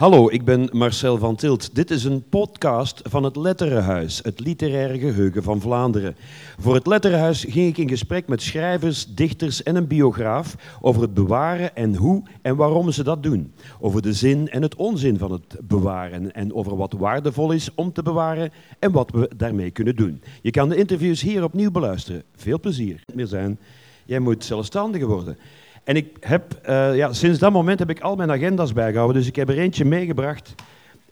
Hallo, ik ben Marcel van Tilt. Dit is een podcast van het Letterenhuis, het literaire geheugen van Vlaanderen. Voor het Letterenhuis ging ik in gesprek met schrijvers, dichters en een biograaf over het bewaren en hoe en waarom ze dat doen. Over de zin en het onzin van het bewaren en over wat waardevol is om te bewaren en wat we daarmee kunnen doen. Je kan de interviews hier opnieuw beluisteren. Veel plezier. Meer zijn. Jij moet zelfstandiger worden. En ik heb, eh, ja, sinds dat moment heb ik al mijn agenda's bijgehouden. Dus ik heb er eentje meegebracht.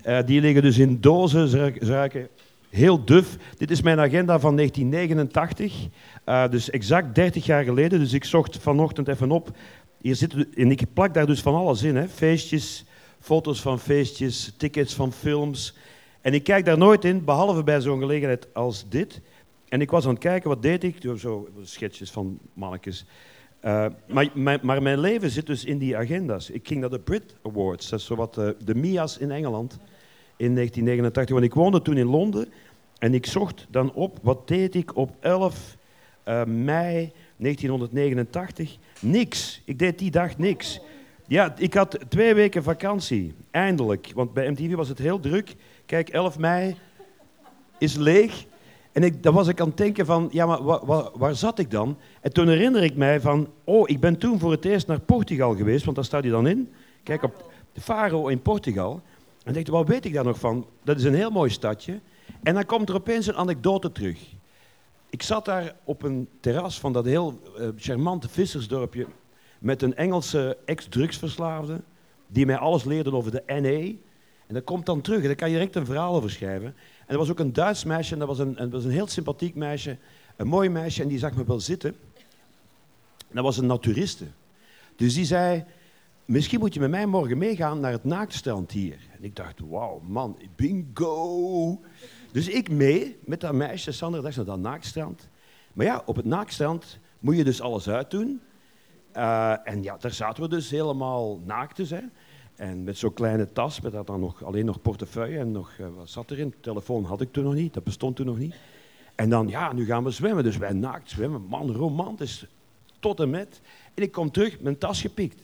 Uh, die liggen dus in dozen, ruiken heel duf. Dit is mijn agenda van 1989, uh, eh, dus exact 30 jaar geleden. Dus ik zocht vanochtend even op. Hier zit, en ik plak daar dus van alles in. Hè. Feestjes, foto's van feestjes, tickets van films. En ik kijk daar nooit in, behalve bij zo'n gelegenheid als dit. En ik was aan het kijken, wat deed ik? Zo schetsjes van mannetjes. Uh, maar, maar, mijn leven zit dus in die agenda's. Ik ging naar de Brit Awards, dat is eh, de MIA's in Engeland, in 1989. Want ik woonde toen in Londen en ik zocht dan op, wat deed ik op 11 uh, eh, mei 1989? Niks. Ik deed die dag niks. Ja, ik had twee weken vakantie, eindelijk. Want bij MTV was het heel druk. Kijk, 11 mei is leeg. En ik, was ik aan het denken van, ja, maar waar zat ik dan? En toen herinner ik mij van, oh, ik ben toen voor het eerst naar Portugal geweest, want daar staat hij dan in. Kijk, op de Faro in Portugal. En dacht, wat weet ik daar nog van? Dat is een heel mooi stadje. En dan komt er opeens een anekdote terug. Ik zat daar op een terras van dat heel uh, charmante vissersdorpje met een Engelse ex-drugsverslaafde die mij alles leerde over de NE. En dat komt dan terug en daar kan je direct een verhaal over schrijven. En er was ook een Duits meisje, en dat was een, was een heel sympathiek meisje, een mooi meisje, en die zag me wel zitten. dat was een naturiste. Dus die zei, misschien moet je met mij morgen meegaan naar het naaktstrand hier. En ik dacht, wauw, man, bingo. Dus ik mee met dat meisje, Sandra, dacht naar dat naaktstrand. Maar ja, op het naaktstrand moet je dus alles uitdoen. Uh, en ja, daar zaten we dus helemaal naaktes. Hè. En met zo'n kleine tas, met dat dan nog, alleen nog portefeuille en nog, uh, wat zat erin? Telefoon had ik toen nog niet, dat bestond toen nog niet. En dan, ja, nu gaan we zwemmen. Dus wij naakt zwemmen, man, romantisch, tot en met. En ik kom terug, mijn tas gepikt.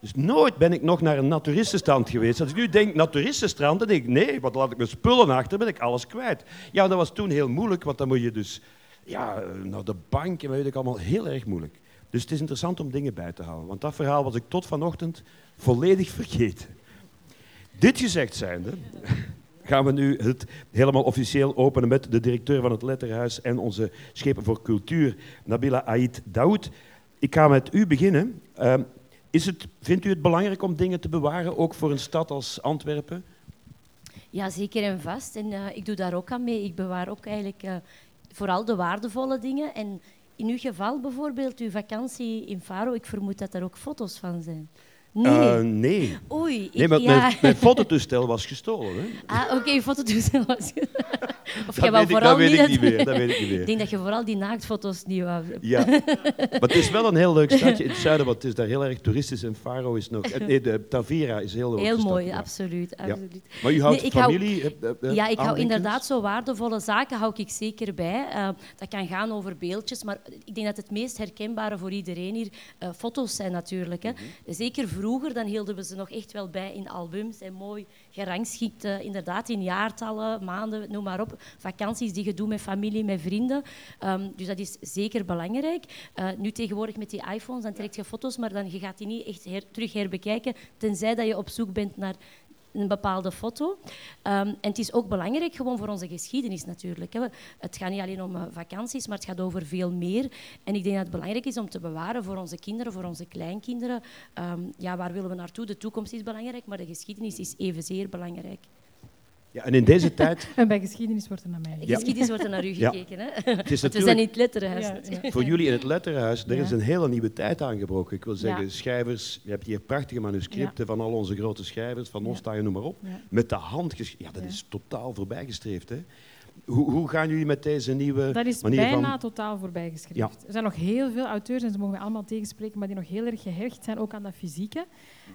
Dus nooit ben ik nog naar een naturistenstrand geweest. Als ik nu denk naturistenstrand, dan denk ik, nee, wat laat ik mijn spullen achter, ben ik alles kwijt. Ja, dat was toen heel moeilijk, want dan moet je dus ja, naar de bank en weet ik allemaal, heel erg moeilijk. Dus het is interessant om dingen bij te houden. Want dat verhaal was ik tot vanochtend volledig vergeten. Dit gezegd zijnde, gaan we nu het helemaal officieel openen met de directeur van het Letterhuis en onze schepen voor cultuur, Nabila Ait Daoud. Ik ga met u beginnen. Uh, is het, vindt u het belangrijk om dingen te bewaren, ook voor een stad als Antwerpen? Ja, zeker en vast. En uh, ik doe daar ook aan mee. Ik bewaar ook eigenlijk uh, vooral de waardevolle dingen. En in uw geval bijvoorbeeld, uw vakantie in Faro, ik vermoed dat er ook foto's van zijn. Nee. Uh, nee. Oei. Nee, maar ja. mijn, mijn, fototoestel was gestolen. Hè? Ah, oké, okay, fototoestel was gestolen. Of dat, weet, ik, dat weet ik niet meer. Dat weet ik niet meer. Ik denk dat je vooral die naaktfoto's niet wou. Ja. maar het is wel een heel leuk stadje in het zuiden, want het is daar heel erg toeristisch en Faro is nog... Eh, nee, de Tavira is heel leuk. Heel mooi, stad, absoluut, absoluut. Ja. Maar u houdt nee, familie... Hou, uh, ja, ik hou inderdaad zo waardevolle zaken hou ik zeker bij. Uh, dat kan gaan over beeldjes, maar ik denk dat het meest herkenbare voor iedereen hier foto's zijn natuurlijk. Hè. Mm -hmm. Zeker vroeger, dan hielden we ze nog echt wel bij in albums en mooi gerangschikt, inderdaad in jaartallen, maanden, noem maar op. Vakanties die je doet met familie, met vrienden. Um, dus dat is zeker belangrijk. Uh, nu tegenwoordig met die iPhones, dan trek je foto's, maar dan je gaat die niet echt terug herbekijken, tenzij dat je op zoek bent naar een bepaalde foto. Um, en het is ook belangrijk gewoon voor onze geschiedenis natuurlijk. Hè. Het gaat niet alleen om uh, vakanties, maar het gaat over veel meer. En ik denk dat het belangrijk is om te bewaren voor onze kinderen, voor onze kleinkinderen. Um, ja, waar willen we naartoe? De toekomst is belangrijk, maar de geschiedenis is evenzeer belangrijk. Ja, en in deze tijd... En bij geschiedenis wordt er naar mij ja. Geschiedenis wordt er naar u gekeken. Hè? Het is We zijn in het letterenhuis. Ja, Voor jullie in het letterenhuis, er is een hele nieuwe tijd aangebroken. Ik wil zeggen, schrijvers, je hebt hier prachtige manuscripten van al onze grote schrijvers, van ons, je noem maar op. Met de hand geschreven. Ja, dat is totaal voorbijgestreefd. Hè? Hoe, hoe gaan jullie met deze nieuwe Dat is manier bijna van... totaal voorbijgeschreven. Ja. Er zijn nog heel veel auteurs, en ze mogen me allemaal tegenspreken, maar die nog heel erg gehecht zijn ook aan dat fysieke.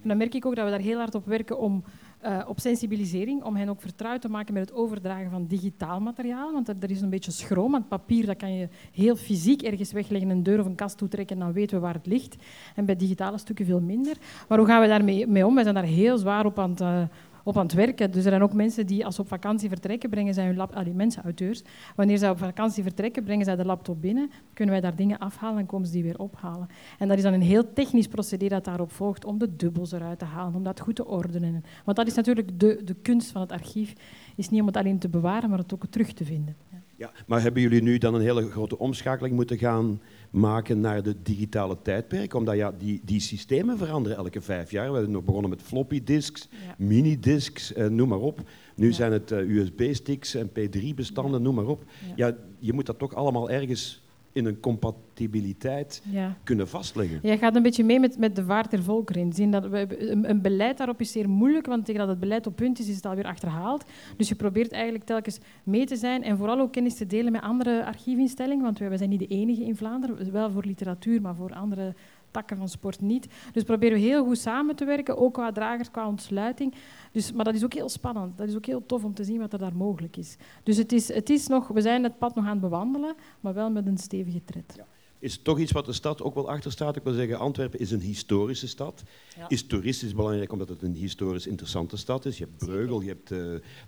En dan merk ik ook dat we daar heel hard op werken om, eh, op sensibilisering, om hen ook vertrouwd te maken met het overdragen van digitaal materiaal. Want er, er is een beetje schroom, want papier dat kan je heel fysiek ergens wegleggen, een deur of een kast toetrekken, en dan weten we waar het ligt. En bij digitale stukken veel minder. Maar hoe gaan we daarmee mee om? Wij zijn daar heel zwaar op aan het... eh, op aan het werken. Dus er zijn ook mensen die als ze op vakantie vertrekken, brengen zij hun lap, ah, die mensen, auteurs, wanneer zij op vakantie vertrekken, brengen zij de laptop binnen, kunnen wij daar dingen afhalen en komen ze die weer ophalen. En dat is dan een heel technisch procedé dat daarop volgt om de dubbels eruit te halen, om dat goed te ordenen. Want dat is natuurlijk de, de kunst van het archief, is niet om het alleen te bewaren, maar het ook terug te vinden. Ja. Ja, maar hebben jullie nu dan een hele grote omschakeling moeten gaan maken naar de digitale tijdperk? Omdat ja, die, die systemen veranderen elke vijf jaar. We hebben nog begonnen met floppy disks, Ja. minidisks, eh, noem maar op. Nu Ja. zijn het eh, USB-sticks en P3-bestanden, noem maar op. Ja. je moet dat toch allemaal ergens in een compatibiliteit Ja. kunnen vastleggen. Jij gaat een beetje mee met, met de vaart der volkeren. Zin dat we, een, een beleid daarop is zeer moeilijk, want tegen dat het beleid op punt is, is het alweer achterhaald. Dus je probeert eigenlijk telkens mee te zijn en vooral ook kennis te delen met andere archiefinstellingen, want wij zijn niet de enige in Vlaanderen, wel voor literatuur, maar voor andere takken van sport niet. Dus proberen we heel goed samen te werken, ook qua dragers, qua ontsluiting. Dus, maar dat is ook heel spannend. Dat is ook heel tof om te zien wat er daar mogelijk is. Dus het is, het is nog, we zijn het pad nog aan het bewandelen, maar wel met een stevige tred. Is toch iets wat de stad ook wel achter staat? Ik wil zeggen, Antwerpen is een historische stad. Ja. Is toeristisch belangrijk omdat het een historisch interessante stad is. Je hebt Breugel, je hebt eh,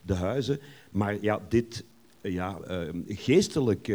de huizen. Maar ja, dit eh, ja, eh, geestelijk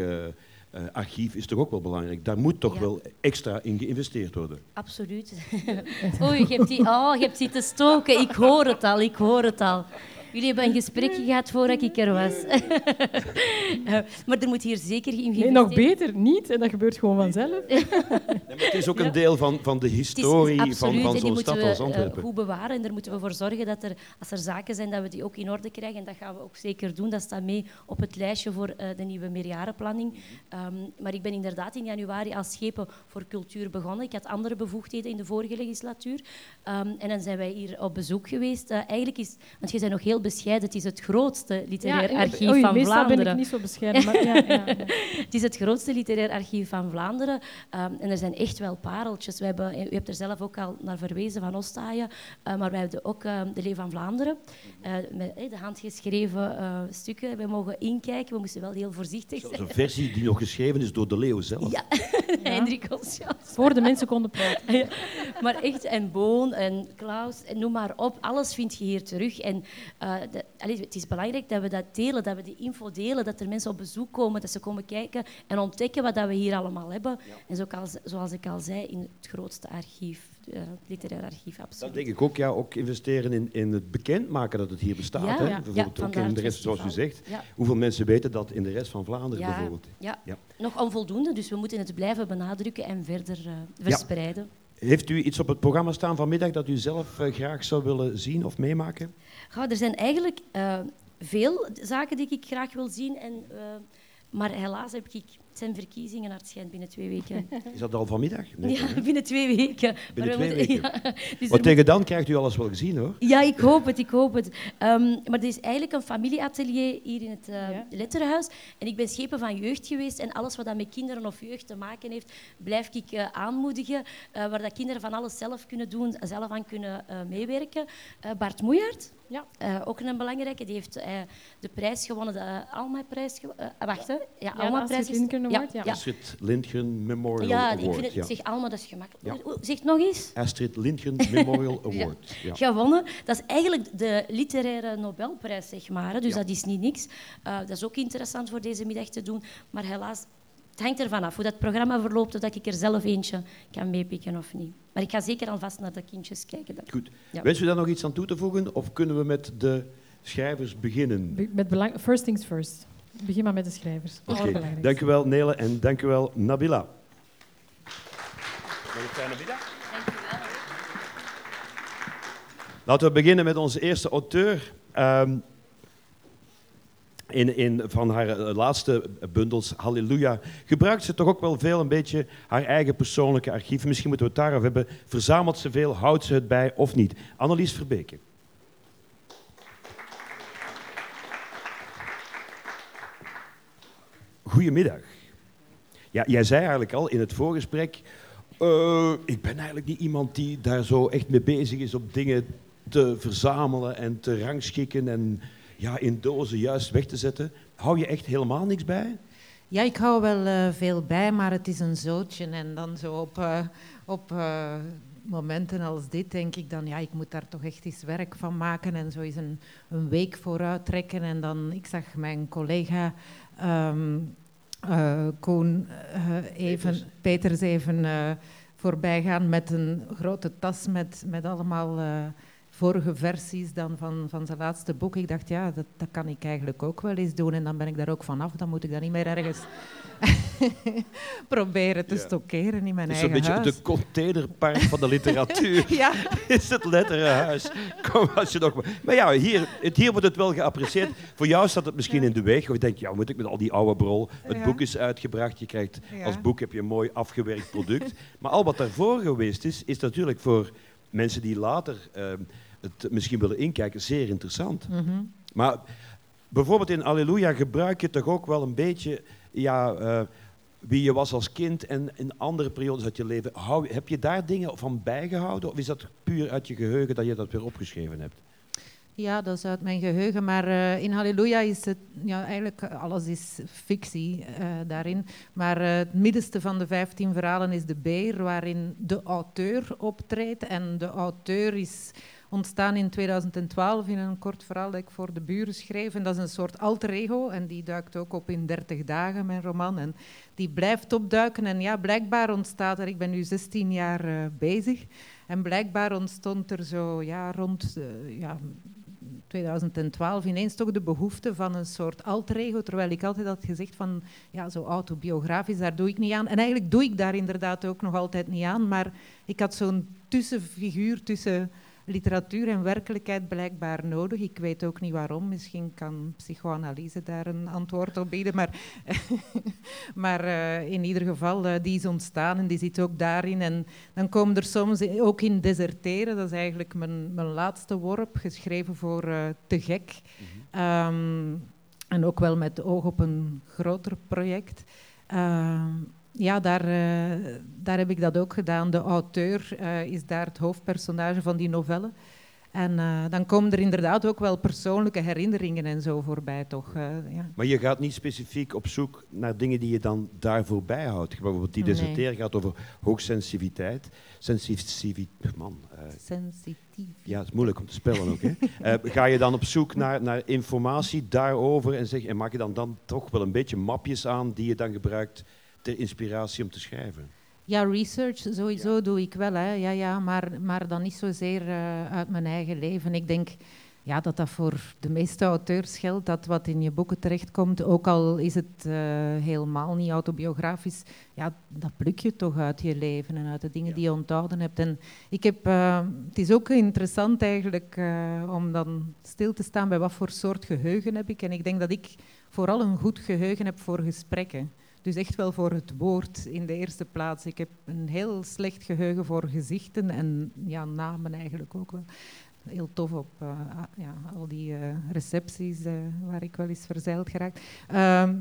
eh, archief is toch ook wel belangrijk. Daar moet toch Ja. wel extra in geïnvesteerd worden. Absoluut. Oei, je hebt, die, oh, je hebt zitten stoken. Ik hoor het al, ik hoor het al. Jullie hebben een gesprekje gehad voordat ik er was. Eh, maar er moet hier zeker in Nee, nog beter niet. En dat gebeurt gewoon vanzelf. Nee, maar het is ook een deel van, van de historie van, absoluut, van zo'n moeten stad we als eh, Antwerpen. goed bewaren. En daar moeten we voor zorgen dat er, als er zaken zijn, dat we die ook in orde krijgen. En dat gaan we ook zeker doen. Dat staat mee op het lijstje voor eh, de nieuwe meerjarenplanning. Ehm, maar ik ben inderdaad in januari als schepen voor cultuur begonnen. Ik had andere bevoegdheden in de vorige legislatuur. Ehm, en dan zijn wij hier op bezoek geweest. Eh, eigenlijk is, want je bent nog heel bescheiden, het is het grootste literair Ja, archief oei, van meestal Vlaanderen. ben ik niet zo bescheiden. Maar, ja, ja. Het is het grootste literair archief van Vlaanderen. Ehm, en er zijn echt wel pareltjes. We hebben, u hebt er zelf ook al naar verwezen van Ostaaien. Uh, maar wij hebben ook ehm, de Leeuw van Vlaanderen. eh, met eh, de handgeschreven eh, stukken. We mogen inkijken. We moesten wel heel voorzichtig zijn. een versie die nog geschreven is door de leeuw zelf. Ja, Hendrik. Voor de mensen konden praten. Ja, maar echt, en Boon en Klaus, en noem maar op, alles vind je hier terug. En eh, de- allee, het is belangrijk dat we dat delen, dat we die info delen, dat er mensen op bezoek komen, dat ze komen kijken en ontdekken wat dat we hier allemaal hebben. En zo als, zoals ik al zei, in het grootste archief, eh, het literair archief, Dat absoluut. denk ik ook, ja. Ook investeren in, in het bekendmaken dat het hier bestaat. Ja, hè. ja. Bijvoorbeeld Ja, ook vandaar in de rest, zoals u zegt. Hoeveel mensen weten dat in de rest van Vlaanderen bijvoorbeeld? ja. Ja. nog onvoldoende, dus we moeten het blijven benadrukken en verder eh, verspreiden. Heeft u iets op het programma staan vanmiddag dat u zelf graag zou willen zien of meemaken? Goh, er zijn eigenlijk eh, veel zaken die ik graag wil zien. En, eh, maar helaas heb ik, zijn verkiezingen naar het schijnt binnen twee weken. Is dat al vanmiddag? Nee, ja, hè? binnen twee weken. Binnen Maar we twee moeten- weken. ja, dus Want tegen dan krijgt u alles wel gezien, hoor. ja, ik hoop het, ik hoop het. Ehm, maar er is eigenlijk een familieatelier hier in het eh, Ja. Letterenhuis. En ik ben schepen van jeugd geweest. En alles wat dat met kinderen of jeugd te maken heeft, blijf ik eh, aanmoedigen. eh, waar dat kinderen van alles zelf kunnen doen, zelf aan kunnen eh, meewerken. Eh, Bart Moejaert, Ja. eh, ook een belangrijke, die heeft eh, de prijs gewonnen, de Alma-prijs. ge- wacht, hè. Ja, Ja, Alma-prijs. Astrid is- Lindgren Award, ja. ja. Astrid Lindgren Memorial Ja, ik Award. vind het, ja. zeg Alma, dat is gemakkelijk. Zeg het nog eens. Astrid Lindgren Memorial Award. Ja. gewonnen. Dat is eigenlijk de literaire Nobelprijs, zeg maar. hè. Dus Ja. dat is niet niks. Eh, dat is ook interessant voor deze middag te doen. Maar helaas, het hangt ervan af hoe dat programma verloopt, of dat ik er zelf eentje kan meepikken of niet. Maar ik ga zeker alvast naar de kindjes kijken. dan. Goed. Ja. Wens u daar nog iets aan toe te voegen? Of kunnen we met de schrijvers beginnen? Be- Met belang first things first. Begin maar met de schrijvers. Oké, Allerbelangrijkste. Dank u wel, Nele, en dank u wel, Nabila. Middag. Laten we beginnen met onze eerste auteur. Ehm, in, in, van haar eh, laatste bundels, Halleluja, gebruikt ze toch ook wel veel een beetje haar eigen persoonlijke archief. Misschien moeten we het daarover hebben. Verzamelt ze veel, houdt ze het bij of niet? Annelies Verbeke. Goedemiddag. Ja, jij zei eigenlijk al in het voorgesprek... Uh, ik ben eigenlijk niet iemand die daar zo echt mee bezig is op dingen te verzamelen en te rangschikken en ja, in dozen juist weg te zetten. Hou je echt helemaal niks bij? Ja, ik hou wel uh, veel bij, maar het is een zootje. En dan zo op, uh, op momenten als dit denk ik dan, ja, ik moet daar toch echt eens werk van maken en zo eens een, een week vooruit trekken. En dan, ik zag mijn collega um, Koen even, Peters, Peters even voorbij gaan met een grote tas met, met allemaal vorige versies dan van, van zijn laatste boek. Ik dacht, ja, dat, dat kan ik eigenlijk ook wel eens doen. En dan ben ik daar ook vanaf. Dan moet ik dat niet meer ergens proberen te stockeren in mijn het is eigen huis. Het is een beetje de containerpark van de literatuur. ja. Is het letterenhuis. Kom, als je nog... Maar ja, hier, het, hier wordt het wel geapprecieerd. Voor jou staat het misschien in de weg. Of je denkt, ja, moet ik met al die oude brol... Het boek is uitgebracht. Je krijgt, als boek heb je een mooi afgewerkt product. maar al wat daarvoor geweest is, is natuurlijk voor mensen die later... Uh, het misschien willen inkijken, zeer interessant. Mm -hmm. Maar bijvoorbeeld in Alleluia gebruik je toch ook wel een beetje ja, uh, wie je was als kind en in andere periodes uit je leven. Hou, heb je daar dingen van bijgehouden of is dat puur uit je geheugen dat je dat weer opgeschreven hebt? Ja, dat is uit mijn geheugen. Maar uh, in Halleluja is het, ja, eigenlijk alles is fictie uh, daarin. Maar uh, het middenste van de vijftien verhalen is de beer, waarin de auteur optreedt. En de auteur is ontstaan in 2012 in een kort verhaal dat ik voor de buren schreef. En dat is een soort alter ego en die duikt ook op in 30 dagen, mijn roman. En die blijft opduiken en ja, blijkbaar ontstaat er, ik ben nu 16 jaar uh, bezig, en blijkbaar ontstond er zo ja, rond uh, ja, 2012 ineens toch de behoefte van een soort alter ego, terwijl ik altijd had gezegd van, ja, zo autobiografisch, daar doe ik niet aan. En eigenlijk doe ik daar inderdaad ook nog altijd niet aan, maar ik had zo'n tussenfiguur tussen literatuur en werkelijkheid blijkbaar nodig. Ik weet ook niet waarom. Misschien kan psychoanalyse daar een antwoord op bieden. Maar, maar uh, in ieder geval, uh, die is ontstaan en die zit ook daarin. En dan komen er soms ook in deserteren. Dat is eigenlijk mijn, mijn laatste worp, geschreven voor uh, Te Gek. Mm -hmm. um, en ook wel met oog op een groter project. Ja, daar, uh, daar heb ik dat ook gedaan. De auteur uh, is daar het hoofdpersonage van die novelle. En uh, dan komen er inderdaad ook wel persoonlijke herinneringen en zo voorbij, toch? ja. Maar je gaat niet specifiek op zoek naar dingen die je dan daarvoor bijhoudt. Bijvoorbeeld die deserteren nee. gaat over hoogsensitiviteit. Sensitiviteit, man. Sensitief. Ja, het is moeilijk om te spellen ook. Hè? ga je dan op zoek naar, naar informatie daarover en, zeg, en maak je dan, dan toch wel een beetje mapjes aan die je dan gebruikt ter inspiratie om te schrijven? Ja, research sowieso ja. doe ik wel, hè. Ja, ja, maar, maar dan niet zozeer uh, uit mijn eigen leven. Ik denk ja, dat dat voor de meeste auteurs geldt, dat wat in je boeken terechtkomt, ook al is het uh, helemaal niet autobiografisch, ja, dat pluk je toch uit je leven en uit de dingen ja. die je onthouden hebt. En ik heb, uh, het is ook interessant eigenlijk uh, om dan stil te staan bij wat voor soort geheugen heb ik. En ik denk dat ik vooral een goed geheugen heb voor gesprekken. Dus echt wel voor het woord in de eerste plaats. Ik heb een heel slecht geheugen voor gezichten en ja, namen eigenlijk ook wel. Heel tof op uh, ja, al die uh, recepties uh, waar ik wel eens verzeild geraakt.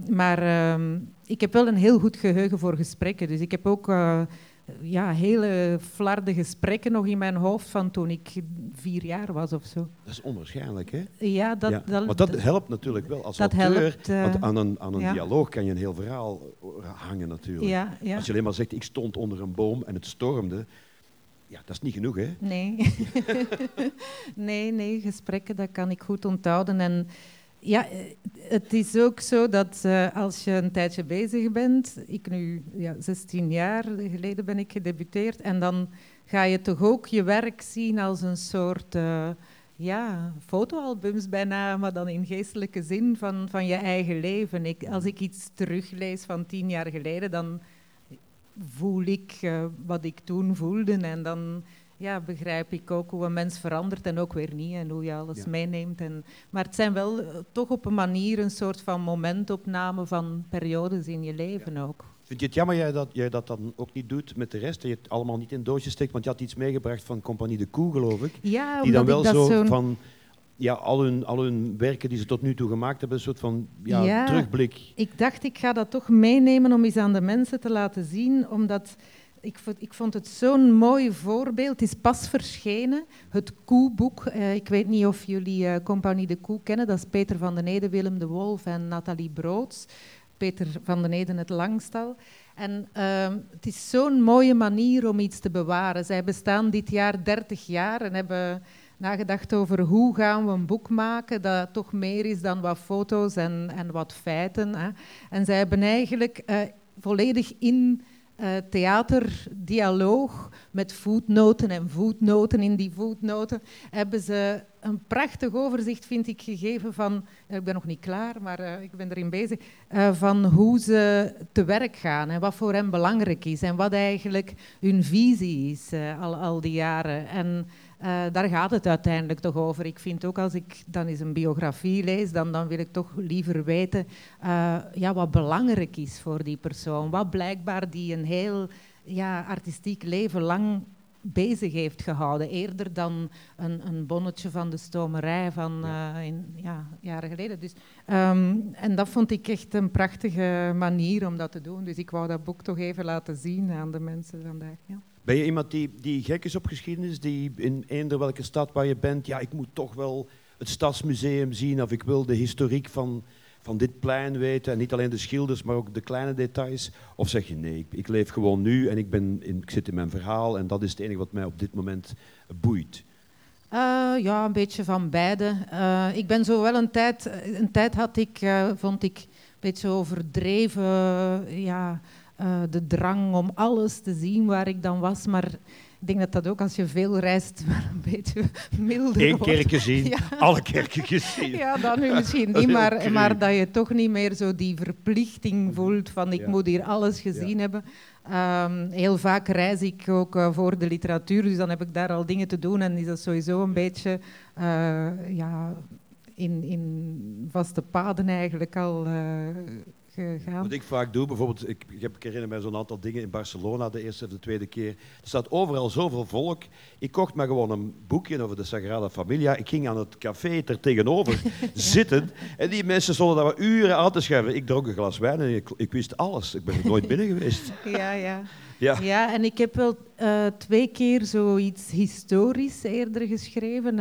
maar um, ik heb wel een heel goed geheugen voor gesprekken. Dus ik heb ook ja, hele flarde gesprekken nog in mijn hoofd van toen ik vier jaar was of zo. Dat is onwaarschijnlijk, hè? Ja, dat... Ja, dat maar dat helpt natuurlijk wel als dat auteur. Helpt, uh, want aan een, aan een ja. dialoog kan je een heel verhaal hangen natuurlijk. Ja, ja. Als je alleen maar zegt, ik stond onder een boom en het stormde... Ja, dat is niet genoeg, hè? Nee. nee, nee, gesprekken, dat kan ik goed onthouden. En ja, het is ook zo dat uh, als je een tijdje bezig bent, ik nu ja, 16 jaar geleden ben ik gedebuteerd, en dan ga je toch ook je werk zien als een soort uh, ja, fotoalbums bijna, maar dan in geestelijke zin van, van je eigen leven. Ik, als ik iets teruglees van tien jaar geleden, dan voel ik wat ik toen voelde en dan ja, begrijp ik ook hoe een mens verandert en ook weer niet en hoe je alles ja. meeneemt. En, maar het zijn wel uh, toch op een manier een soort van momentopname van periodes in je leven ja. ook. Vind je het jammer jij dat jij dat dan ook niet doet met de rest? Dat je het allemaal niet in doosjes steekt, want je had iets meegebracht van Compagnie de Koe, geloof ik. Ja, die dan wel zo van ja, al, hun, al hun werken die ze tot nu toe gemaakt hebben, een soort van ja, Ja. terugblik. Ik dacht, ik ga dat toch meenemen om eens aan de mensen te laten zien, omdat ik vond, ik vond het zo'n mooi voorbeeld. Het is pas verschenen, het Koeboek. Eh, ik weet niet of jullie eh, Compagnie de Koe kennen. Dat is Peter van den Ede, Willem de Wolf en Nathalie Broods. Peter van den Eden het langstal. En ehm, het is zo'n mooie manier om iets te bewaren. Zij bestaan dit jaar 30 jaar en hebben nagedacht over hoe gaan we een boek maken dat toch meer is dan wat foto's en, en wat feiten. Hè. En zij hebben eigenlijk eh, volledig in eh, theaterdialoog met voetnoten en voetnoten in die voetnoten hebben ze een prachtig overzicht, vind ik, gegeven van, ik ben nog niet klaar, maar eh, ik ben erin bezig, eh, van hoe ze te werk gaan en wat voor hen belangrijk is en wat eigenlijk hun visie is al, al die jaren. En eh, daar gaat het uiteindelijk toch over. Ik vind ook als ik dan eens een biografie lees, dan, dan wil ik toch liever weten eh, ja, wat belangrijk is voor die persoon. Wat blijkbaar die een heel ja, artistiek leven lang bezig heeft gehouden. Eerder dan een, een bonnetje van de stomerij van eh, in, ja, jaren geleden. Dus, ehm, en dat vond ik echt een prachtige manier om dat te doen. Dus ik wou dat boek toch even laten zien aan de mensen vandaag. Ja. Ben je iemand die, die gek is op geschiedenis, die in eender welke stad waar je bent, ja, ik moet toch wel het Stadsmuseum zien of ik wil de historiek van, van dit plein weten en niet alleen de schilders, maar ook de kleine details? Of zeg je nee, ik, leef gewoon nu en ik, ben in, ik zit in mijn verhaal en dat is het enige wat mij op dit moment boeit? Eh, ja, een beetje van beide. Eh, ik ben zo wel een tijd, een tijd had ik, eh, vond ik een beetje overdreven, ja, eh, de drang om alles te zien waar ik dan was. Maar ik denk dat dat ook als je veel reist, wel een beetje milder Eén wordt. kerk gezien, Ja. alle kerken gezien. Ja, dan nu misschien niet, maar, maar dat je toch niet meer zo die verplichting voelt van ik Ja. moet hier alles gezien hebben. Ehm, heel vaak reis ik ook eh, voor de literatuur, dus dan heb ik daar al dingen te doen en is dat sowieso een beetje eh, ja, in, in vaste paden eigenlijk al gegaan. Wat ik vaak doe, bijvoorbeeld, ik, ik, heb, ik herinner mij zo'n aantal dingen in Barcelona, de eerste of de tweede keer. Er staat overal zoveel volk. Ik kocht me gewoon een boekje over de Sagrada Familia. Ik ging aan het café er tegenover zitten. En die mensen stonden daar maar uren aan te schrijven. Ik dronk een glas wijn en ik, ik wist alles. Ik ben er nooit binnen geweest. Ja, ja. Ja. Ja, en ik heb wel eh, twee keer zoiets historisch eerder geschreven.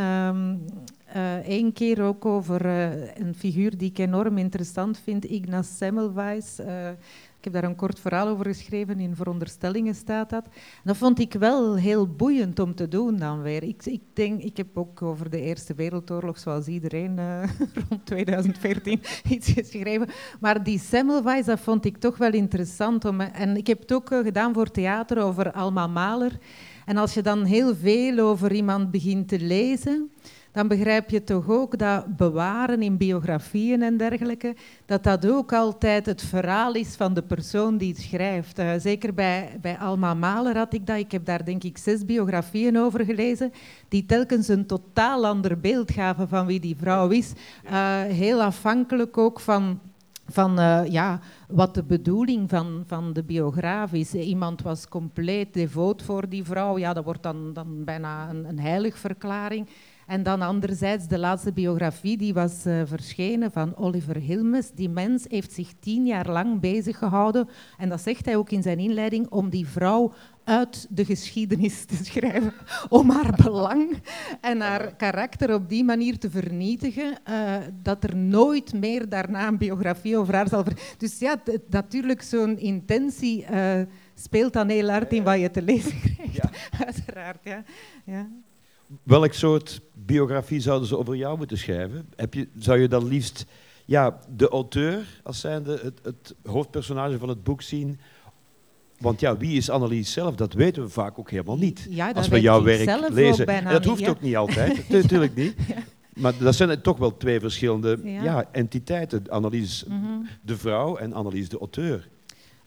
Eén keer ook over eh, een figuur die ik enorm interessant vind, Ignaz Semmelweis. Eh, ik heb daar een kort verhaal over geschreven, in Veronderstellingen staat dat. Dat vond ik wel heel boeiend om te doen dan weer. Ik, ik, denk, ik heb ook over de Eerste Wereldoorlog, zoals iedereen, eh, rond 2014 iets geschreven. Maar die Semmelweis, dat vond ik toch wel interessant. Om, en ik heb het ook eh, gedaan voor theater over Alma Mahler. En als je dan heel veel over iemand begint te lezen, dan begrijp je toch ook dat bewaren in biografieën en dergelijke, dat dat ook altijd het verhaal is van de persoon die het schrijft. Eh, zeker bij, bij Alma Mahler had ik dat. Ik heb daar denk ik zes biografieën over gelezen, die telkens een totaal ander beeld gaven van wie die vrouw is. Eh, heel afhankelijk ook van van eh, ja, wat de bedoeling van, van de biograaf is. Iemand was compleet devoot voor die vrouw, ja, dat wordt dan, dan bijna een, een heiligverklaring. En dan anderzijds de laatste biografie, die was eh, verschenen van Oliver Hilmes. Die mens heeft zich tien jaar lang bezig gehouden, en dat zegt hij ook in zijn inleiding, om die vrouw uit de geschiedenis te schrijven, om haar belang en haar karakter op die manier te vernietigen, eh, dat er nooit meer daarna een biografie over haar zal... ver- Dus ja, natuurlijk zo'n intentie eh, speelt dan heel hard in wat je te lezen krijgt, uiteraard. Ja. Ja. Welk soort biografie zouden ze over jou moeten schrijven? Heb je, zou je dan liefst ja, de auteur als zijnde het, het hoofdpersonage van het boek zien? Want ja, wie is Annelies zelf? Dat weten we vaak ook helemaal niet. Ja, als we jouw werk lezen. En dat hoeft ja. ook niet altijd, natuurlijk niet. Maar dat zijn toch wel twee verschillende Ja. ja. entiteiten. Annelies Mhm. de vrouw en Annelies de auteur.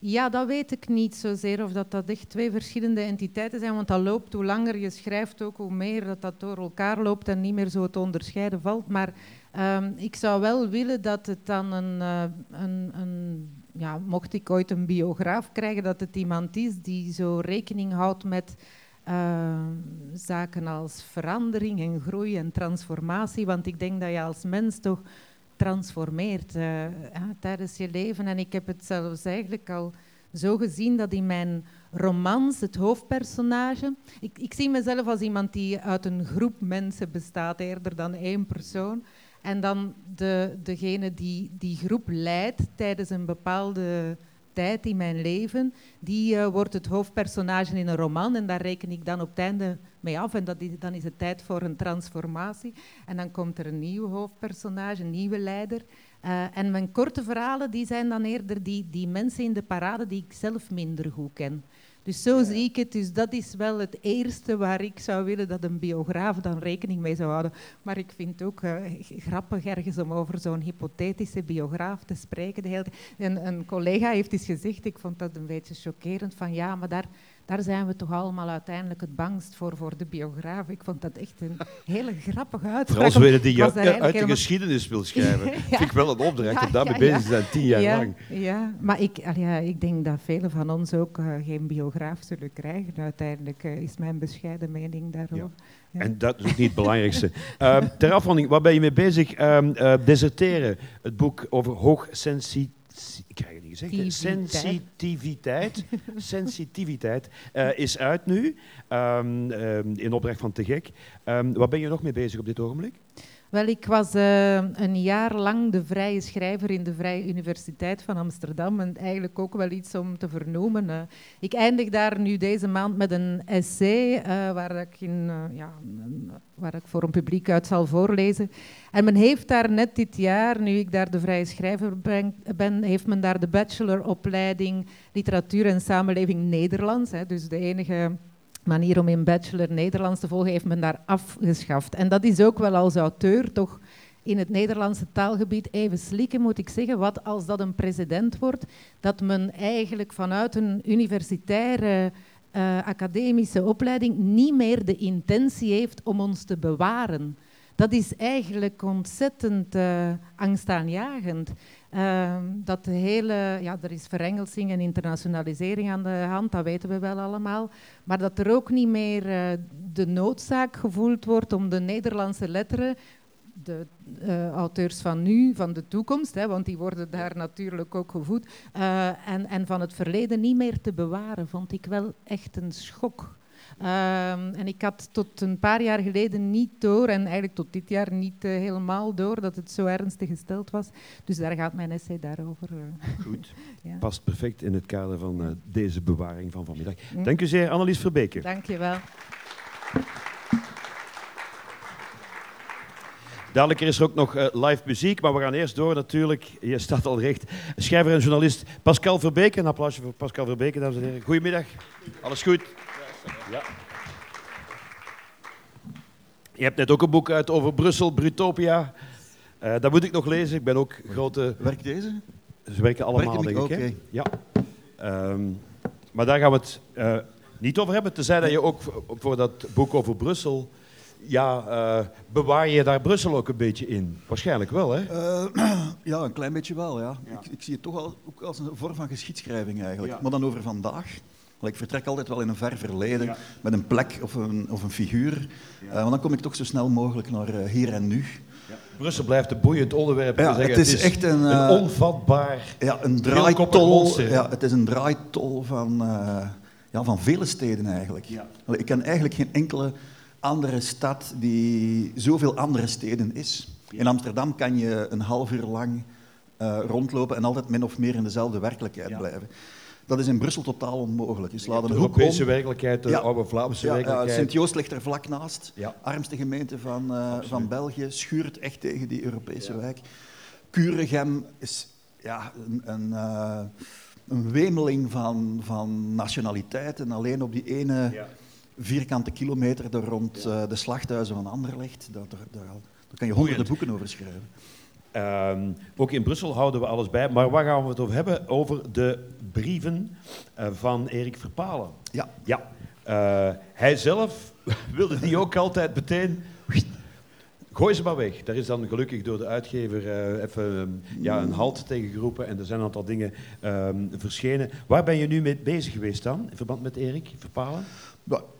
Ja, dat weet ik niet zozeer of dat, dat echt twee verschillende entiteiten zijn, want dat loopt, hoe langer je schrijft, ook hoe meer dat dat door elkaar loopt en niet meer zo te onderscheiden valt. Maar ehm, ik zou wel willen dat het dan een, eh, een, een, ja, mocht ik ooit een biograaf krijgen, dat het iemand is die zo rekening houdt met eh, zaken als verandering en groei en transformatie. Want ik denk dat je als mens toch transformeert uh, tijdens je leven. En ik heb het zelfs eigenlijk al zo gezien dat in mijn romans het hoofdpersonage. Ik, ik zie mezelf als iemand die uit een groep mensen bestaat, eerder dan één persoon. En dan de, degene die die groep leidt tijdens een bepaalde tijd in mijn leven, die uh, wordt het hoofdpersonage in een roman en daar reken ik dan op het einde mee af en dat is, dan is het tijd voor een transformatie. En dan komt er een nieuw hoofdpersonage, een nieuwe leider. Uh, en mijn korte verhalen die zijn dan eerder die, die mensen in de parade die ik zelf minder goed ken. Dus zo zie ik het. Dus dat is wel het eerste waar ik zou willen dat een biograaf dan rekening mee zou houden. Maar ik vind het ook uh, grappig ergens om over zo'n hypothetische biograaf te spreken. De hele en een collega heeft eens gezegd, ik vond dat een beetje chockerend, van ja, maar daar, daar zijn we toch allemaal uiteindelijk het bangst voor, voor de biograaf. Ik vond dat echt een hele grappige uitspraak. Vooral zo die uit de geschiedenis wil schrijven. ja. Vind ik wel een opdracht ja, om daarmee ja, bezig te zijn, tien jaar lang. Ja, maar ik, ja, ik denk dat velen van ons ook uh, geen biograaf zullen krijgen. Uiteindelijk uh, is mijn bescheiden mening daarover. En dat is ook niet het belangrijkste. uh, ter afronding, waar ben je mee bezig? Uh, deserteren, het boek over hoogsensitiviteit gezegd. Sensitiviteit. Sensitiviteit uh, is uit nu, um, um, in opdracht van Te Gek. Um, waar ben je nog mee bezig op dit ogenblik? Wel, ik was uh, een jaar lang de vrije schrijver in de Vrije Universiteit van Amsterdam. En eigenlijk ook wel iets om te vernoemen. Uh, ik eindig daar nu deze maand met een essay uh, waar, ik in, ja, waar ik voor een publiek uit zal voorlezen. En men heeft daar net dit jaar, nu ik daar de vrije schrijver ben, ben heeft men daar de bacheloropleiding Literatuur en Samenleving Nederlands. Hè, dus de enige manier om in bachelor Nederlands te volgen, heeft men daar afgeschaft. En dat is ook wel als auteur toch in het Nederlandse taalgebied even slikken, moet ik zeggen. Wat als dat een president wordt, dat men eigenlijk vanuit een universitaire uh, academische opleiding niet meer de intentie heeft om ons te bewaren. Dat is eigenlijk ontzettend uh, angstaanjagend. Uh, dat de hele, ja, er is verengelsing en internationalisering aan de hand, dat weten we wel allemaal. Maar dat er ook niet meer uh, de noodzaak gevoeld wordt om de Nederlandse letteren, de uh, auteurs van nu, van de toekomst, hè, want die worden daar natuurlijk ook gevoed, uh, en, en van het verleden niet meer te bewaren, vond ik wel echt een schok. Um, en ik had tot een paar jaar geleden niet door, en eigenlijk tot dit jaar niet uh, helemaal door, dat het zo ernstig gesteld was. Dus daar gaat mijn essay daarover. Uh. Goed, ja. past perfect in het kader van uh, deze bewaring van vanmiddag. Mm. Dank u zeer, Annelies Verbeke. Dank je wel. Dadelijk is er ook nog live muziek, maar we gaan eerst door natuurlijk. Je staat al recht. Schrijver en journalist Pascal Verbeke. Een applausje voor Pascal Verbeke, dames en heren. Goedemiddag. Alles goed? Ja. Je hebt net ook een boek uit over Brussel, Brutopia. Uh, dat moet ik nog lezen. Ik ben ook grote... Werkt deze? Ze werken allemaal, denk ik. Okay. Ja. Um, maar daar gaan we het uh, niet over hebben. Tenzij dat je ook voor dat boek over Brussel... Ja, uh, bewaar je daar Brussel ook een beetje in? Waarschijnlijk wel, hè? ja, een klein beetje wel, ja. ja. Ik, ik, zie het toch al, ook als een vorm van geschiedschrijving eigenlijk. Ja. Maar dan over vandaag. Ik vertrek altijd wel in een ver verleden ja. met een plek of een, of een figuur. Ja. Uh, want dan kom ik toch zo snel mogelijk naar uh, hier en nu. Ja. Brussel blijft een boeiend onderwerp. Ja, het, is het, is echt een, een onvatbaar. Ja, een draaitol. Ja, het is een draaitol van, ja, van vele steden eigenlijk. Ik ken eigenlijk geen enkele andere stad die zoveel andere steden is. In Amsterdam kan je een half uur lang rondlopen en altijd min of meer in dezelfde werkelijkheid blijven. Dat is in Brussel totaal onmogelijk. Je slaat een de Europese werkelijkheid, de ja. oude Vlaamse ja, werkelijkheid. Sint-Joost ligt er vlak naast. Ja. Armste gemeente van, uh, van België. Schuurt echt tegen die Europese wijk. Kuregem is ja, een, een, uh, een wemeling van, van nationaliteiten. Alleen op die ene vierkante kilometer er rond uh, de slachthuizen van Anderlecht. Daar, daar, daar, daar kan je honderden boeken over schrijven. Um, ook in Brussel houden we alles bij. Maar waar gaan we het over hebben? Over de brieven uh, van Erik Verpalen. Ja. ja. Uh, hij zelf wilde die ook altijd meteen... Gooi ze maar weg. Daar is dan gelukkig door de uitgever uh, even um, ja, een halt tegen geroepen en er zijn een aantal dingen um, verschenen. Waar ben je nu mee bezig geweest dan, in verband met Erik Verpalen?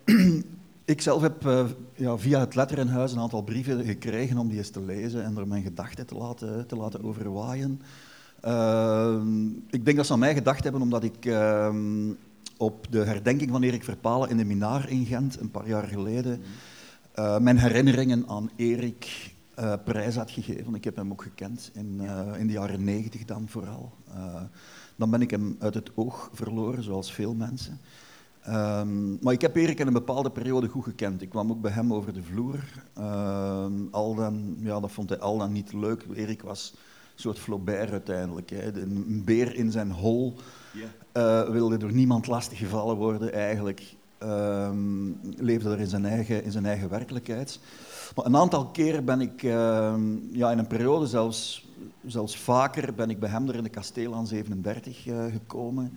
Ik zelf heb uh, ja, via het Letterenhuis een aantal brieven gekregen om die eens te lezen en er mijn gedachten te laten, te laten overwaaien. Uh, ik denk dat ze aan mij gedacht hebben omdat ik uh, op de herdenking van Erik Verpalen in de Minaar in Gent, een paar jaar geleden, uh, mijn herinneringen aan Erik uh, prijs had gegeven. Ik heb hem ook gekend in, uh, in de jaren negentig dan vooral. dan ben ik hem uit het oog verloren, zoals veel mensen. Um, maar ik heb Erik in een bepaalde periode goed gekend. Ik kwam ook bij hem over de vloer. Al dan, ja, dat vond hij al dan niet leuk. Erik was soort Flaubert uiteindelijk. Hè. Een beer in zijn hol uh, wilde door niemand lastiggevallen worden eigenlijk. Um, leefde er in zijn, eigen, in zijn eigen werkelijkheid. Maar een aantal keren ben ik uh, ja, in een periode, zelfs, zelfs vaker, ben ik bij hem er in de kasteel aan 37 uh, gekomen.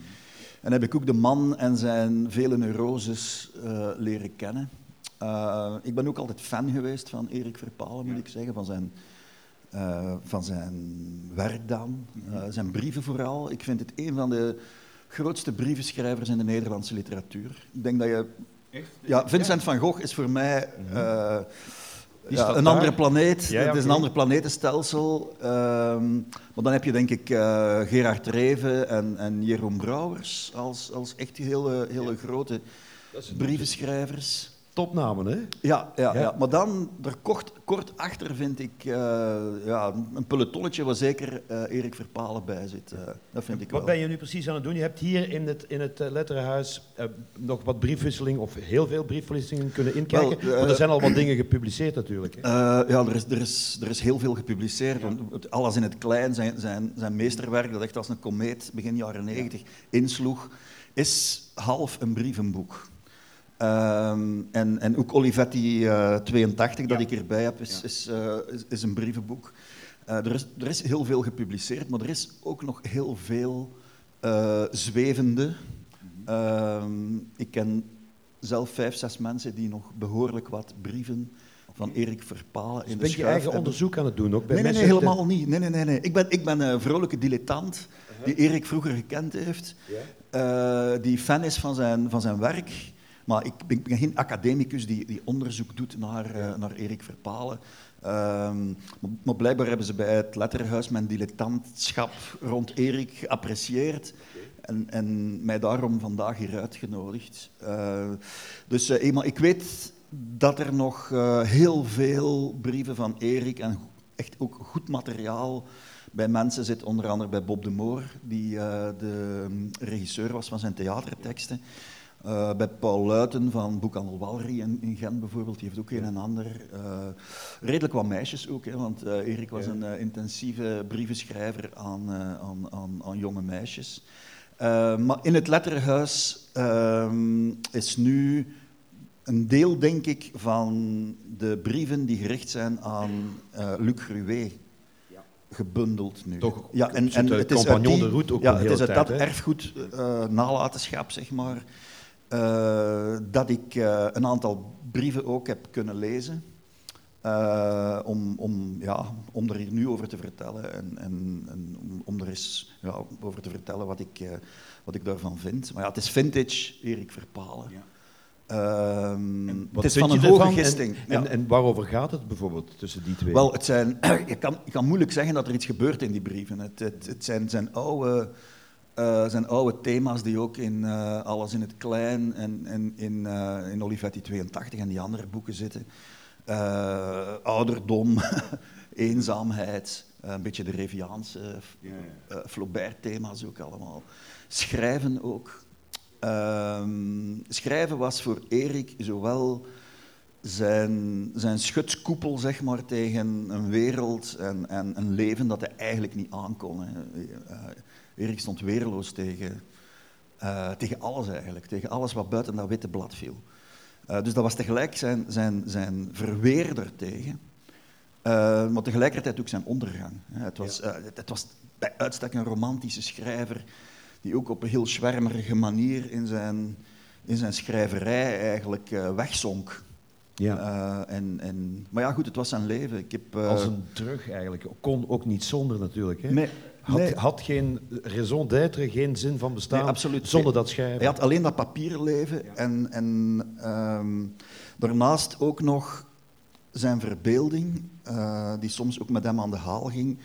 En heb ik ook de man en zijn vele neuroses uh, leren kennen. Ik ben ook altijd fan geweest van Erik Verpalen, moet ik zeggen, van zijn, uh, van zijn werk dan, zijn brieven vooral. Ik vind het een van de grootste brievenschrijvers in de Nederlandse literatuur. Ik denk dat je... Echt? Ja, Vincent van Gogh is voor mij... Ja, een andere planeet, ja, ja, het is een ander planetenstelsel. Um, maar dan heb je denk ik uh, Gerard Reven en, en Jeroen Brouwers als, als echt hele, hele grote brievenschrijvers. Topnamen, hè? Ja, ja, ja. maar dan, er kort, kort achter vind ik uh, ja, een pelotonnetje waar zeker uh, Erik Verpalen bij zit. Uh, dat vind ik wat ben je nu precies aan het doen? Je hebt hier in het, in het letterenhuis nog wat briefwisseling, of heel veel briefwisselingen kunnen inkijken. Wel, er zijn al wat dingen gepubliceerd natuurlijk. Hè? ja, er is, er, is, er is heel veel gepubliceerd. Ja. Alles in het klein, zijn, zijn, zijn meesterwerk, dat echt als een komeet begin jaren negentig insloeg, is half een brievenboek. Um, en, en ook Olivetti uh, 82, dat ja. ik erbij heb, is, ja. is, uh, is, is, een brievenboek. Uh, er, is, er is heel veel gepubliceerd, maar er is ook nog heel veel uh, zwevende. Mm -hmm. ik ken zelf vijf, zes mensen die nog behoorlijk wat brieven van Erik Verpalen in dus de Ben je eigen onderzoek aan het doen ook? Bij nee, nee, nee, helemaal niet. Nee, nee, nee, nee. Ik ben, ik ben een vrolijke dilettant -huh. die Erik vroeger gekend heeft, yeah. die fan is van zijn, van zijn werk. Maar ik ben, ik ben geen academicus die, die, onderzoek doet naar, uh, naar Erik Verpalen. Um, maar blijkbaar hebben ze bij het Letterhuis mijn dilettantschap rond Erik geapprecieerd. En, en, mij daarom vandaag hier uitgenodigd. Uh, dus uh, eenmaal, ik weet dat er nog uh, heel veel brieven van Erik en echt ook goed materiaal bij mensen zit, onder andere bij Bob de Moor, die de regisseur was van zijn theaterteksten. Uh, bij Paul Luiten van Boekhandel Walry in, in, Gent bijvoorbeeld, die heeft ook een en ander. Uh, redelijk wat meisjes ook, hè, want uh, Erik was een intensieve brievenschrijver aan, aan, aan, aan, jonge meisjes. maar in het letterhuis ehm, is nu een deel, denk ik, van de brieven die gericht zijn aan Luc Gruet gebundeld nu. Toch, ja, en, en het is compagnon die, de route ook ja, het is uit dat erfgoed nalatenschap, zeg maar, uh, dat ik uh, een aantal brieven ook heb kunnen lezen. Uh, om, om, ja, om er hier nu over te vertellen en, en, en om, om, er eens ja, over te vertellen wat ik, wat ik daarvan vind. Maar ja, het is vintage Erik Verpalen. Ja. Um, het is van een hoge gisting. En, ja. en, en, waarover gaat het bijvoorbeeld tussen die twee? Wel, het zijn, je, kan, je kan moeilijk zeggen dat er iets gebeurt in die brieven. Het, het, het zijn, zijn oude uh, zijn oude thema's die ook in uh, Alles in het Klein en, en in, uh, in Olivetti 82 en die andere boeken zitten. ouderdom, eenzaamheid, een beetje de Reviaanse. Flaubert-thema's ook allemaal. Schrijven ook. Ehm, schrijven was voor Erik zowel zijn, zijn schutskoepel zeg maar, tegen een wereld en, en een leven dat hij eigenlijk niet aankon. Hè. Erik stond weerloos tegen, uh, tegen alles eigenlijk, tegen alles wat buiten dat witte blad viel. Uh, dus dat was tegelijk zijn, zijn, zijn verweerder tegen, uh, maar tegelijkertijd ook zijn ondergang. Het was, ja. het was bij uitstek een romantische schrijver die ook op een heel zwermerige manier in zijn, in zijn schrijverij eigenlijk wegzonk. Ja. Uh, en, en, maar ja, goed, het was zijn leven. Ik heb, uh... Als een terug eigenlijk. Kon ook niet zonder natuurlijk. Hè? Nee, had, Nee. had geen raison d'être, geen zin van bestaan Nee, zonder dat schrijven. Hij had alleen dat papierleven en, en ehm, daarnaast ook nog zijn verbeelding, eh, die soms ook met hem aan de haal ging.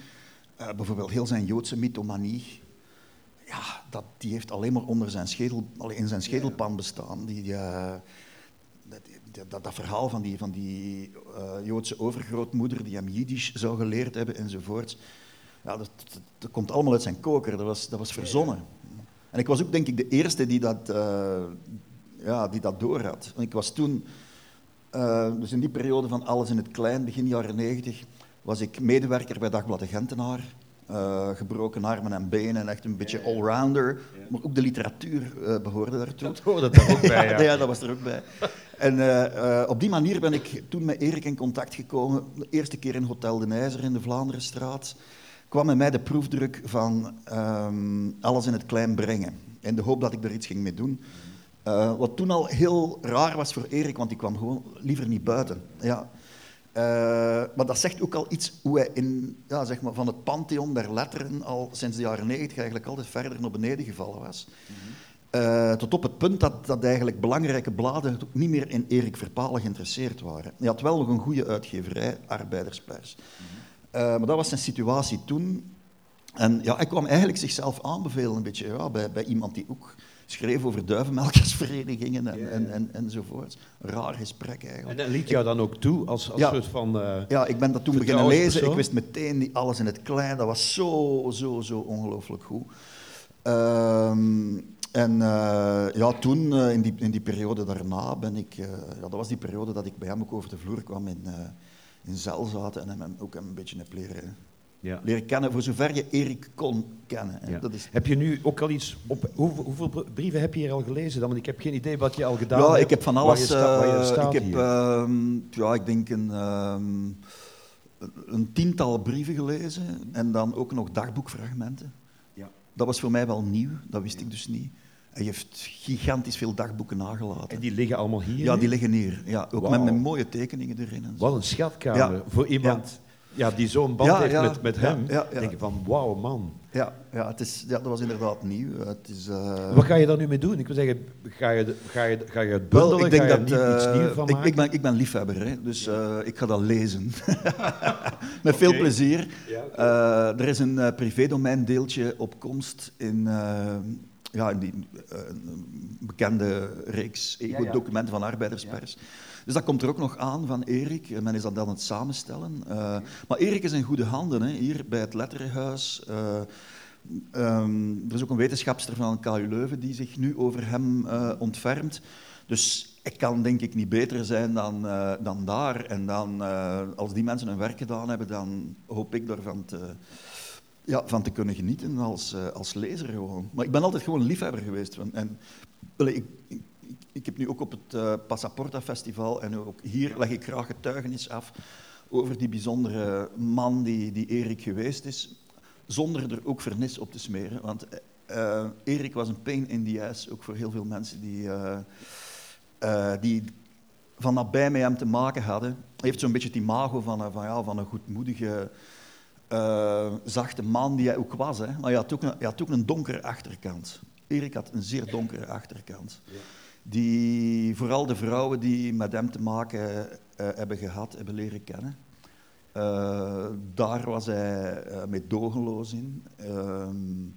Eh, bijvoorbeeld heel zijn Joodse mythomanie. Ja, dat, die heeft alleen maar onder zijn schedel, in zijn schedelpan bestaan. Die, eh, dat, dat, dat verhaal van die, van die Joodse overgrootmoeder die hem Jiddisch zou geleerd hebben enzovoort. Ja, dat, dat, dat komt allemaal uit zijn koker, dat was, dat was verzonnen. En ik was ook denk ik de eerste die dat, eh ja, die dat door had. Want ik was toen, eh, dus in die periode van Alles in het Klein, begin jaren negentig, was ik medewerker bij Dagblad de Gentenaar. Eh, gebroken armen en benen, echt een beetje allrounder. Maar ook de literatuur eh, behoorde daartoe. Dat hoorde daar ook bij, ja. ja, dat was er ook bij. En op die manier ben ik toen met Erik in contact gekomen. De eerste keer in Hotel de Nijzer in de Vlaanderenstraat. Kwam met mij de proefdruk van ehm, Alles in het Klein brengen. In de hoop dat ik er iets ging mee doen. Eh, wat toen al heel raar was voor Erik, want die kwam gewoon liever niet buiten. Ja. Eh, maar dat zegt ook al iets hoe hij in, ja, zeg maar, van het pantheon der letteren al sinds de jaren negentig eigenlijk altijd verder naar beneden gevallen was. Eh, tot op het punt dat, dat eigenlijk belangrijke bladen niet meer in Erik Verpalen geïnteresseerd waren. Hij had wel nog een goede uitgeverij, Arbeiderspers. Eh, maar dat was zijn situatie toen. En ja, hij kwam eigenlijk zichzelf aanbevelen een beetje ja, bij, bij iemand die ook schreef over duivenmelkersverenigingen en, en, en, enzovoort. Een raar gesprek En eigenlijk. dat liet jou dan ook toe als, als Ja. soort van... eh, Ja, ik ben dat toen beginnen lezen. Ik wist meteen die alles in het klein. Dat was zo, zo, zo ongelooflijk goed. Ehm, en eh, ja, toen, in, die, in die periode daarna, ben ik... ja, dat was die periode dat ik bij hem ook over de vloer kwam in, in Zel zaten en hem ook een beetje heb leren, ja. leren kennen, voor zover je Erik kon kennen. Ja. Dat is, Heb je nu ook al iets op... Hoeveel, hoeveel brieven heb je hier al gelezen dan? Want ik heb geen idee wat je al gedaan ja, hebt. ik heb van alles. sta- eh, staat ik heb, ehm, ja, ik denk een, ehm, een tiental brieven gelezen en dan ook nog dagboekfragmenten. Ja. Dat was voor mij wel nieuw, dat wist ik dus niet. Hij heeft gigantisch veel dagboeken nagelaten. En die liggen allemaal hier? ja, die liggen hier. Ja, ook met, met mooie tekeningen erin. En zo. Wat een schatkamer Ja. voor iemand ja. die zo'n band Ja, heeft met, met hem. denk je van, wauw man. Ja, ja, het is, ja, dat was inderdaad nieuw. Het is, eh, Wat ga je daar nu mee doen? Ik wil zeggen, ga je, ga je, ga je het Wel, bundelen? ik denk ga je dat niet iets eh, nieuws van ik, maken? ik, ben, ik ben liefhebber, hè, dus eh, ik ga dat lezen. Met veel plezier. Er is een eh privédomeindeeltje op komst in, ja, in die eh, bekende reeks ja. documenten van arbeiderspers. Dus dat komt er ook nog aan van Erik. En men is dat dan aan het samenstellen. Eh, maar Erik is in goede handen, hè, hier bij het Letterenhuis. Eh, ehm, er is ook een wetenschapster van KU Leuven die zich nu over hem eh, ontfermt. Dus ik kan denk ik niet beter zijn dan, eh, dan daar. En dan, eh, als die mensen hun werk gedaan hebben, dan hoop ik daarvan te, ja, van te kunnen genieten als, eh, als lezer gewoon. Maar ik ben altijd gewoon liefhebber geweest. En, ik, ik, ik heb nu ook op het eh, Passaporta Festival en ook hier leg ik graag getuigenis af over die bijzondere man die, die Erik geweest is, zonder er ook vernis op te smeren. Want eh, Erik was een pain in the ass, ook voor heel veel mensen die, die van nabij met hem te maken hadden. Hij heeft zo'n beetje het imago van, van, ja, van een goedmoedige, eh, zachte man die hij ook was. Hè. Maar hij had, ook een, had ook een donkere achterkant. Erik had een zeer donkere achterkant. Die vooral de vrouwen die met hem te maken eh, hebben gehad, hebben leren kennen. Eh, daar was hij uh, meedogenloos in. Ehm,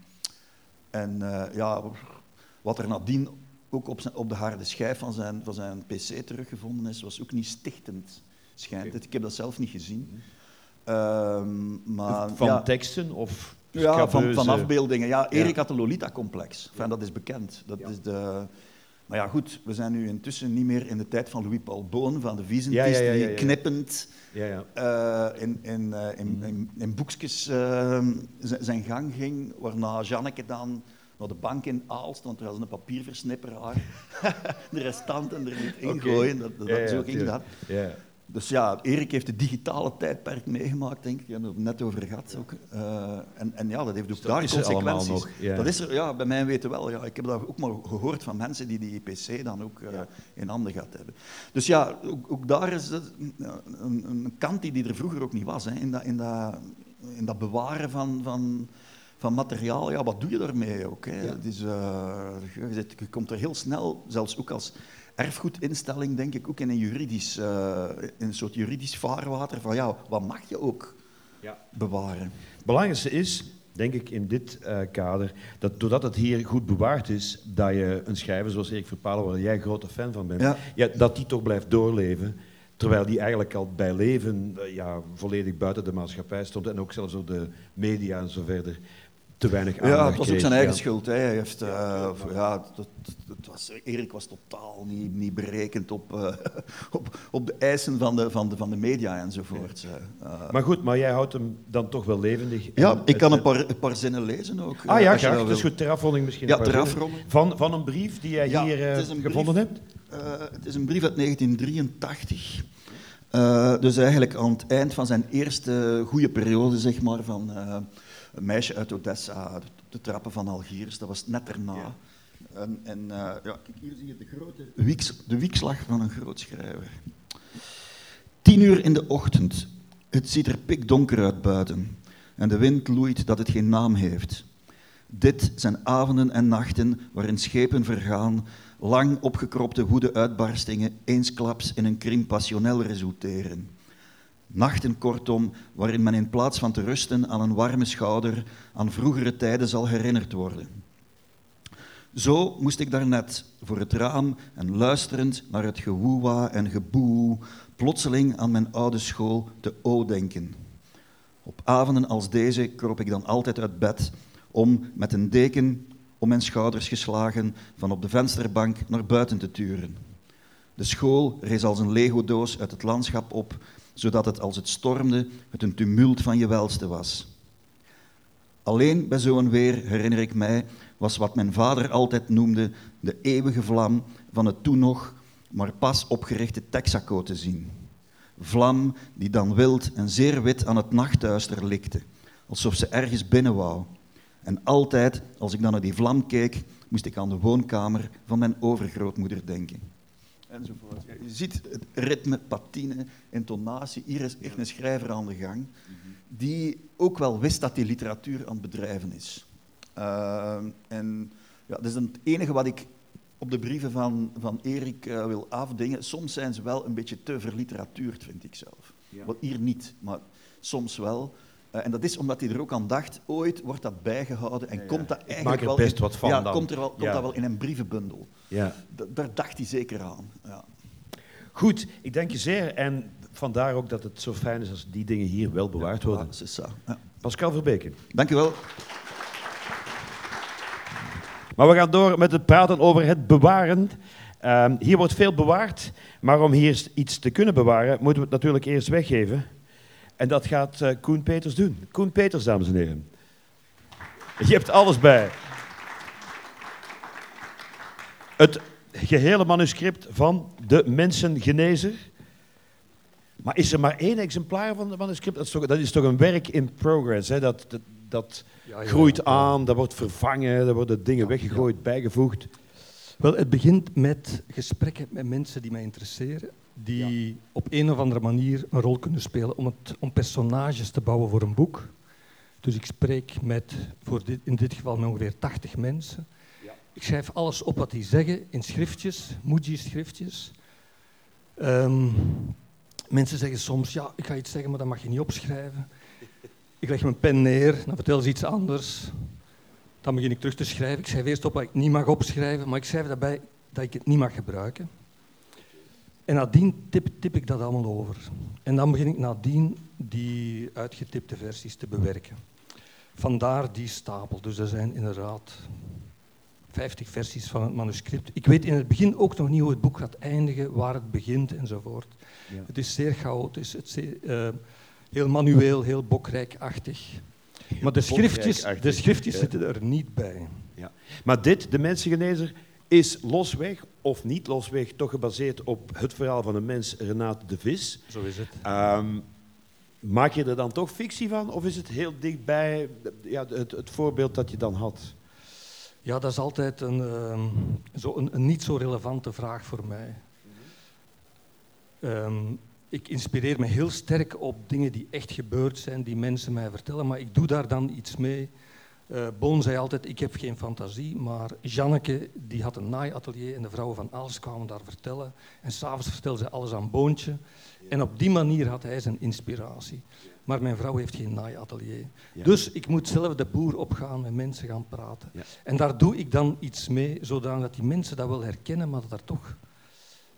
en ja, wat er nadien ook op, zijn, op, de harde schijf van zijn, van zijn pc teruggevonden is, was ook niet stichtend, schijnt het. Ik heb dat zelf niet gezien. Um, maar, van ja, teksten of ja, van, van, afbeeldingen. Ja, Erik ja. had de Lolita-complex. Enfin, dat is bekend. Dat is de... Maar ja, goed, we zijn nu intussen niet meer in de tijd van Louis-Paul Boon, van de Wiesentist, ja, die knippend uh, in, in, uh, in, in, in, boekjes uh, zijn gang ging, waarna Janneke dan naar de bank in Aalst, want er was een papierversnipperaar, de restanten er niet ingooien, okay. dat, dat, zo ging dat. Dus ja, Erik heeft het digitale tijdperk meegemaakt, denk ik. We hebben het net over gehad ook. Uh, en, en ja, dat heeft ook dus daar consequenties. Nog, ja. Dat is er, ja, bij mij weten wel. Ja. Ik heb dat ook maar gehoord van mensen die die PC dan ook uh, ja. in handen gehad hebben. Dus ja, ook, ook daar is een, een, kant die, die er vroeger ook niet was. Hè. In, dat, in, dat, in dat bewaren van, van, van materiaal, ja, wat doe je daarmee ook? Hè? Uh, je, zit, je, komt er heel snel, zelfs ook als erfgoedinstelling, denk ik, ook in een, juridisch, uh, in een soort juridisch vaarwater van ja, wat mag je ook ja. bewaren? Het belangrijkste is, denk ik in dit uh, kader, dat doordat het hier goed bewaard is, dat je een schrijver zoals Erik Verpalen, waar jij een grote fan van bent, ja. ja. dat die toch blijft doorleven. Terwijl die eigenlijk al bij leven ja, volledig buiten de maatschappij stond en ook zelfs door de media en zo verder te weinig aandacht Ja, het was ook zijn eigen schuld. Hè. Hij heeft, uh, ja, dat, dat was, Erik was totaal niet, niet berekend op, uh, op, op de eisen van de, van de, van de media enzovoort. Uh, maar goed, maar jij houdt hem dan toch wel levendig. Ja, ik kan een paar, een paar zinnen lezen ook. Ah ja, graag. Dat is goed, ter afronding misschien. Ja, ter afronding. Van, van een brief die jij ja, hier gevonden brief, hebt? het is een brief uit 1983. Uh, dus eigenlijk aan het eind van zijn eerste goede periode, zeg maar, van een meisje uit Odessa, de, de trappen van Algiers, dat was net erna. Ja. En, en uh, ja, kijk, hier zie je de grote wieks, de wiekslag van een groot schrijver. Tien uur in de ochtend. Het ziet er pikdonker uit buiten. En de wind loeit dat het geen naam heeft. Dit zijn avonden en nachten waarin schepen vergaan lang opgekropte woede-uitbarstingen eensklaps in een kring passioneel resulteren. Nachten kortom, waarin men in plaats van te rusten aan een warme schouder aan vroegere tijden zal herinnerd worden. Zo moest ik daarnet voor het raam en luisterend naar het gewoewa en geboe plotseling aan mijn oude school te O denken. Op avonden als deze kroop ik dan altijd uit bed om met een deken om mijn schouders geslagen van op de vensterbank naar buiten te turen. De school rees als een Lego-doos uit het landschap op, zodat het als het stormde het een tumult van je welste was. Alleen bij zo'n weer, herinner ik mij, was wat mijn vader altijd noemde de eeuwige vlam van het toen nog maar pas opgerichte Texaco te zien. Vlam die dan wild en zeer wit aan het nachtduister likte, alsof ze ergens binnen wou. En altijd, als ik dan naar die vlam keek, moest ik aan de woonkamer van mijn overgrootmoeder denken. Enzovoort. Je ziet het ritme, patine, intonatie. Hier is echt een schrijver aan de gang, die ook wel wist dat die literatuur aan het bedrijven is. Uh, en ja, dat is het enige wat ik op de brieven van, van Erik uh, wil afdingen. Soms zijn ze wel een beetje te verliteratuurd, vind ik zelf. Ja. Wat hier niet, maar soms wel. Uh, en dat is omdat hij er ook aan dacht, ooit wordt dat bijgehouden en ja, komt dat eigenlijk maak er wel... best in, wat van ja, dan. komt, er wel, komt dat wel in een brievenbundel. Ja. D daar dacht hij zeker aan. Goed, ik dank je zeer. En vandaar ook dat het zo fijn is als die dingen hier wel bewaard worden. Ja, Pascal Verbeke. Dank je wel. Maar we gaan door met het praten over het bewaren. Um, hier wordt veel bewaard, maar om hier iets te kunnen bewaren, moeten we het natuurlijk eerst weggeven. En dat gaat uh, Koen Peters doen. Koen Peters, dames en heren. Je hebt alles bij. Het gehele manuscript van De Mensengenezer. Maar is er maar één exemplaar van het manuscript? Dat is toch, dat is toch een werk in progress. Hè? Dat, dat, dat ja, ja, groeit ja, aan, dat wordt vervangen, er worden dingen weggegooid, bijgevoegd. Wel, het begint met gesprekken met mensen die mij interesseren, die op een of andere manier een rol kunnen spelen om, het, om personages te bouwen voor een boek. Dus ik spreek met, voor dit, in dit geval met ongeveer 80 mensen. Ik schrijf alles op wat die zeggen in schriftjes, Muji-schriftjes. Um, mensen zeggen soms, ja, ik ga iets zeggen, maar dat mag je niet opschrijven. Ik leg mijn pen neer, dan vertel ze iets anders. Dan begin ik terug te schrijven. Ik schrijf eerst op wat ik niet mag opschrijven, maar ik schrijf daarbij dat ik het niet mag gebruiken. En nadien tip, tip ik dat allemaal over. En dan begin ik nadien die uitgetipte versies te bewerken. Vandaar die stapel. Dus er zijn inderdaad 50 versies van het manuscript. Ik weet in het begin ook nog niet hoe het boek gaat eindigen, waar het begint enzovoort. Ja. Het is zeer chaotisch, het is zeer, uh, heel manueel, heel bokrijkachtig. Maar de schriftjes, de schriftjes zitten er niet bij. Ja. Maar dit, de mensengenezer, is losweg of niet losweg toch gebaseerd op het verhaal van een mens, Renate de Vis. Zo is het. Um, maak je er dan toch fictie van of is het heel dichtbij ja, het, het voorbeeld dat je dan had? Ja, dat is altijd een, uh, zo een, een, niet zo relevante vraag voor mij. Um, ik inspireer me heel sterk op dingen die echt gebeurd zijn, die mensen mij vertellen, maar ik doe daar dan iets mee Uh, Boon zei altijd, ik heb geen fantasie, maar Janneke die had een naaiatelier en de vrouwen van alles kwamen daar vertellen. En s'avonds vertelde ze alles aan Boontje. En op die manier had hij zijn inspiratie. Maar mijn vrouw heeft geen naaiatelier. Dus ik moet zelf de boer opgaan, met mensen gaan praten. En daar doe ik dan iets mee, zodat die mensen dat wel herkennen, maar dat er toch,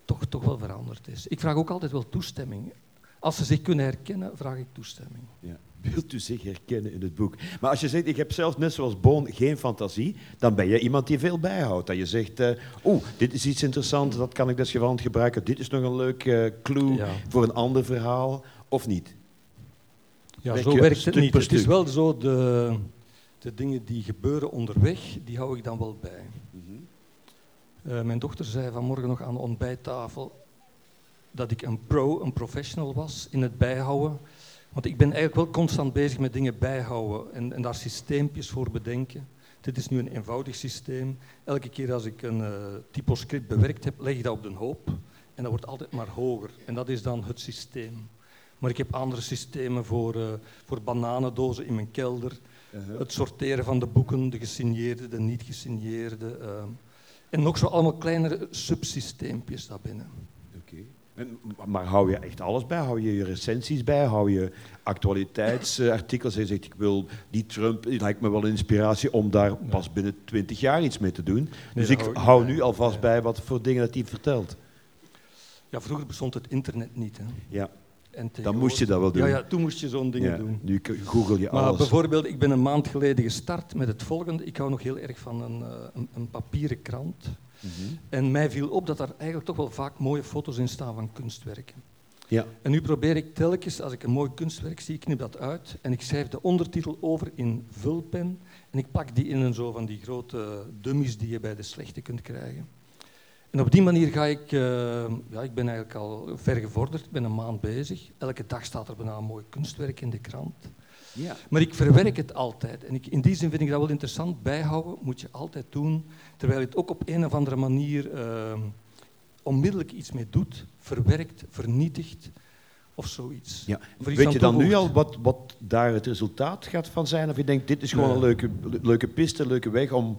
toch, toch wel veranderd is. Ik vraag ook altijd wel toestemming. Als ze zich kunnen herkennen, vraag ik toestemming. Ja. Wilt u zich herkennen in het boek? Maar als je zegt, ik heb zelf net zoals Boon geen fantasie, dan ben je iemand die veel bijhoudt. Dat je zegt, uh, oeh, dit is iets interessants, dat kan ik desgevallend gebruiken. Dit is nog een leuk uh, clue voor een ander verhaal, of niet? Ja, zo werkt het niet. Het is wel zo, de, de dingen die gebeuren onderweg, die hou ik dan wel bij. Mm mijn dochter zei vanmorgen nog aan de ontbijttafel dat ik een pro, een professional was in het bijhouden. Want ik ben eigenlijk wel constant bezig met dingen bijhouden en, en daar systeempjes voor bedenken. Dit is nu een eenvoudig systeem. Elke keer als ik een uh, typoscript bewerkt heb, leg ik dat op de hoop. En dat wordt altijd maar hoger. En dat is dan het systeem. Maar ik heb andere systemen voor, uh, voor bananendozen in mijn kelder. Uh-huh. Het sorteren van de boeken, de gesigneerde, de niet gesigneerde. Uh, en nog zo allemaal kleinere subsysteempjes daarbinnen. Maar hou je echt alles bij? Hou je je recensies bij? Hou je actualiteitsartikels? Je zegt, ik wil die Trump, die lijkt me wel een inspiratie om daar pas binnen twintig jaar iets mee te doen. dus ik hou nu alvast bij wat voor dingen dat hij vertelt. Ja, vroeger bestond het internet niet. Hè. Ja. En dan moest je dat wel doen. Ja, ja toen moest je zo'n dingen doen. Nu google je maar alles. Bijvoorbeeld, ik ben een maand geleden gestart met het volgende. Ik hou nog heel erg van een, eh, een, een papieren krant. Mhm. En mij viel op dat er eigenlijk toch wel vaak mooie foto's in staan van kunstwerken. Ja. En nu probeer ik telkens, als ik een mooi kunstwerk zie, ik knip dat uit en ik schrijf de ondertitel over in vulpen en ik plak die in een zo van die grote dummies die je bij de slechte kunt krijgen. En op die manier ga ik, uh, ja, ik ben eigenlijk al ver gevorderd, ik ben een maand bezig. Elke dag staat er bijna een mooi kunstwerk in de krant. Ja. Maar ik verwerk het altijd. En ik, in die zin vind ik dat wel interessant. Bijhouden moet je altijd doen, terwijl je het ook op een of andere manier uh, onmiddellijk iets mee doet, verwerkt, vernietigt of zoiets. Ja. Weet je dan nu al wat, wat daar het resultaat gaat van zijn? Of je denkt, dit is gewoon een leuke, leuke piste, een leuke weg om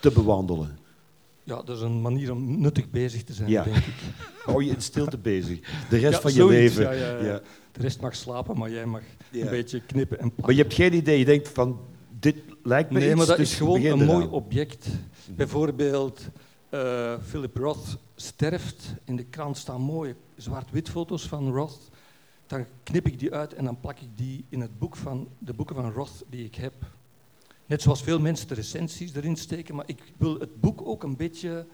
te bewandelen? Ja, dat is een manier om nuttig bezig te zijn, denk ik. Hou je in stilte bezig. De rest van je leven. Ja, ja, De rest mag slapen, maar jij mag een beetje knippen en plakken. Maar je hebt geen idee. Je denkt van, dit lijkt me Nee, iets, maar dat dus is gewoon een mooi object. Bijvoorbeeld, uh, Philip Roth sterft. In de krant staan mooie zwart-wit foto's van Roth. Dan knip ik die uit en dan plak ik die in het boek van, de boeken van Roth die ik heb. Net zoals veel mensen de recensies erin steken, maar ik wil het boek ook een beetje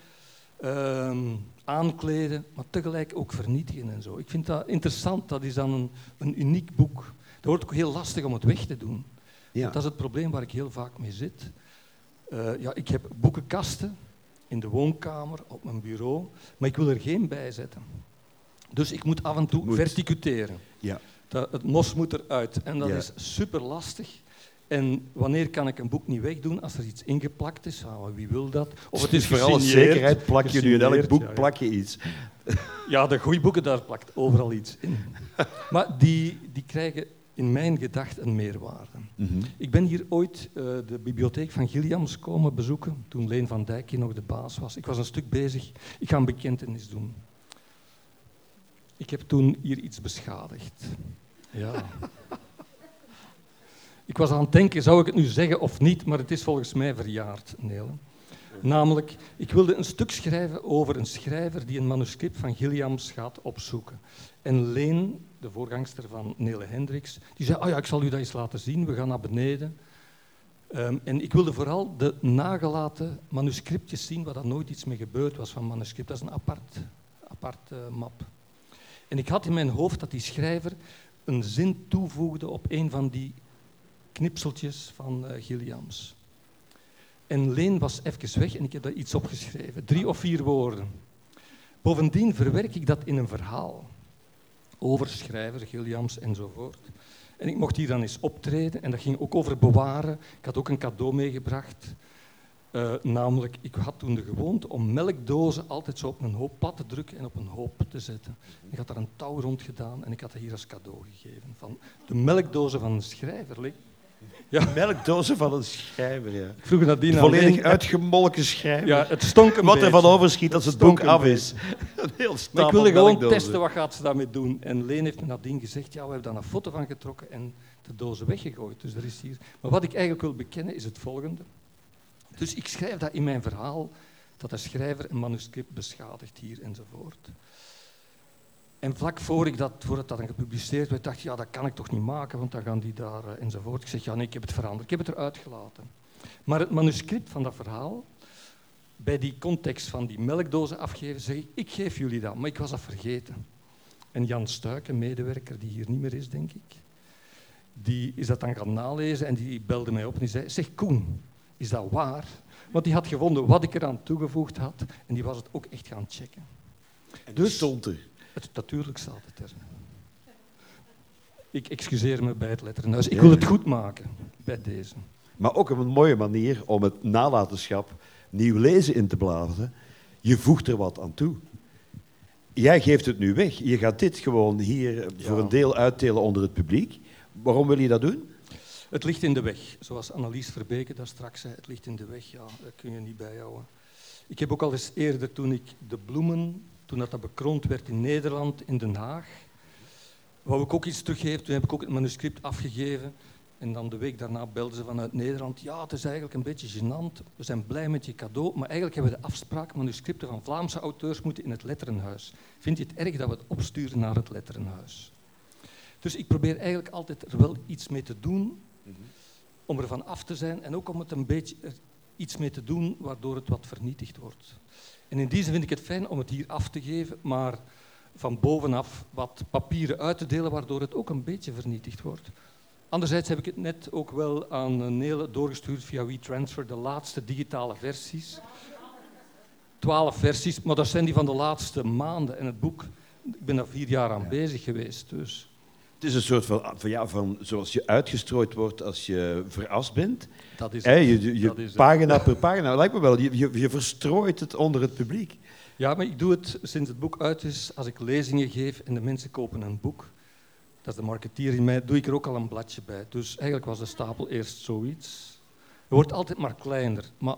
uh, aankleden, maar tegelijk ook vernietigen en zo. Ik vind dat interessant, dat is dan een, een uniek boek. Dat wordt ook heel lastig om het weg te doen. Ja. Dat is het probleem waar ik heel vaak mee zit. Uh, ja, ik heb boekenkasten in de woonkamer, op mijn bureau, maar ik wil er geen bij zetten. Dus ik moet af en toe verticuteren. Ja. Dat, het mos moet eruit en dat ja. is super lastig. En wanneer kan ik een boek niet wegdoen als er iets ingeplakt is? Ah, wie wil dat? Of het is voor alle zekerheid plak je nu in elk boek plak je iets. Ja, de goede boeken, daar plakt overal iets in. Maar die, die krijgen in mijn gedacht een meerwaarde. Mm -hmm. Ik ben hier ooit uh, de bibliotheek van Gilliams komen bezoeken, toen Leen van Dijk hier nog de baas was. Ik was een stuk bezig. Ik ga een bekentenis doen. Ik heb toen hier iets beschadigd. Ja. Ik was aan het denken, zou ik het nu zeggen of niet, maar het is volgens mij verjaard, Nele. Namelijk, ik wilde een stuk schrijven over een schrijver die een manuscript van Gilliams gaat opzoeken. En Leen, de voorgangster van Nele Hendricks, die zei, oh ja, ik zal u dat eens laten zien, we gaan naar beneden. Um, en ik wilde vooral de nagelaten manuscriptjes zien, waar dat nooit iets mee gebeurd was van manuscript. Dat is een apart, apart uh, map. En ik had in mijn hoofd dat die schrijver een zin toevoegde op een van die knipseltjes van uh, Gilliams. En Leen was even weg en ik heb daar iets opgeschreven. Drie of vier woorden. Bovendien verwerk ik dat in een verhaal. Over schrijver, Gilliams enzovoort. En ik mocht hier dan eens optreden en dat ging ook over bewaren. Ik had ook een cadeau meegebracht. Uh, namelijk, ik had toen de gewoonte om melkdozen altijd zo op een hoop plat te drukken en op een hoop te zetten. Ik had daar een touw rond gedaan en ik had dat hier als cadeau gegeven. Van de melkdozen van een schrijver Ja. Melkdozen van een schrijver, ja. Ik vroeg nadien Volledig uitgemolken schrijver. Ja, het stonk een Wat er beetje. van overschiet als het boek een af is. Een heel Maar ik wilde gewoon melkdozen. testen wat gaat ze daarmee doen. En Leen heeft me nadien gezegd, ja, we hebben daar een foto van getrokken en de dozen weggegooid. Dus er is hier... Maar wat ik eigenlijk wil bekennen is het volgende. Dus ik schrijf dat in mijn verhaal, dat de schrijver een manuscript beschadigt hier enzovoort. En vlak voor ik dat, voordat dat dan gepubliceerd werd, dacht ik, ja, dat kan ik toch niet maken, want dan gaan die daar eh, enzovoort. Ik zeg, ja, nee, ik heb het veranderd, ik heb het eruit gelaten. Maar het manuscript van dat verhaal, bij die context van die melkdozen afgeven, zeg ik, ik geef jullie dat, maar ik was dat vergeten. En Jan Stuik, een medewerker die hier niet meer is, denk ik, die is dat dan gaan nalezen en die belde mij op en die zei, zeg Koen, is dat waar? Want die had gevonden wat ik eraan toegevoegd had en die was het ook echt gaan checken. En Dus- dus stond er. Het, natuurlijk staat het er. Ik excuseer me bij het letterenhuis. Ik wil het goed maken bij deze. Maar ook een mooie manier om het nalatenschap nieuw lezen in te blazen. Je voegt er wat aan toe. Jij geeft het nu weg. Je gaat dit gewoon hier voor een deel uitdelen onder het publiek. Waarom wil je dat doen? Het ligt in de weg, zoals Annelies Verbeke daar straks zei. Het ligt in de weg, ja, dat kun je niet bijhouden. Ik heb ook al eens eerder, toen ik de bloemen, toen dat, dat bekroond werd in Nederland, in Den Haag, wou ik ook iets teruggeven. Toen heb ik ook het manuscript afgegeven. En dan de week daarna belden ze vanuit Nederland. Ja, het is eigenlijk een beetje gênant. We zijn blij met je cadeau. Maar eigenlijk hebben we de afspraak, manuscripten van Vlaamse auteurs moeten in het letterenhuis. Vind je het erg dat we het opsturen naar het letterenhuis? Dus ik probeer eigenlijk altijd er wel iets mee te doen om er van af te zijn en ook om het een beetje er iets mee te doen waardoor het wat vernietigd wordt. En in die zin vind ik het fijn om het hier af te geven, maar van bovenaf wat papieren uit te delen waardoor het ook een beetje vernietigd wordt. Anderzijds heb ik het net ook wel aan Nele doorgestuurd via WeTransfer, de laatste digitale versies. Twaalf versies, maar dat zijn die van de laatste maanden. En het boek, ik ben daar vier jaar aan bezig geweest, dus... Het is een soort van, van, ja, van zoals je uitgestrooid wordt als je verrast bent. Dat is het. je je, je Dat is het. pagina per pagina, lijkt me wel. Je, je, je verstrooit het onder het publiek. Ja, maar ik doe het sinds het boek uit is, als ik lezingen geef en de mensen kopen een boek. Dat is de marketeer in mij, doe ik er ook al een bladje bij. Dus eigenlijk was de stapel eerst zoiets. Het wordt altijd maar kleiner. Maar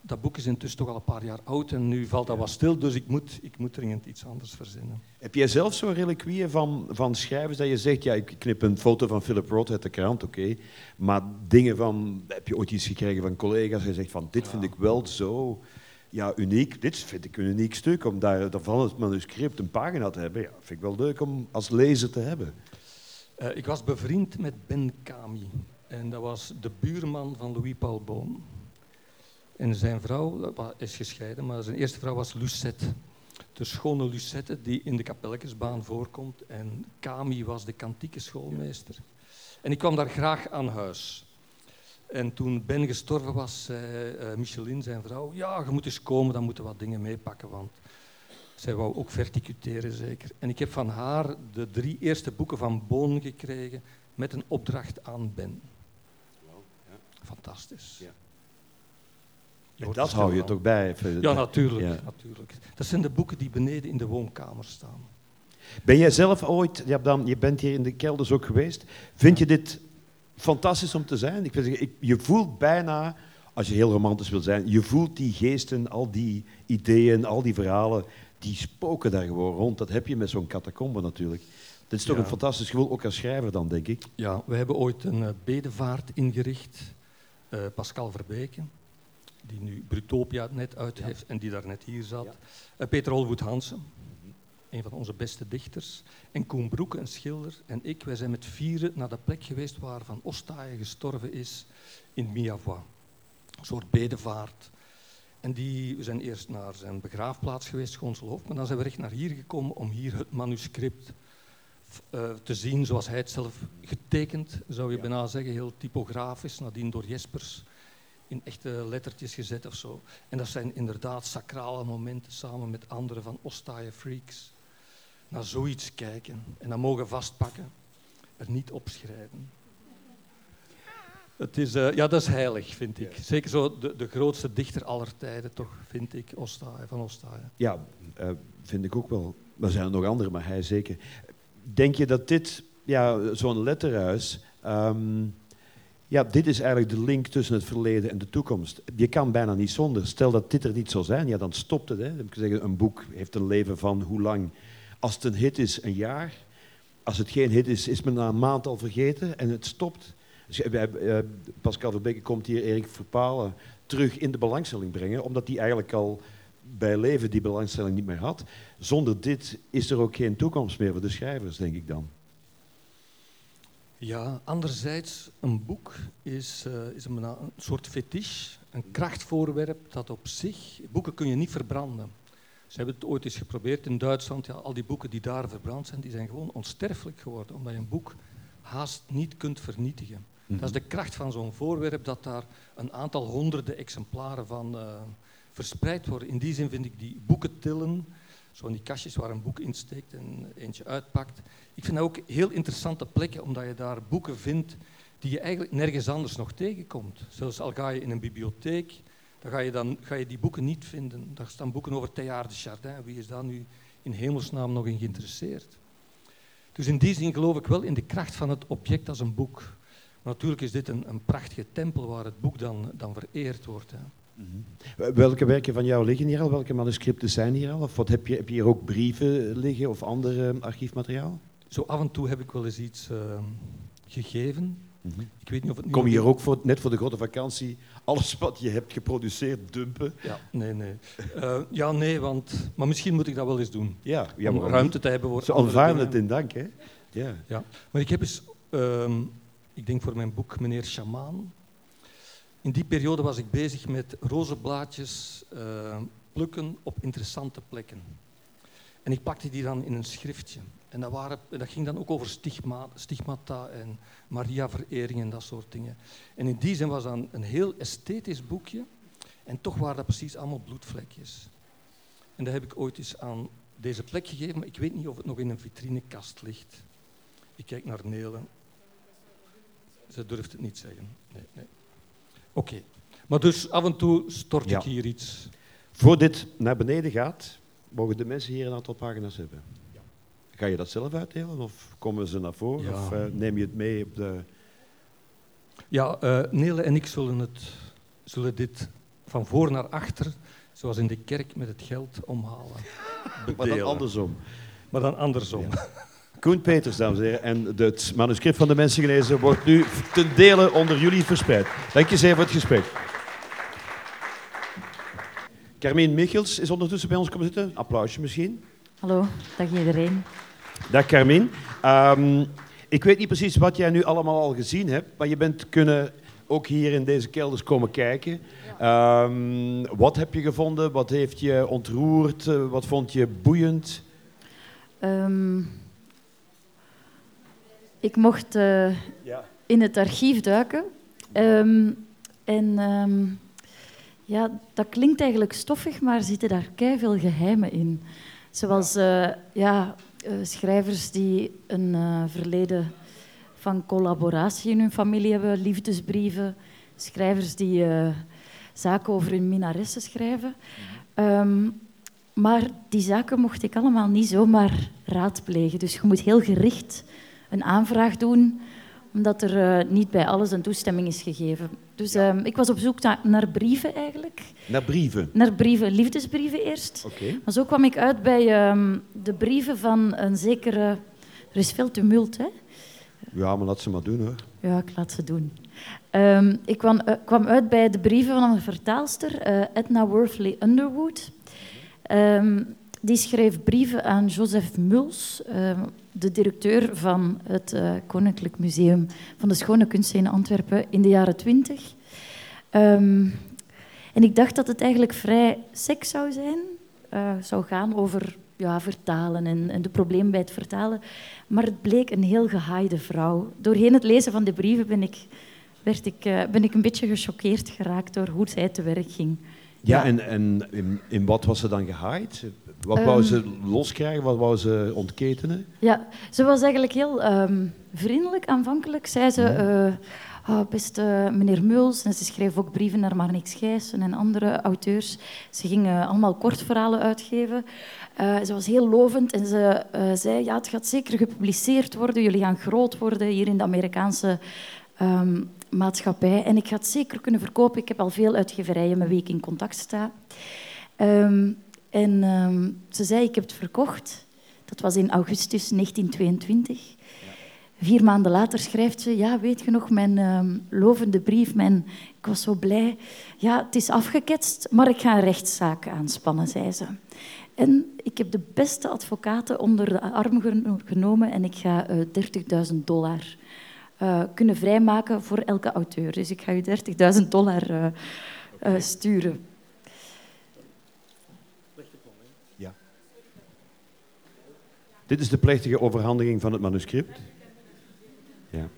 dat boek is intussen toch al een paar jaar oud en nu valt dat wat stil, dus ik moet, ik moet dringend iets anders verzinnen. Heb jij zelf zo'n reliquieën van, van schrijvers dat je zegt, ja, ik knip een foto van Philip Roth uit de krant, oké. maar dingen van, heb je ooit iets gekregen van collega's en zegt van, dit vind ik wel zo ja, uniek, dit vind ik een uniek stuk, om daar van het manuscript een pagina te hebben, ja, vind ik wel leuk om als lezer te hebben. Eh, ik was bevriend met Ben Kami en dat was de buurman van Louis Paul Boon. En zijn vrouw eh, is gescheiden, maar zijn eerste vrouw was Lucette. De schone Lucette die in de kapelletjesbaan voorkomt. En Kami was de kantieke schoolmeester. En ik kwam daar graag aan huis. En toen Ben gestorven was, zei eh, Micheline, zijn vrouw, ja, je moet eens komen, dan moeten we wat dingen meepakken, want zij wou ook verticuteren zeker. En ik heb van haar de drie eerste boeken van Boon gekregen met een opdracht aan Ben. Fantastisch. Ja. Dat er hou je toch bij? Ja, natuurlijk, Ja. natuurlijk. Dat zijn de boeken die beneden in de woonkamer staan. Ben jij zelf ooit, je bent hier in de kelders ook geweest, vind je dit fantastisch om te zijn? Ik wil zeggen, je voelt bijna, als je heel romantisch wil zijn, je voelt die geesten, al die ideeën, al die verhalen, die spoken daar gewoon rond. Dat heb je met zo'n catacombe natuurlijk. Dit is toch Ja. een fantastisch gevoel, ook als schrijver dan, denk ik. Ja, we hebben ooit een eh, bedevaart ingericht. eh, Pascal Verbeke, die nu Brutopia net uit heeft en die daar net hier zat. Eh, Peter Holwood Hansen, een van onze beste dichters. En Koen Broeke, een schilder. En ik, wij zijn met vieren naar de plek geweest waar Van Ostaaien gestorven is in Miavois. Een soort bedevaart. En die, we zijn eerst naar zijn begraafplaats geweest, Schoonselhoofd, maar dan zijn we recht naar hier gekomen om hier het manuscript eh, te zien zoals hij het zelf getekend, zou je bijna zeggen, heel typografisch, nadien door Jespers in echte lettertjes gezet of zo. En dat zijn inderdaad sacrale momenten samen met anderen van Ostaaie freaks. Naar zoiets kijken en dan mogen vastpakken, er niet opschrijven. Het is, eh, ja, dat is heilig, vind ik. Zeker zo de, de grootste dichter aller tijden, toch, vind ik, Ostaaie, van Ostaaie. Ja, eh, vind ik ook wel. Er zijn er nog andere, maar hij zeker. Denk je dat dit, ja, zo'n letterhuis, ehm, Ja, dit is eigenlijk de link tussen het verleden en de toekomst. Je kan bijna niet zonder. Stel dat dit er niet zou zijn, ja, dan stopt het. Hè. Dan kan zeggen, een boek heeft een leven van hoe lang? Als het een hit is, een jaar. Als het geen hit is, is men na een maand al vergeten en het stopt. Dus, uh, Pascal Verbeke komt hier Erik Verpalen terug in de belangstelling brengen, omdat hij eigenlijk al bij leven die belangstelling niet meer had. Zonder dit is er ook geen toekomst meer voor de schrijvers, denk ik dan. Ja, anderzijds, een boek is, uh, is een, een, soort fetish, een krachtvoorwerp dat op zich... Boeken kun je niet verbranden. Ze hebben het ooit eens geprobeerd in Duitsland. Ja, al die boeken die daar verbrand zijn, die zijn gewoon onsterfelijk geworden, omdat je een boek haast niet kunt vernietigen. Dat is de kracht van zo'n voorwerp, dat daar een aantal honderden exemplaren van uh, verspreid worden. In die zin vind ik die boeken tillen, zo in die kastjes waar een boek in steekt en eentje uitpakt. Ik vind dat ook heel interessante plekken, omdat je daar boeken vindt die je eigenlijk nergens anders nog tegenkomt. Zelfs al ga je in een bibliotheek, dan ga je, dan, ga je die boeken niet vinden. Daar staan boeken over Teilhard de Chardin. Wie is daar nu in hemelsnaam nog in geïnteresseerd? Dus in die zin geloof ik wel in de kracht van het object als een boek. Natuurlijk is dit een, een prachtige tempel waar het boek dan, dan vereerd wordt. Hè. Mhm. Welke werken van jou liggen hier al? Welke manuscripten zijn hier al? Of wat heb, je, heb je hier ook brieven liggen of ander uh, archiefmateriaal? Zo af en toe heb ik wel eens iets uh, gegeven. Mhm. Ik weet niet of het Kom je hier ook voor, net voor de grote vakantie alles wat je hebt geproduceerd dumpen? Ja, nee, nee. Uh, ja, nee, want... Maar misschien moet ik dat wel eens doen. Ja, ja om ruimte te hebben voor Ze aanvaarden het in dank, hè? Ja. ja. Maar ik heb eens... Ehm, ik denk voor mijn boek Meneer Shamaan. In die periode was ik bezig met rozenblaadjes uh, plukken op interessante plekken. En ik pakte die dan in een schriftje. En dat, waren, dat ging dan ook over stigma, stigmata en Maria-verering en dat soort dingen. En in die zin was dat een, heel esthetisch boekje. En toch waren dat precies allemaal bloedvlekjes. En dat heb ik ooit eens aan deze plek gegeven, maar ik weet niet of het nog in een vitrinekast ligt. Ik kijk naar Nelen. Ze durft het niet zeggen. Nee, nee. Oké. Maar dus af en toe stort ik hier iets. Voor dit naar beneden gaat, mogen de mensen hier een aantal pagina's hebben. Ja. Ga je dat zelf uitdelen of komen ze naar voren? Of uh, neem je het mee op de... Ja, uh, Nele en ik zullen, het, zullen dit van voor naar achter, zoals in de kerk met het geld omhalen. maar dan andersom. Maar dan andersom. Ja. Koen Peters, dames en heren. En het manuscript van de mensen gelezen wordt nu ten dele onder jullie verspreid. Dank je zeer voor het gesprek. Carmien Michels is ondertussen bij ons komen zitten. Applausje misschien. Hallo, dag iedereen. Dag Carmien. Um, ik weet niet precies wat jij nu allemaal al gezien hebt, maar je bent kunnen ook hier in deze kelders komen kijken. Um, wat heb je gevonden? Wat heeft je ontroerd? Wat vond je boeiend? Um, ik mocht uh, ja. in het archief duiken. Um, en um, ja, dat klinkt eigenlijk stoffig, maar er zitten daar veel geheimen in. Zoals uh, ja, uh, schrijvers die een verleden van collaboratie in hun familie hebben, liefdesbrieven, schrijvers die zaken over hun minaressen schrijven. Um, maar die zaken mocht ik allemaal niet zomaar raadplegen. Dus je moet heel gericht een aanvraag doen, omdat er uh, niet bij alles een toestemming is gegeven. Dus uh, ik was op zoek naar, naar, brieven eigenlijk. Naar brieven? Naar brieven, liefdesbrieven eerst. Okay. Maar zo kwam ik uit bij um, de brieven van een zekere... Er is veel tumult, hè? Ja, maar laat ze maar doen, hoor. Ja, ik laat ze doen. Um, ik kwam, uh, kwam, uit bij de brieven van een vertaalster, uh, Edna Worthley Underwood. Um, die schreef brieven aan Joseph Muls, de directeur van het uh, Koninklijk Museum van de Schone Kunsten in Antwerpen in de jaren twintig. Um, en ik dacht dat het eigenlijk vrij seks zou zijn. Uh, zou gaan over ja, vertalen en, en de problemen bij het vertalen. Maar het bleek een heel gehaaide vrouw. Doorheen het lezen van de brieven ben ik, werd ik, ben ik een beetje gechoqueerd geraakt door hoe zij te werk ging. Ja, ja. en, en in, in, wat was ze dan gehaaid? Wat wou ze um, loskrijgen? Wat wou ze ontketenen? Ja, ze was eigenlijk heel um, vriendelijk aanvankelijk. Zei ze, uh, oh, beste meneer Muls. En ze schreef ook brieven naar Marnix Gijssen en andere auteurs. Ze ging uh, allemaal kortverhalen uitgeven. Uh, ze was heel lovend en ze zei, ja, het gaat zeker gepubliceerd worden. Jullie gaan groot worden hier in de Amerikaanse um, maatschappij. En ik ga het zeker kunnen verkopen. Ik heb al veel uitgeverijen met wie ik in contact sta. Ehm, en ehm, ze zei, ik heb het verkocht. Dat was in augustus 1922. Vier maanden later schrijft ze, ja, weet je nog, mijn um, lovende brief, mijn, ik was zo blij. Ja, het is afgeketst, maar ik ga een rechtszaak aanspannen, zei ze. En ik heb de beste advocaten onder de arm genomen en ik ga uh, eh, 30.000 dollar uh, kunnen vrijmaken voor elke auteur. Dus ik ga je 30.000 dollar uh, sturen. Dit is de plechtige overhandiging van het manuscript. Ja.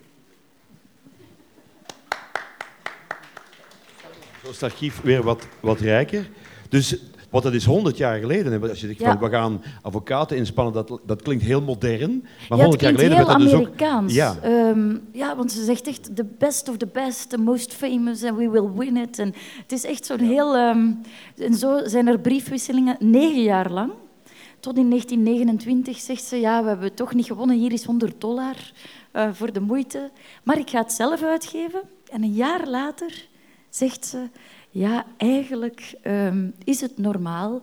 Zo is het archief weer wat, wat rijker. Dus wat dat is 100 jaar geleden. Als je zegt van we gaan advocaten inspannen, dat, dat klinkt heel modern. Maar ja, 100 jaar geleden werd dat dus ook. Ja. Um, ja, want ze zegt echt the best of the best, the most famous, and we will win it. En het is echt zo'n heel. Um, en zo zijn er briefwisselingen negen jaar lang. Tot in 1929 zegt ze, ja, we hebben toch niet gewonnen, hier is 100 dollar uh, voor de moeite. Maar ik ga het zelf uitgeven. En een jaar later zegt ze, ja, eigenlijk um, is het normaal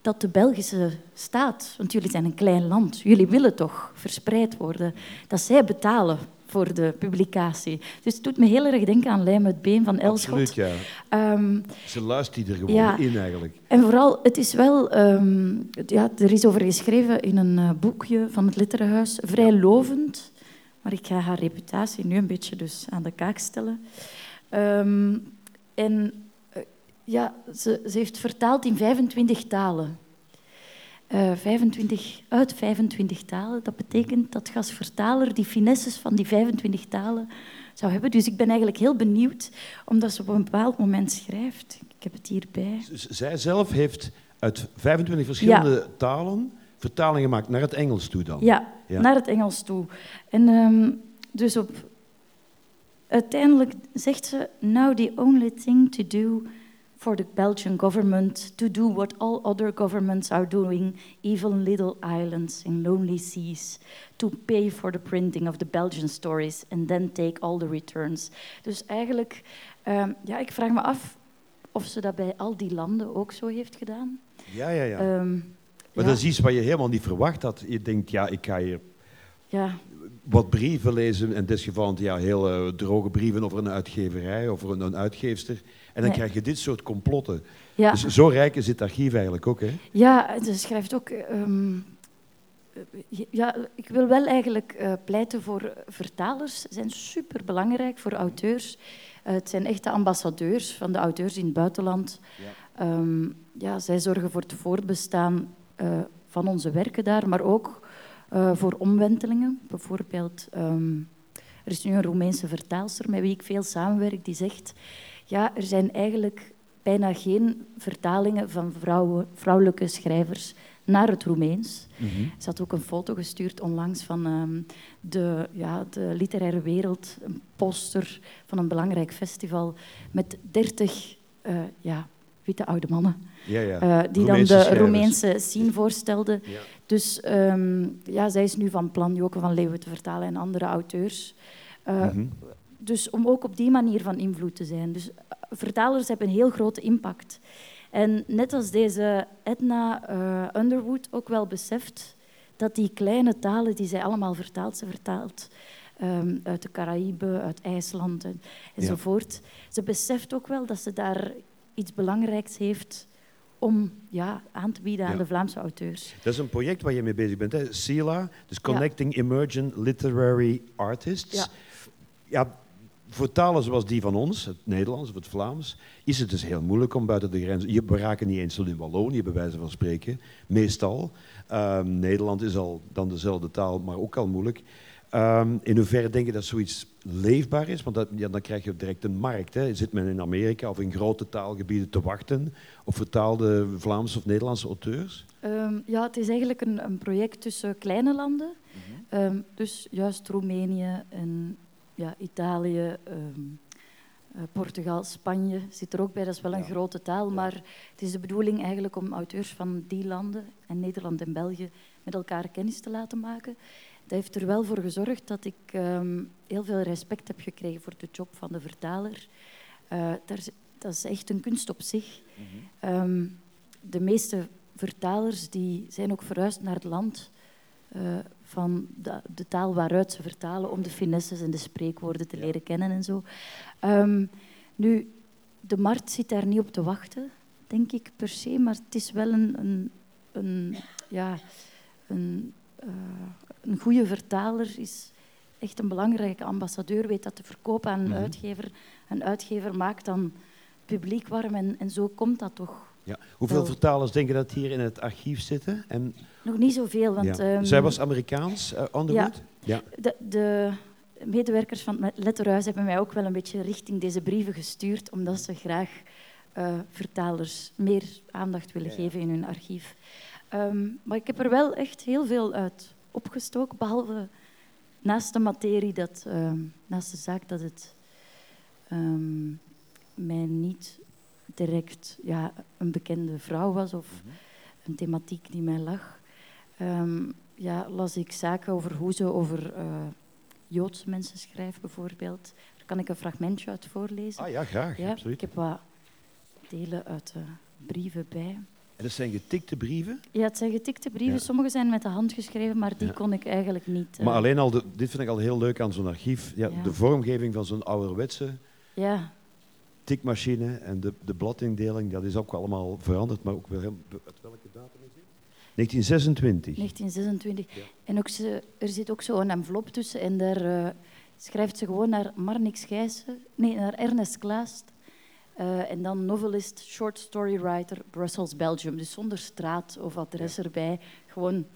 dat de Belgische staat, want jullie zijn een klein land, jullie willen toch verspreid worden, dat zij betalen voor de publicatie. Dus het doet me heel erg denken aan Lijm het Been van Elschot. Absoluut, ja. Um, Ze luistert er gewoon in eigenlijk. En vooral, het is wel... Um, ja, er is over geschreven in een uh, boekje van het Letterenhuis, vrij lovend. Maar ik ga haar reputatie nu een beetje dus aan de kaak stellen. Um, en ja, ze, ze heeft vertaald in 25 talen. Uh, 25, uit 25 talen. Dat betekent dat je als vertaler die finesses van die 25 talen zou hebben. Dus ik ben eigenlijk heel benieuwd, omdat ze op een bepaald moment schrijft. Ik heb het hierbij. Zij zelf heeft uit 25 verschillende talen vertalingen gemaakt naar het Engels toe dan? Ja, ja. naar het Engels toe. En um, dus op... Uiteindelijk zegt ze... Now the only thing to do for the Belgian government to do what all other governments are doing, even little islands in lonely seas, to pay for the printing of the Belgian stories and then take all the returns. Dus eigenlijk, um, ja, ik vraag me af of ze dat bij al die landen ook zo heeft gedaan. Ja, ja, ja. Um, maar ja. dat is iets wat je helemaal niet verwacht had. Je denkt, ja, ik ga hier ja. wat brieven lezen. In dit geval ja, heel uh, droge brieven over een uitgeverij, over een, een uitgeefster. En dan krijg je dit soort complotten. Ja. Dus zo rijk is het archief eigenlijk ook, hè? Ja, ze schrijft ook... Um, ja, ik wil wel eigenlijk uh, pleiten voor vertalers. Ze zijn superbelangrijk voor auteurs. Uh, het zijn echte ambassadeurs van de auteurs in het buitenland. Ja. Um, ja, zij zorgen voor het voortbestaan uh, van onze werken daar, maar ook voor omwentelingen. Bijvoorbeeld, um, er is nu een Roemeense vertaalster met wie ik veel samenwerk, die zegt ja, er zijn eigenlijk bijna geen vertalingen van vrouwen, vrouwelijke schrijvers naar het Roemeens. Mm Ze had ook een foto gestuurd onlangs van um, de, ja, de literaire wereld, een poster van een belangrijk festival met dertig uh, ja, witte oude mannen. Ja, ja. Uh, die Roemeense dan de Roemeense scene voorstelden. Ja. Dus um, ja, zij is nu van plan Joke van Leeuwen te vertalen en andere auteurs. Uh, mm -hmm dus om ook op die manier van invloed te zijn. Dus eh, vertalers hebben een heel grote impact. En net als deze Edna uh, Underwood ook wel beseft dat die kleine talen die zij allemaal vertaalt, ze vertaalt um, uit de Caraïben, uit IJsland en, enzovoort. Ze beseft ook wel dat ze daar iets belangrijks heeft om ja, aan te bieden aan de Vlaamse auteurs. Dat is een project waar je mee bezig bent, hè? CELA, dus Connecting Emerging Literary Artists. Ja, voor talen zoals die van ons, het Nederlands of het Vlaams, is het dus heel moeilijk om buiten de grenzen. We raken niet eens in Wallonië, bij wijze van spreken, meestal. Um, Nederland is al dan dezelfde taal, maar ook al moeilijk. Um, in hoeverre denk je dat zoiets leefbaar is? Want dat, ja, dan krijg je direct een markt. Hè. Zit men in Amerika of in grote taalgebieden te wachten op vertaalde Vlaamse of Nederlandse auteurs? Um, ja, het is eigenlijk een, een project tussen kleine landen. Mm -hmm. dus juist Roemenië en ja, Italië, um, uh, Portugal, Spanje zit er ook bij. Dat is wel een grote taal, maar het is de bedoeling eigenlijk om auteurs van die landen, en Nederland en België, met elkaar kennis te laten maken. dat heeft er wel voor gezorgd dat ik ehm, heel veel respect heb gekregen voor de job van de vertaler. Uh, dat is echt een kunst op zich. Mhm. Ehm, de meeste vertalers die zijn ook verhuisd naar het land uh, van de, de, taal waaruit ze vertalen om de finesses en de spreekwoorden te leren kennen en zo. Um, nu, de markt zit daar niet op te wachten, denk ik per se, maar het is wel een, een, een ja, een, uh, een goede vertaler is echt een belangrijke ambassadeur, weet dat te verkopen aan een mhm. uitgever. Een uitgever maakt dan publiek warm en, en zo komt dat toch. Ja. Hoeveel vertalers denken dat hier in het archief zitten? En... Nog niet zoveel. Want, ja. um, Zij was Amerikaans, uh, Ja, ja. De, de, medewerkers van het Letterhuis hebben mij ook wel een beetje richting deze brieven gestuurd, omdat ze graag uh, vertalers meer aandacht willen geven in hun archief. Um, maar ik heb er wel echt heel veel uit opgestoken, behalve naast de materie, dat, um, naast de zaak dat het um, mij niet direct ja, een bekende vrouw was of mm -hmm. een thematiek die mij lag. ja, las ik zaken over hoe ze over uh, Joodse mensen schrijft, bijvoorbeeld. Daar kan ik een fragmentje uit voorlezen. Ah ja, graag. Ja, ik heb wat delen uit de brieven bij. En dat zijn getikte brieven? Ja, het zijn getikte brieven. Sommige zijn met de hand geschreven, maar die kon ik eigenlijk niet. Uh... Maar alleen al, de, dit vind ik al heel leuk aan zo'n archief. Ja, De vormgeving van zo'n ouderwetse ja. Tikmachine en de, de bladindeling, dat is ook allemaal veranderd, maar ook weer uit welke datum is dit? 1926. 1926. En ook ze, er zit ook zo een envelop tussen en daar uh, schrijft ze gewoon naar Marnix Gijssen, nee, naar Ernest Klaast. Uh, en dan novelist, short story writer, Brussels, Belgium. Dus zonder straat of adres erbij. Gewoon,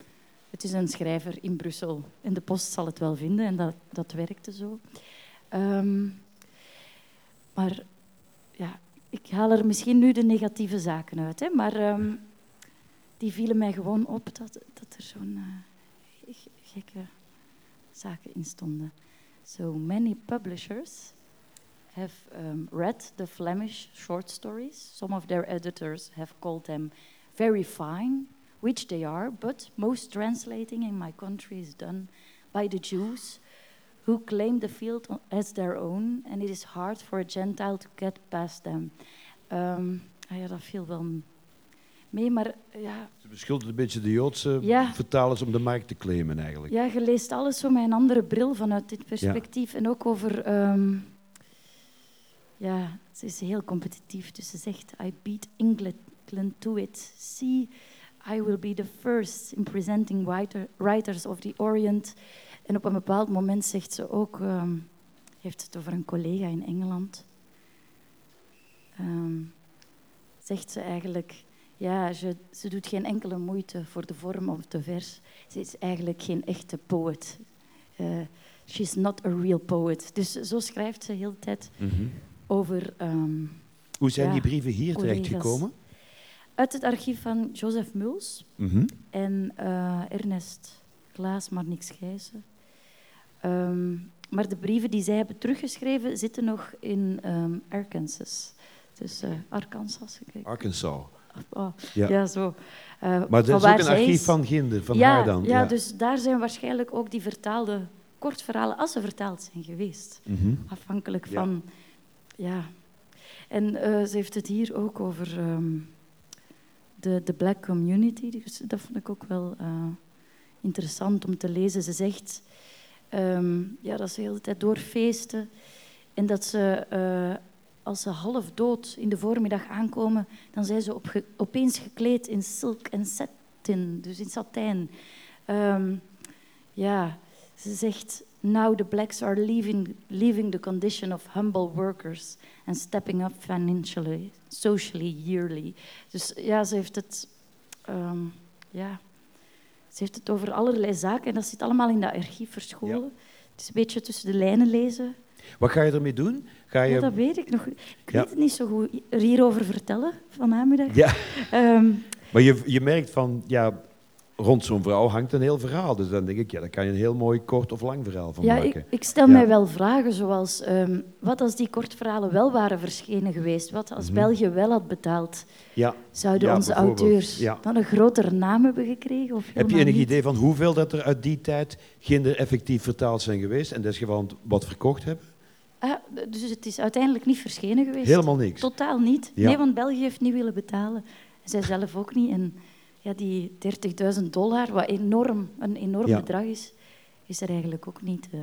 het is een schrijver in Brussel. En de post zal het wel vinden en dat, dat werkte zo. Um, maar ja, ik haal er misschien nu de negatieve zaken uit. Hè, maar um, die vielen mij gewoon op dat, dat er zo'n uh, gekke zaken in stonden. So many publishers have um, read the Flemish short stories. Some of their editors have called them very fine, which they are, but most translating in my country is done by the Jews who claim the field as their own, and it is hard for a Gentile to get past them. Um, ah ja, dat viel wel mee, maar ja... Ze beschuldigt een beetje de Joodse ja. vertalers om de markt te claimen eigenlijk. Ja, je leest alles zo met een andere bril vanuit dit perspectief. Ja. En ook over um, ja, ze is heel competitief. Dus ze zegt, I beat England to it. See, I will be the first in presenting writer, writers of the Orient. En op een bepaald moment zegt ze ook, um, heeft het over een collega in Engeland. Um, zegt ze eigenlijk, ja, ze, ze doet geen enkele moeite voor de vorm of de vers. Ze is eigenlijk geen echte poet. Uh, she's not a real poet. Dus zo schrijft ze heel de tijd. Mm -hmm over... Um, Hoe zijn die brieven hier terechtgekomen? Uit het archief van Joseph Muls mm -hmm. en uh, Ernest Klaas, maar niks Gijzen. Um, maar de brieven die zij hebben teruggeschreven zitten nog in um, Arkansas. Dus uh, Arkansas. Kijk. Arkansas. Oh, ja. ja. zo. Uh, maar dat is ook een archief is. van Ginder, van ja, haar dan. Ja, ja, dus daar zijn waarschijnlijk ook die vertaalde kortverhalen, als ze vertaald zijn geweest. Mm -hmm. Afhankelijk van ja. En uh, ze heeft het hier ook over um, de, de black community. Dus dat vond ik ook wel interessant om te lezen. Ze zegt um, ja, dat ze de hele tijd doorfeesten en dat ze, uh, als ze half dood in de voormiddag aankomen, dan zijn ze op opeens gekleed in silk en satin, dus in satijn. Um, ja, ze zegt Now the blacks are leaving, leaving the condition of humble workers and stepping up financially, socially, yearly. Dus ja, ze heeft het, um, ja, ze heeft het over allerlei zaken en dat zit allemaal in dat archief verscholen. Ja. Het is een beetje tussen de lijnen lezen. Wat ga je ermee doen? Ga je... Ja, dat weet ik nog. Ik weet het niet zo goed. Er hierover vertellen vanmiddag. Ja. Um, maar je, je merkt van, ja, rond zo'n vrouw hangt een heel verhaal. Dus dan denk ik, ja, daar kan je een heel mooi kort of lang verhaal van ja, maken. Ik, ik stel Ja. mij wel vragen zoals, ehm, wat als die kortverhalen wel waren verschenen geweest? Wat als Mhm. België wel had betaald? Ja. Zouden Ja, onze auteurs dan een grotere naam hebben gekregen? Of Heb je enig niet? idee van hoeveel dat er uit die tijd kinderen effectief vertaald zijn geweest en desgeval wat verkocht hebben? Ah, dus het is uiteindelijk niet verschenen geweest? Helemaal niks. Totaal niet. Nee, want België heeft niet willen betalen. En zij zelf ook niet. En ja, die 30.000 dollar, wat enorm, een enorm Ja. bedrag is, is er eigenlijk ook niet eh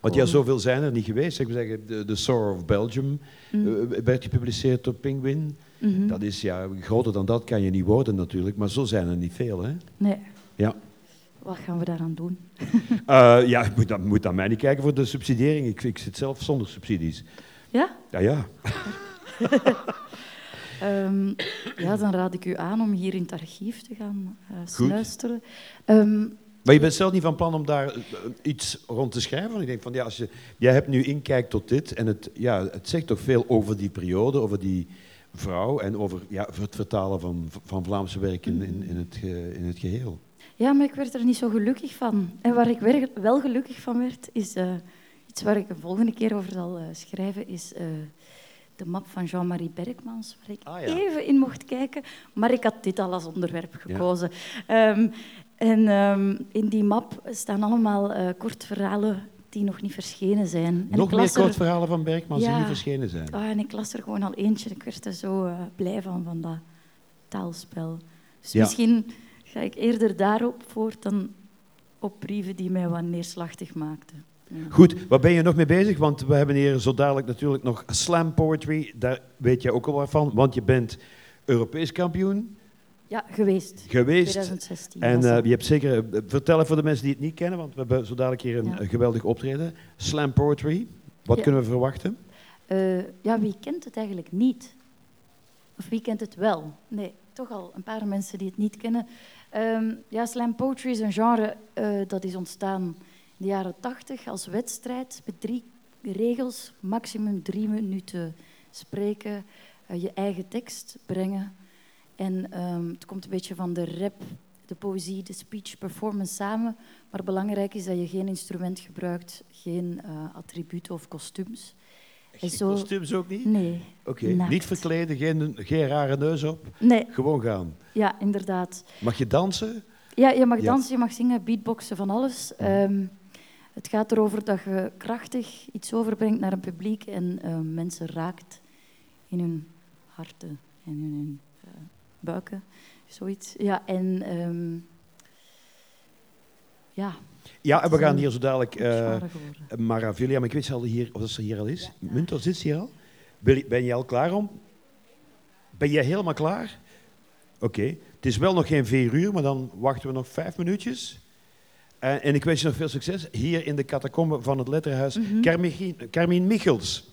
Want ja, zoveel zijn er niet geweest. Ik zeggen, de, de Soar of Belgium Mm. eh, werd gepubliceerd door Penguin. Mhm. Dat is, ja, groter dan dat kan je niet worden natuurlijk, maar zo zijn er niet veel, hè? Nee. Ja. Wat gaan we daaraan doen? Eh, ja, ik moet, dan, moet aan mij niet kijken voor de subsidiëring. Ik, ik zit zelf zonder subsidies. Ja? Ja, ja. Ehm, ja, dan raad ik u aan om hier in het archief te gaan eh snuisteren. Ehm, Maar je bent zelf niet van plan om daar eh, iets rond te schrijven? Want ik denk van, ja, als je, jij hebt nu inkijk tot dit en het, ja, het zegt toch veel over die periode, over die vrouw en over ja, het vertalen van, van Vlaamse werk in, in, in, het, in het geheel. ja, maar ik werd er niet zo gelukkig van. En waar ik wel gelukkig van werd, is eh, iets waar ik de volgende keer over zal schrijven, is de map van Jean-Marie Berkmans, waar ik Ah, ja. even in mocht kijken. Maar ik had dit al als onderwerp gekozen. Ehm, en ehm, in die map staan allemaal eh kort verhalen die nog niet verschenen zijn. En Nog meer er- kortverhalen van Bergman die niet verschenen zijn. Ah, en ik las er gewoon al eentje. Ik werd er zo eh, blij van, van dat taalspel. Dus misschien ga ik eerder daarop voort dan op brieven die mij wat neerslachtig maakten. Goed, waar ben je nog mee bezig? Want we hebben hier zo dadelijk natuurlijk nog slam poetry. Daar weet je ook al wat van, want je bent Europees kampioen Ja, geweest. geweest. 2016. En dat. je hebt zeker, eh, vertellen voor de mensen die het niet kennen, want we hebben zo dadelijk hier een Ja. geweldig optreden. Slam poetry, wat Ja. kunnen we verwachten? Eh, ja, wie kent het eigenlijk niet? Of wie kent het wel? Nee, toch al een paar mensen die het niet kennen. Ehm, ja, slam poetry is een genre dat is ontstaan de jaren tachtig als wedstrijd met drie regels, maximum drie minuten spreken, eh, je eigen tekst brengen. En ehm, het komt een beetje van de rap, de poëzie, de speech, performance samen. Maar belangrijk is dat je geen instrument gebruikt, geen eh, attributen of kostuums. En zo- Kostuums ook niet? Nee, Oké, niet verkleden, geen, geen rare neus op, nee, gewoon gaan. ja, inderdaad. Mag je dansen? Ja, je mag Ja. dansen, je mag zingen, beatboxen, van alles. Ehm, het gaat erover dat je krachtig iets overbrengt naar een publiek en eh, mensen raakt in hun harten en in hun eh, buiken. Zoiets. Ja, en ehm, ja, Ja, en we gaan hier zo dadelijk... geworden. Maravilia, maar ik weet ze al hier, of dat ze hier al is. Munter, zit ze hier al? Ben je- je al klaar om? Ben jij helemaal klaar? Oké. Het is wel nog geen vier uur, maar dan wachten we nog vijf minuutjes. En, en ik wens je nog veel succes hier in de catacombe van het Letterhuis. Carmien Michels.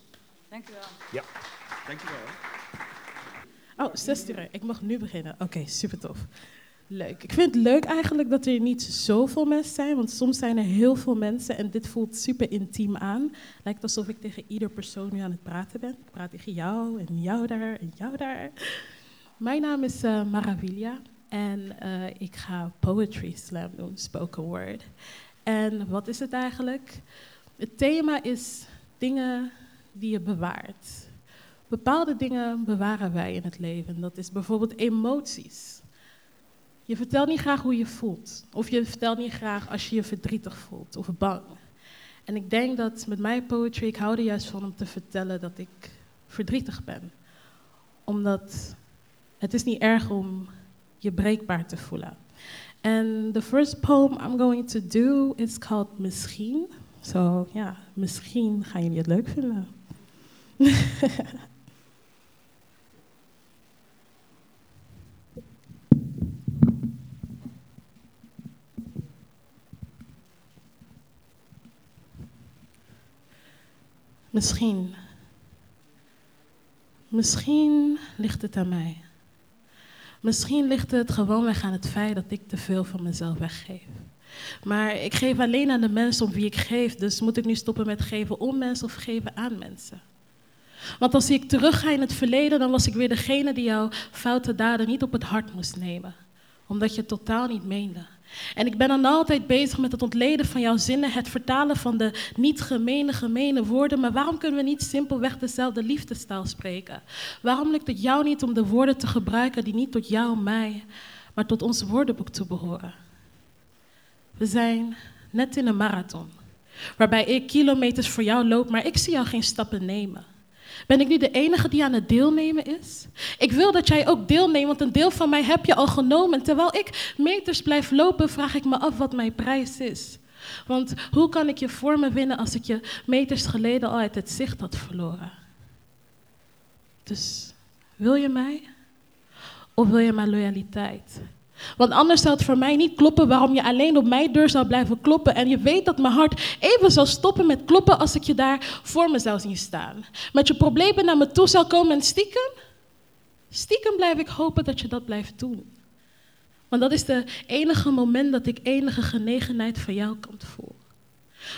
Dank u wel. Ja. Dankjewel. Oh, 6 uur. Ik mag nu beginnen. Oké, super tof. Leuk. Ik vind het leuk eigenlijk dat er niet zoveel mensen zijn, want soms zijn er heel veel mensen en dit voelt super intiem aan. Lijkt alsof ik tegen ieder persoon nu aan het praten ben. Ik praat tegen jou en jou daar en jou daar. Mijn naam is eh, Maravilia en eh, ik ga poetry slam doen, spoken word. En wat is het eigenlijk? Het thema is dingen die je bewaart. Bepaalde dingen bewaren wij in het leven. Dat is bijvoorbeeld emoties. Je vertelt niet graag hoe je voelt. Of je vertelt niet graag als je je verdrietig voelt of bang. En ik denk dat met mijn poetry, ik hou er juist van om te vertellen dat ik verdrietig ben. Omdat het is niet erg om je breekbaar te voelen. En the first poem I'm going to do is called Misschien. Zo ja, misschien gaan jullie het leuk vinden. Misschien. Misschien ligt het aan mij. Misschien ligt het gewoonweg aan het feit dat ik te veel van mezelf weggeef. Maar ik geef alleen aan de mensen om wie ik geef, dus moet ik nu stoppen met geven om mensen of geven aan mensen? Want als ik terugga in het verleden, dan was ik weer degene die jouw foute daden niet op het hart moest nemen. Omdat je het totaal niet meende. En ik ben dan altijd bezig met het ontleden van jouw zinnen, het vertalen van de niet gemene, gemene woorden. Maar waarom kunnen we niet simpelweg dezelfde liefdestaal spreken? Waarom lukt het jou niet om de woorden te gebruiken die niet tot jou, mij, maar tot ons woordenboek toebehoren? We zijn net in een marathon, waarbij ik kilometers voor jou loop, maar ik zie jou geen stappen nemen. Ben ik nu de enige die aan het deelnemen is? Ik wil dat jij ook deelneemt, want een deel van mij heb je al genomen. Terwijl ik meters blijf lopen, vraag ik me af wat mijn prijs is. Want hoe kan ik je voor me winnen als ik je meters geleden al uit het zicht had verloren? Dus wil je mij? Of wil je mijn loyaliteit? Want anders zou het voor mij niet kloppen waarom je alleen op mijn deur zou blijven kloppen. En je weet dat mijn hart even zal stoppen met kloppen als ik je daar voor me zou zien staan. Met je problemen naar me toe zou komen en stiekem, stiekem blijf ik hopen dat je dat blijft doen. Want dat is de enige moment dat ik enige genegenheid van jou kan voelen.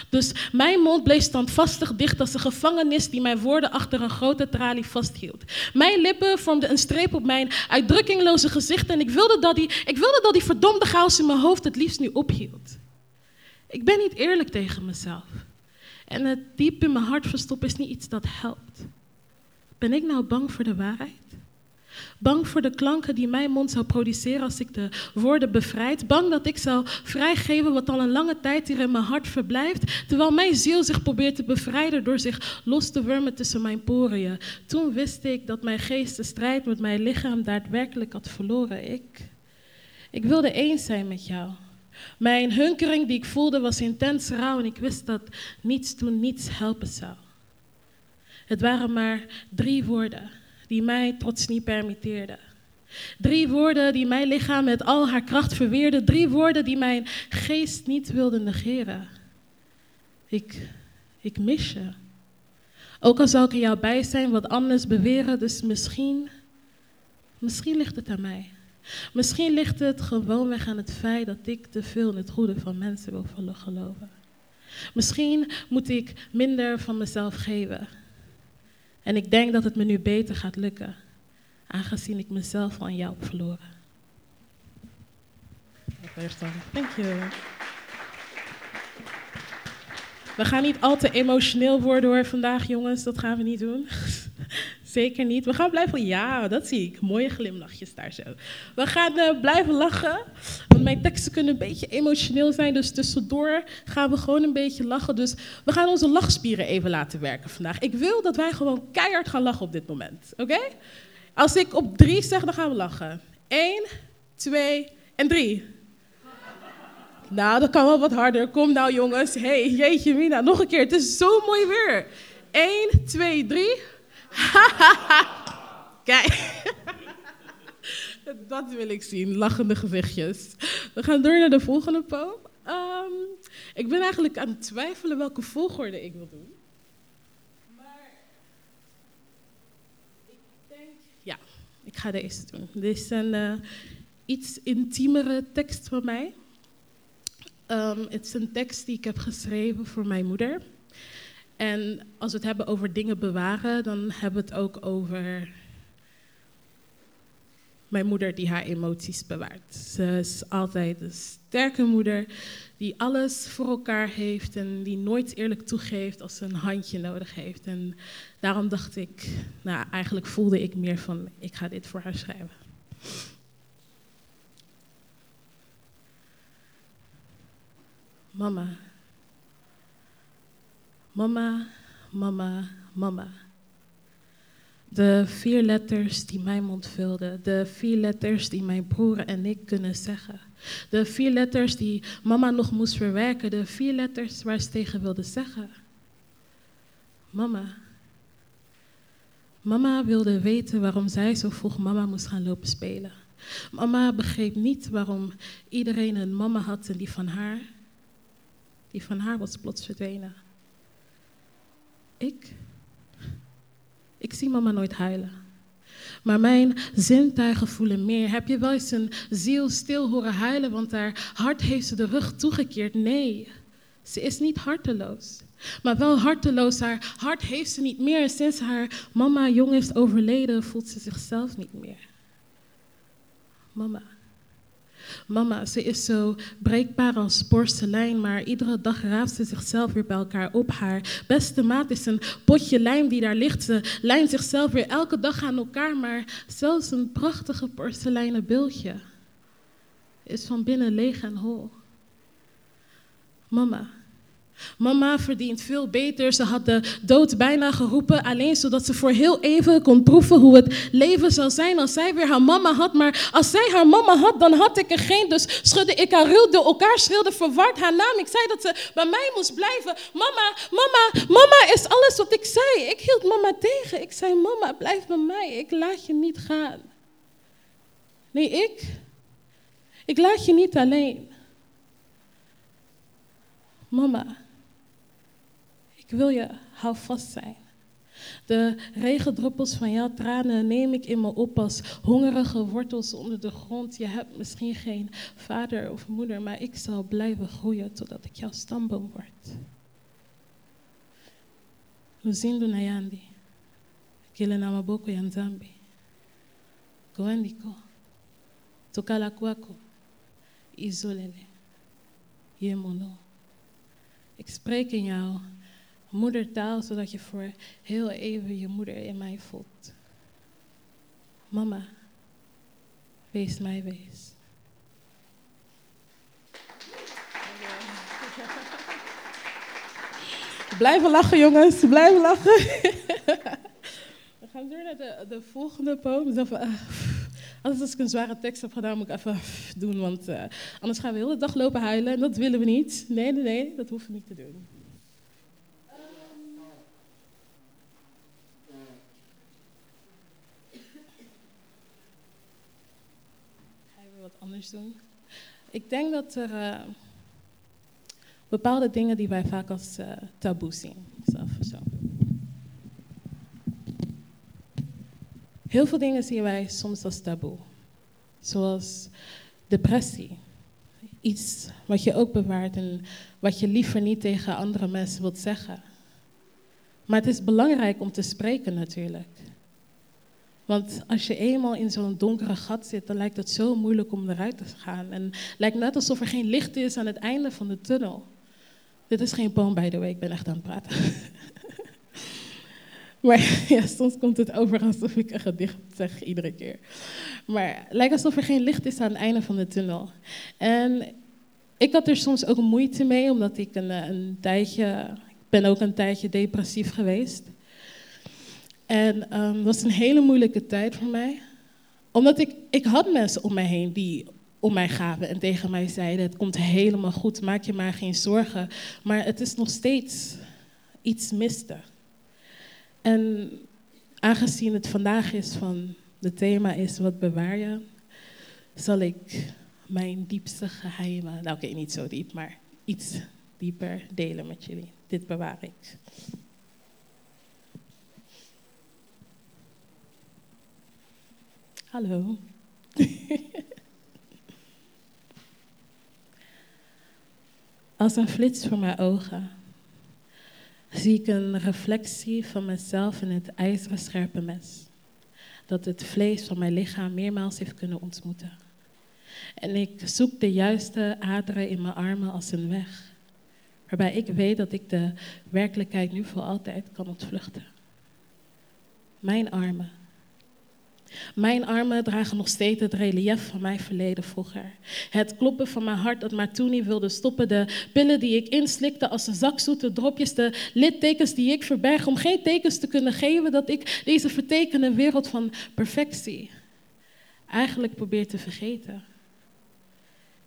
Dus mijn mond bleef standvastig dicht als een gevangenis die mijn woorden achter een grote tralie vasthield. Mijn lippen vormden een streep op mijn uitdrukkingloze gezicht en ik wilde dat die, ik wilde dat die verdomde chaos in mijn hoofd het liefst nu ophield. Ik ben niet eerlijk tegen mezelf. En het diep in mijn hart verstoppen is niet iets dat helpt. Ben ik nou bang voor de waarheid? Bang voor de klanken die mijn mond zou produceren als ik de woorden bevrijd. Bang dat ik zou vrijgeven wat al een lange tijd hier in mijn hart verblijft. Terwijl mijn ziel zich probeert te bevrijden door zich los te wurmen tussen mijn poriën. Toen wist ik dat mijn geest de strijd met mijn lichaam daadwerkelijk had verloren. Ik, ik wilde eens zijn met jou. Mijn hunkering die ik voelde was intens rauw en ik wist dat niets doen niets helpen zou. Het waren maar drie woorden die mij trots niet permitteerde. Drie woorden die mijn lichaam met al haar kracht verweerde. Drie woorden die mijn geest niet wilde negeren. Ik, ik mis je. Ook al zou ik er jou bij zijn, wat anders beweren, dus misschien, misschien ligt het aan mij. Misschien ligt het gewoonweg aan het feit dat ik te veel in het goede van mensen wil geloven. Misschien moet ik minder van mezelf geven. En ik denk dat het me nu beter gaat lukken, aangezien ik mezelf aan jou heb verloren. Dank je. We gaan niet al te emotioneel worden hoor vandaag, jongens. Dat gaan we niet doen. Zeker niet. We gaan blijven. Ja, dat zie ik. Mooie glimlachjes daar zo. We gaan uh, blijven lachen. Want mijn teksten kunnen een beetje emotioneel zijn. Dus tussendoor gaan we gewoon een beetje lachen. Dus we gaan onze lachspieren even laten werken vandaag. Ik wil dat wij gewoon keihard gaan lachen op dit moment. Oké? Als ik op drie zeg, dan gaan we lachen. Eén, twee en drie. Nou, dat kan wel wat harder. Kom nou, jongens. hey, jeetje, Mina. Nog een keer. Het is zo mooi weer. Eén, twee, drie. Kijk. Dat wil ik zien, lachende gezichtjes. We gaan door naar de volgende poem. Um, ik ben eigenlijk aan het twijfelen welke volgorde ik wil doen. Maar ik denk, ja, ik ga deze doen. Dit is een uh, iets intiemere tekst van mij. Het is een tekst die ik heb geschreven voor mijn moeder. En als we het hebben over dingen bewaren, dan hebben we het ook over mijn moeder die haar emoties bewaart. Ze is altijd een sterke moeder die alles voor elkaar heeft en die nooit eerlijk toegeeft als ze een handje nodig heeft. En daarom dacht ik, nou eigenlijk voelde ik meer van, ik ga dit voor haar schrijven. Mama, Mama, mama, mama. De vier letters die mijn mond vulden. De vier letters die mijn broer en ik kunnen zeggen. De vier letters die mama nog moest verwerken. De vier letters waar ze tegen wilde zeggen. Mama. Mama wilde weten waarom zij zo vroeg mama moest gaan lopen spelen. Mama begreep niet waarom iedereen een mama had en die van haar, van haar was plots verdwenen. Ik? Ik zie mama nooit huilen. Maar mijn zintuigen voelen meer. Heb je wel eens een ziel stil horen huilen, want haar hart heeft ze de rug toegekeerd? Nee, ze is niet harteloos. Maar wel harteloos. Haar hart heeft ze niet meer. Sinds haar mama jong is overleden, voelt ze zichzelf niet meer. Mama. Mama, ze is zo breekbaar als porselein, maar iedere dag raapt ze zichzelf weer bij elkaar op. Haar beste maat is een potje lijm die daar ligt. Ze lijmt zichzelf weer elke dag aan elkaar, maar zelfs een prachtige porseleinen beeldje is van binnen leeg en hol. Mama, Mama verdient veel beter. Ze had de dood bijna geroepen, alleen zodat ze voor heel even kon proeven hoe het leven zou zijn als zij weer haar mama had. Maar als zij haar mama had, dan had ik er geen. Dus schudde ik haar door elkaar, schreeuwde verward haar naam. Ik zei dat ze bij mij moest blijven. Mama, mama, mama is alles wat ik zei. Ik hield mama tegen. Ik zei, mama, blijf bij mij. Ik laat je niet gaan. Nee, ik. Ik laat je niet alleen. Mama. Ik wil je, hou vast zijn. De regendruppels van jouw tranen neem ik in me op als hongerige wortels onder de grond. Je hebt misschien geen vader of moeder, maar ik zal blijven groeien totdat ik jouw stamboom word. Luzindu Nayandi, kile na maboko ya nzambi, koandiko, tokala kwako, izolele, yemono. Ik spreek in jou moedertaal, zodat je voor heel even je moeder in mij voelt. Mama, wees mij wees. Blijven lachen, jongens. Blijven lachen. We gaan door naar de, de volgende poem. Dus even, uh, als ik een zware tekst heb gedaan, moet ik even doen. Want uh, anders gaan we de hele dag lopen huilen. En dat willen we niet. Nee, nee, nee. Dat hoeven we niet te doen. Doen. Ik denk dat er uh, bepaalde dingen die wij vaak als uh, taboe zien. Zo. Heel veel dingen zien wij soms als taboe. Zoals depressie. Iets wat je ook bewaart en wat je liever niet tegen andere mensen wilt zeggen. Maar het is belangrijk om te spreken natuurlijk. Want als je eenmaal in zo'n donkere gat zit, dan lijkt het zo moeilijk om eruit te gaan. En het lijkt net alsof er geen licht is aan het einde van de tunnel. Dit is geen poem, by the way, ik ben echt aan het praten. maar ja, soms komt het over alsof ik een gedicht zeg iedere keer. Maar het lijkt alsof er geen licht is aan het einde van de tunnel. En ik had er soms ook moeite mee, omdat ik een, een tijdje, ik ben ook een tijdje depressief geweest. En um, dat was een hele moeilijke tijd voor mij. Omdat ik, ik had mensen om mij heen die om mij gaven en tegen mij zeiden: Het komt helemaal goed, maak je maar geen zorgen. Maar het is nog steeds iets miste. En aangezien het vandaag is van het thema is: Wat bewaar je? Zal ik mijn diepste geheimen, nou oké, niet zo diep, maar iets dieper delen met jullie. Dit bewaar ik. Hallo. Als een flits voor mijn ogen zie ik een reflectie van mezelf in het ijzeren scherpe mes. Dat het vlees van mijn lichaam meermaals heeft kunnen ontmoeten. En ik zoek de juiste aderen in mijn armen als een weg. Waarbij ik weet dat ik de werkelijkheid nu voor altijd kan ontvluchten. Mijn armen mijn armen dragen nog steeds het relief van mijn verleden vroeger. Het kloppen van mijn hart dat maar toen niet wilde stoppen. De pillen die ik inslikte als een zak zoete dropjes. De littekens die ik verberg om geen tekens te kunnen geven dat ik deze vertekende wereld van perfectie eigenlijk probeer te vergeten.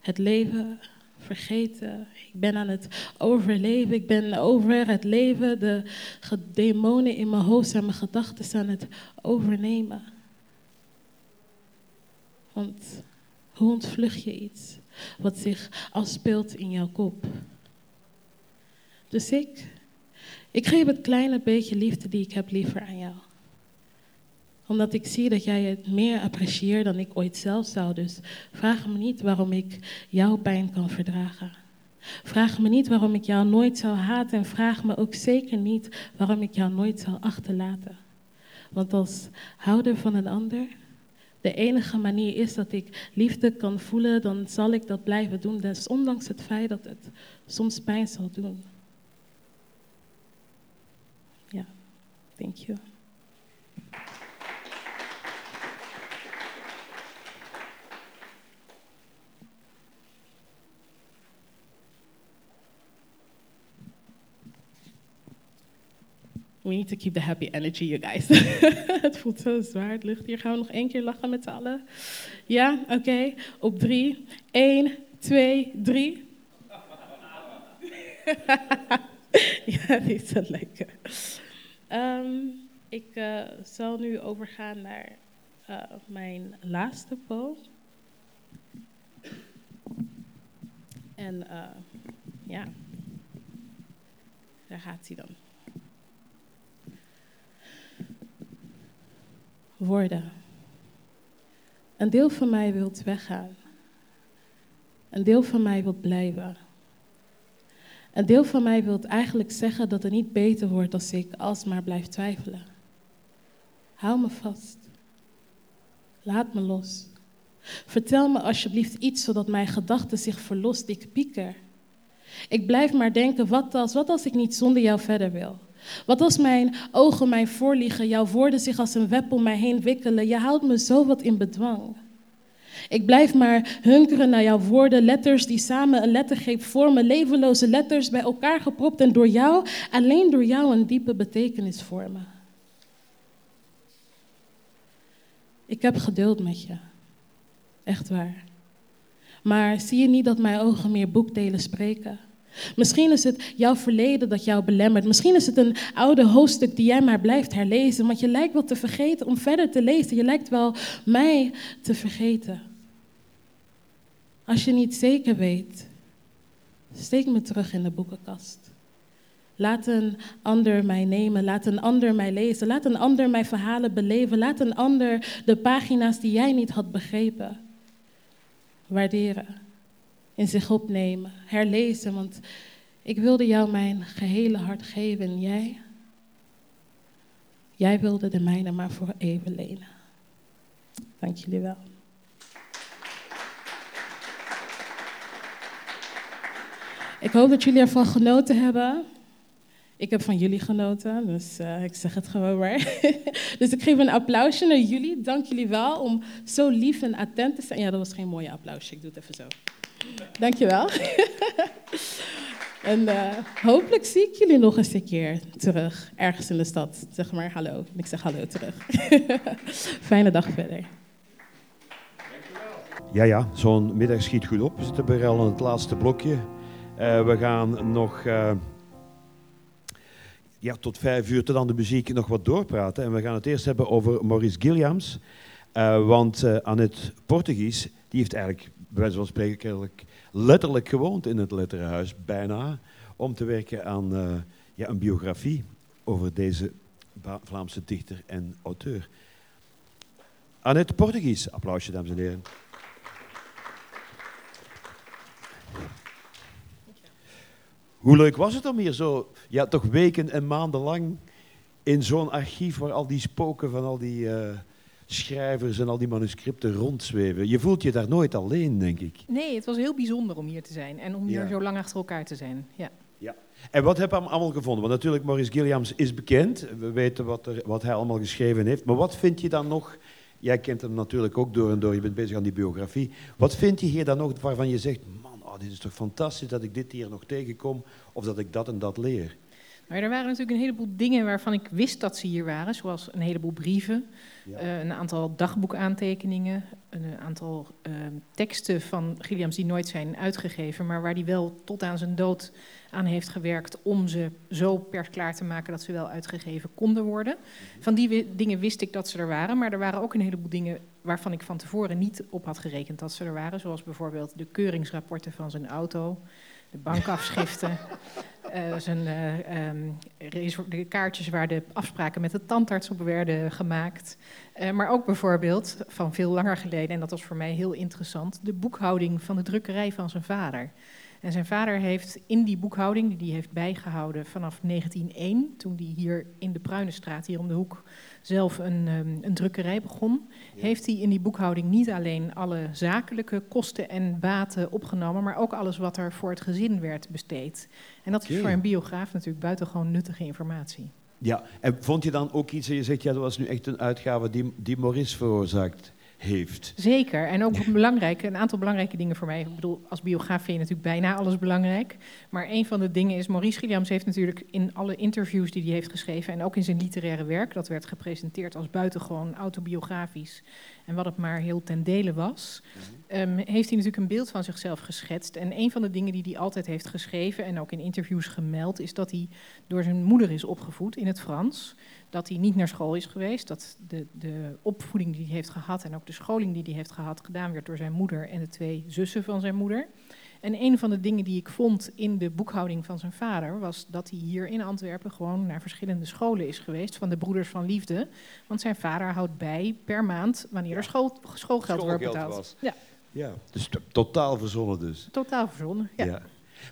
Het leven vergeten. Ik ben aan het overleven. Ik ben over het leven. De demonen in mijn hoofd en mijn gedachten aan het overnemen. Want hoe ontvlucht je iets wat zich afspeelt in jouw kop? Dus ik, ik geef het kleine beetje liefde die ik heb liever aan jou. Omdat ik zie dat jij het meer apprecieert dan ik ooit zelf zou. Dus vraag me niet waarom ik jouw pijn kan verdragen. Vraag me niet waarom ik jou nooit zou haten en vraag me ook zeker niet waarom ik jou nooit zou achterlaten. Want als houder van een ander de enige manier is dat ik liefde kan voelen, dan zal ik dat blijven doen. Dus ondanks het feit dat het soms pijn zal doen. Ja, thank you. We need to keep the happy energy, you guys. het voelt zo zwaar, het lucht hier. Gaan we nog één keer lachen met z'n allen? Ja, oké. Op drie. Eén, twee, drie. ja, die is zo lekker. Ehm, ik uh, zal nu overgaan naar uh, mijn laatste poem. En uh, ja, daar gaat hij dan. Woorden. Een deel van mij wil weggaan. Een deel van mij wil blijven. Een deel van mij wil eigenlijk zeggen dat het niet beter wordt als ik alsmaar blijf twijfelen. Hou me vast. Laat me los. Vertel me alsjeblieft iets zodat mijn gedachten zich verlost. Ik pieker. Ik blijf maar denken, wat als, wat als ik niet zonder jou verder wil? Wat als mijn ogen mij voorliegen, jouw woorden zich als een web om mij heen wikkelen? Je houdt me zo wat in bedwang. Ik blijf maar hunkeren naar jouw woorden, letters die samen een lettergreep vormen, levenloze letters bij elkaar gepropt en door jou, alleen door jou een diepe betekenis vormen. Ik heb geduld met je, echt waar. Maar zie je niet dat mijn ogen meer boekdelen spreken? Misschien is het jouw verleden dat jou belemmert. Misschien is het een oude hoofdstuk die jij maar blijft herlezen. Want je lijkt wel te vergeten om verder te lezen. Je lijkt wel mij te vergeten. Als je niet zeker weet, steek me terug in de boekenkast. Laat een ander mij nemen, laat een ander mij lezen, laat een ander mijn verhalen beleven, laat een ander de pagina's die jij niet had begrepen waarderen in zich opnemen, herlezen. Want ik wilde jou mijn gehele hart geven en jij, jij wilde de mijne maar voor even lenen. Dank jullie wel. Ik hoop dat jullie ervan genoten hebben. Ik heb van jullie genoten, dus uh, ik zeg het gewoon maar. dus ik geef een applausje naar jullie. Dank jullie wel om zo lief en attent te zijn. Ja, dat was geen mooie applausje, ik doe het even zo. Dankjewel. en uh, hopelijk zie ik jullie nog eens een keer terug, ergens in de stad. Zeg maar hallo. Ik zeg hallo terug. Fijne dag verder. Ja, ja, zo'n middag schiet goed op. We zitten bij al in het laatste blokje. Uh, we gaan nog uh, ja, tot vijf uur tot aan de muziek nog wat doorpraten. En we gaan het eerst hebben over Maurice Gilliams. Want Annette Portugies, die heeft eigenlijk bij wijze van spreken letterlijk gewoond in het letterenhuis, bijna, om te werken aan uh, ja, een biografie over deze Vlaamse dichter en auteur. Annette Portugies, applausje dames en heren. Hoe leuk was het om hier zo, ja, toch weken en maanden lang in zo'n archief waar al die spoken van al die uh, schrijvers en al die manuscripten rondzweven. Je voelt je daar nooit alleen, denk ik. Nee, het was heel bijzonder om hier te zijn en om hier Ja. zo lang achter elkaar te zijn. Ja. Ja. En wat heb je allemaal gevonden? Want natuurlijk, Maurice Gilliams is bekend. We weten wat, er, wat hij allemaal geschreven heeft. Maar wat vind je dan nog... Jij kent hem natuurlijk ook door en door. Je bent bezig aan die biografie. Wat vind je hier dan nog waarvan je zegt... Man, oh, dit is toch fantastisch dat ik dit hier nog tegenkom. Of dat ik dat en dat leer. Maar er waren natuurlijk een heleboel dingen waarvan ik wist dat ze hier waren, zoals een heleboel brieven, Ja. eh, een aantal dagboekaantekeningen, een aantal eh, teksten van Gilliams die nooit zijn uitgegeven, maar waar hij wel tot aan zijn dood aan heeft gewerkt om ze zo persklaar te maken dat ze wel uitgegeven konden worden. Van die dingen wist ik dat ze er waren, maar er waren ook een heleboel dingen waarvan ik van tevoren niet op had gerekend dat ze er waren, zoals bijvoorbeeld de keuringsrapporten van zijn auto, de bankafschriften. Resor- de kaartjes waar de afspraken met de tandarts op werden gemaakt. Eh, maar ook bijvoorbeeld van veel langer geleden, en dat was voor mij heel interessant, de boekhouding van de drukkerij van zijn vader. En zijn vader heeft in die boekhouding, die hij heeft bijgehouden vanaf 1901, toen hij hier in de Pruinenstraat, hier om de hoek, zelf een, um, een drukkerij begon, heeft hij in die boekhouding niet alleen alle zakelijke kosten en baten opgenomen, maar ook alles wat er voor het gezin werd besteed. En dat is voor een biograaf natuurlijk buitengewoon nuttige informatie. Ja, en vond je dan ook iets, en je zegt, ja, dat was nu echt een uitgave die, die Maurice veroorzaakt heeft. Zeker, en ook belangrijk, een aantal belangrijke dingen voor mij. Ik bedoel, als biograaf vind je natuurlijk bijna alles belangrijk. Maar een van de dingen is, Maurice Gilliams heeft natuurlijk in alle interviews die hij heeft geschreven... en ook in zijn literaire werk, dat werd gepresenteerd als buitengewoon autobiografisch... en wat het maar heel ten dele was, um, heeft hij natuurlijk een beeld van zichzelf geschetst. En een van de dingen die hij altijd heeft geschreven en ook in interviews gemeld... is dat hij door zijn moeder is opgevoed in het Frans dat hij niet naar school is geweest. Dat de, de opvoeding die hij heeft gehad en ook de scholing die hij heeft gehad gedaan werd door zijn moeder en de twee zussen van zijn moeder. En een van de dingen die ik vond in de boekhouding van zijn vader was dat hij hier in Antwerpen gewoon naar verschillende scholen is geweest van de Broeders van Liefde. Want zijn vader houdt bij per maand wanneer er school, schoolgeld, wordt betaald. Was. Ja. ja, dus totaal verzonnen dus. Totaal verzonnen, ja. ja.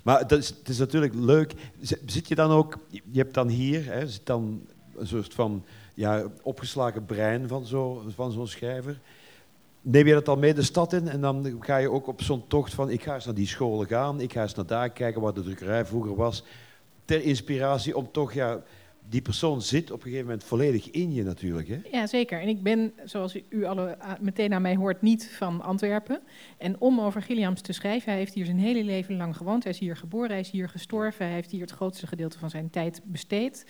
Maar dat is, het is natuurlijk leuk. Zit je dan ook, je hebt dan hier, hè, zit dan een soort van ja, opgeslagen brein van zo'n van schrijver. Neem je dat dan mee de stad in en dan ga je ook op zo'n tocht van ik ga eens naar die scholen gaan, ik ga eens naar daar kijken waar de drukkerij vroeger was, ter inspiratie om toch, ja, die persoon zit op een gegeven moment volledig in je natuurlijk. Hè? Ja, zeker. En ik ben, zoals u alle meteen aan mij hoort, niet van Antwerpen. En om over Gilliams te schrijven, hij heeft hier zijn hele leven lang gewoond. Hij is hier geboren, hij is hier gestorven, hij heeft hier het grootste gedeelte van zijn tijd besteed.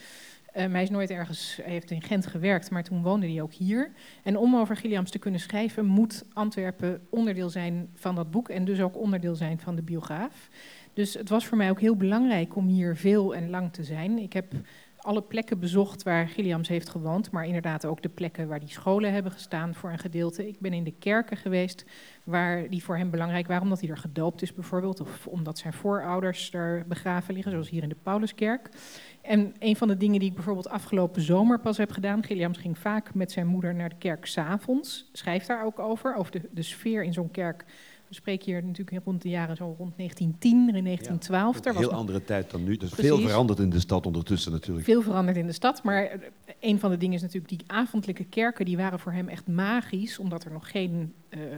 Um, hij is nooit ergens, hij heeft in Gent gewerkt, maar toen woonde hij ook hier. En om over Gilliams te kunnen schrijven, moet Antwerpen onderdeel zijn van dat boek en dus ook onderdeel zijn van de biograaf. Dus het was voor mij ook heel belangrijk om hier veel en lang te zijn. Ik heb alle plekken bezocht waar Gilliams heeft gewoond, maar inderdaad ook de plekken waar die scholen hebben gestaan voor een gedeelte. Ik ben in de kerken geweest waar die voor hem belangrijk waren, omdat hij er gedoopt is bijvoorbeeld, of omdat zijn voorouders er begraven liggen, zoals hier in de Pauluskerk. En een van de dingen die ik bijvoorbeeld afgelopen zomer pas heb gedaan, Gilliams ging vaak met zijn moeder naar de kerk s'avonds, schrijft daar ook over, over de, de sfeer in zo'n kerk we spreken hier natuurlijk rond de jaren zo rond 1910, in 1912. Ja, een heel andere tijd dan nu. Dus veel veranderd in de stad ondertussen natuurlijk. Veel veranderd in de stad, maar een van de dingen is natuurlijk die avondelijke kerken, die waren voor hem echt magisch, omdat er nog geen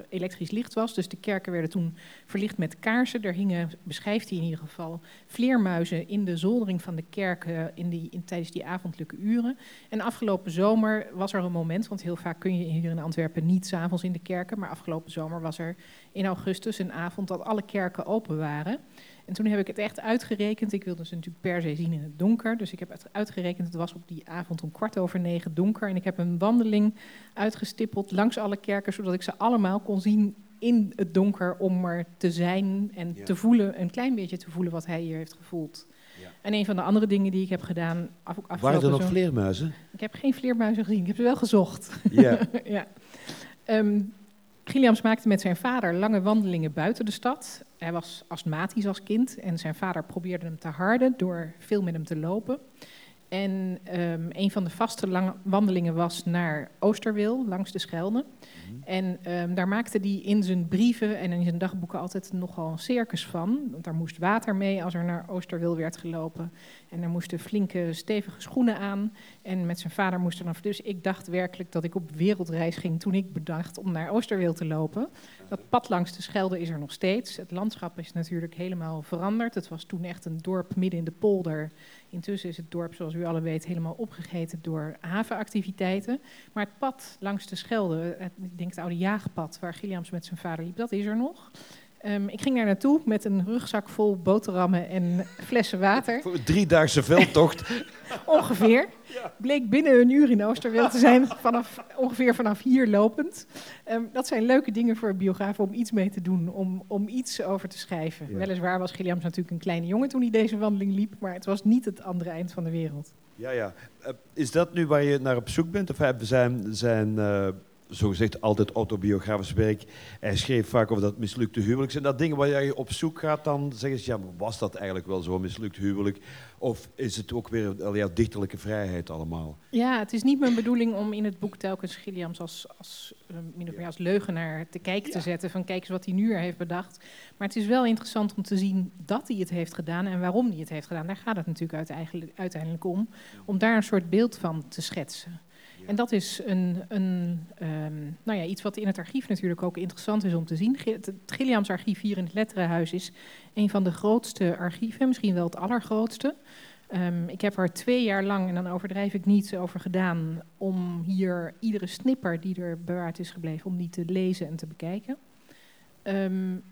elektrisch licht was. Dus de kerken werden toen verlicht met kaarsen. Er hingen, beschrijft hij in ieder geval, vleermuizen in de zoldering van de kerken in die, tijdens die avondelijke uren. En afgelopen zomer was er een moment, want heel vaak kun je hier in Antwerpen niet s'avonds in de kerken, maar afgelopen zomer was er in augustus een avond dat alle kerken open waren. En toen heb ik het echt uitgerekend. Ik wilde ze natuurlijk per se zien in het donker. Dus ik heb het uitgerekend. Het was op die avond om kwart over negen donker. En ik heb een wandeling uitgestippeld langs alle kerken, zodat ik ze allemaal kon zien in het donker om er te zijn en te voelen, een klein beetje te voelen wat hij hier heeft gevoeld. Ja. En een van de andere dingen die ik heb gedaan. Af, Waren er nog vleermuizen? Ik heb geen vleermuizen gezien. Ik heb ze wel gezocht. Ja. ja. Um, Gilliams maakte met zijn vader lange wandelingen buiten de stad. Hij was astmatisch als kind en zijn vader probeerde hem te harden door veel met hem te lopen. En um, een van de vaste lange wandelingen was naar Oosterwil, langs de Schelde. Mhm. En um, daar maakte hij in zijn brieven en in zijn dagboeken altijd nogal een circus van. Want daar moest water mee als er naar Oosterwil werd gelopen. En er moesten flinke, stevige schoenen aan. En met zijn vader moest er dan... Dus ik dacht werkelijk dat ik op wereldreis ging toen ik bedacht om naar Oosterwil te lopen. Dat pad langs de Schelde is er nog steeds. Het landschap is natuurlijk helemaal veranderd. Het was toen echt een dorp midden in de polder. Intussen is het dorp, zoals u alle weet, helemaal opgegeten door havenactiviteiten. Maar het pad langs de Schelde, ik denk het oude jaagpad waar Gilliams met zijn vader liep, dat is er nog. Um, ik ging daar naartoe met een rugzak vol boterhammen en flessen water. Voor een driedaagse veldtocht. ongeveer. Bleek binnen een uur in Oosterweel te zijn, vanaf, ongeveer vanaf hier lopend. Um, dat zijn leuke dingen voor een biograaf om iets mee te doen, om, om iets over te schrijven. Weliswaar was Gilliams natuurlijk een kleine jongen toen hij deze wandeling liep, maar het was niet het andere eind van de wereld. Ja, ja. Uh, is dat nu waar je naar op zoek bent? Of zijn, zijn uh, zogezegd altijd autobiografisch werk. Hij schreef vaak over dat mislukte huwelijk. Zijn dat dingen waar je op zoek gaat dan? Zeggen ze, ja, was dat eigenlijk wel zo, mislukt huwelijk? Of is het ook weer jouw dichterlijke vrijheid allemaal? Ja, het is niet mijn bedoeling om in het boek telkens Gilliams als, als, uh, min of meer als leugenaar te kijken te zetten. Van kijk eens wat hij nu er heeft bedacht. Maar het is wel interessant om te zien dat hij het heeft gedaan en waarom hij het heeft gedaan. Daar gaat het natuurlijk uiteindelijk om. Om daar een soort beeld van te schetsen. En dat is een, een um, nou ja, iets wat in het archief natuurlijk ook interessant is om te zien. Het Gilliams archief hier in het Letterenhuis is een van de grootste archieven, misschien wel het allergrootste. Um, ik heb er twee jaar lang, en dan overdrijf ik niets over gedaan, om hier iedere snipper die er bewaard is gebleven, om die te lezen en te bekijken. Um,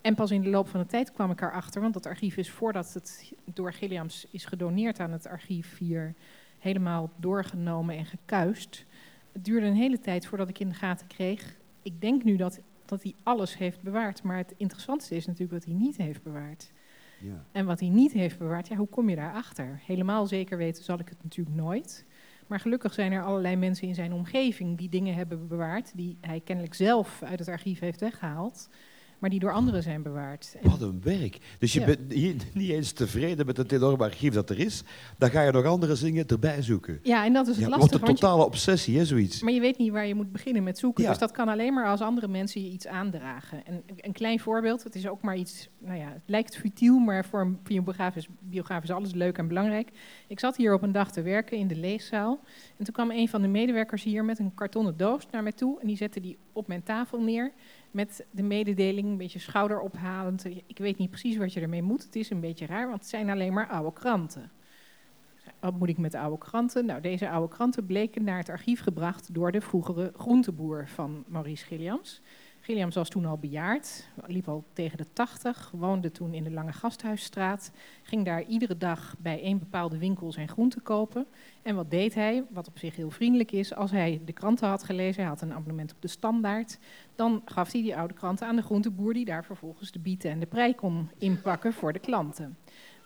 en pas in de loop van de tijd kwam ik erachter, want dat archief is voordat het door Gilliams is gedoneerd aan het archief hier helemaal doorgenomen en gekuist. Het duurde een hele tijd voordat ik in de gaten kreeg. Ik denk nu dat, dat hij alles heeft bewaard, maar het interessantste is natuurlijk wat hij niet heeft bewaard. Ja. En wat hij niet heeft bewaard, ja, hoe kom je daarachter? Helemaal zeker weten zal ik het natuurlijk nooit. Maar gelukkig zijn er allerlei mensen in zijn omgeving die dingen hebben bewaard, die hij kennelijk zelf uit het archief heeft weggehaald maar die door anderen zijn bewaard. Wat een werk. Dus je bent niet eens tevreden met het enorme archief dat er is. Dan ga je nog andere dingen erbij zoeken. Ja, en dat is het ja, lastige. Wat een totale obsessie, hè, zoiets. Maar je weet niet waar je moet beginnen met zoeken. Dus dat kan alleen maar als andere mensen je iets aandragen. En een klein voorbeeld, het is ook maar iets, nou ja, het lijkt futiel, maar voor een biograaf is, biograaf is alles leuk en belangrijk. Ik zat hier op een dag te werken in de leeszaal. En toen kwam een van de medewerkers hier met een kartonnen doos naar mij toe. En die zette die op mijn tafel neer met de mededeling, een beetje schouderophalend. Ik weet niet precies wat je ermee moet. Het is een beetje raar, want het zijn alleen maar oude kranten. Wat moet ik met oude kranten? Nou, deze oude kranten bleken naar het archief gebracht door de vroegere groenteboer van Maurice Gilliams. Gilliams was toen al bejaard, liep al tegen de 80, woonde toen in de Lange Gasthuisstraat, ging daar iedere dag bij één bepaalde winkel zijn groenten kopen. En wat deed hij, wat op zich heel vriendelijk is, als hij de kranten had gelezen, hij had een abonnement op de standaard, dan gaf hij die oude kranten aan de groenteboer die daar vervolgens de bieten en de prei kon inpakken voor de klanten.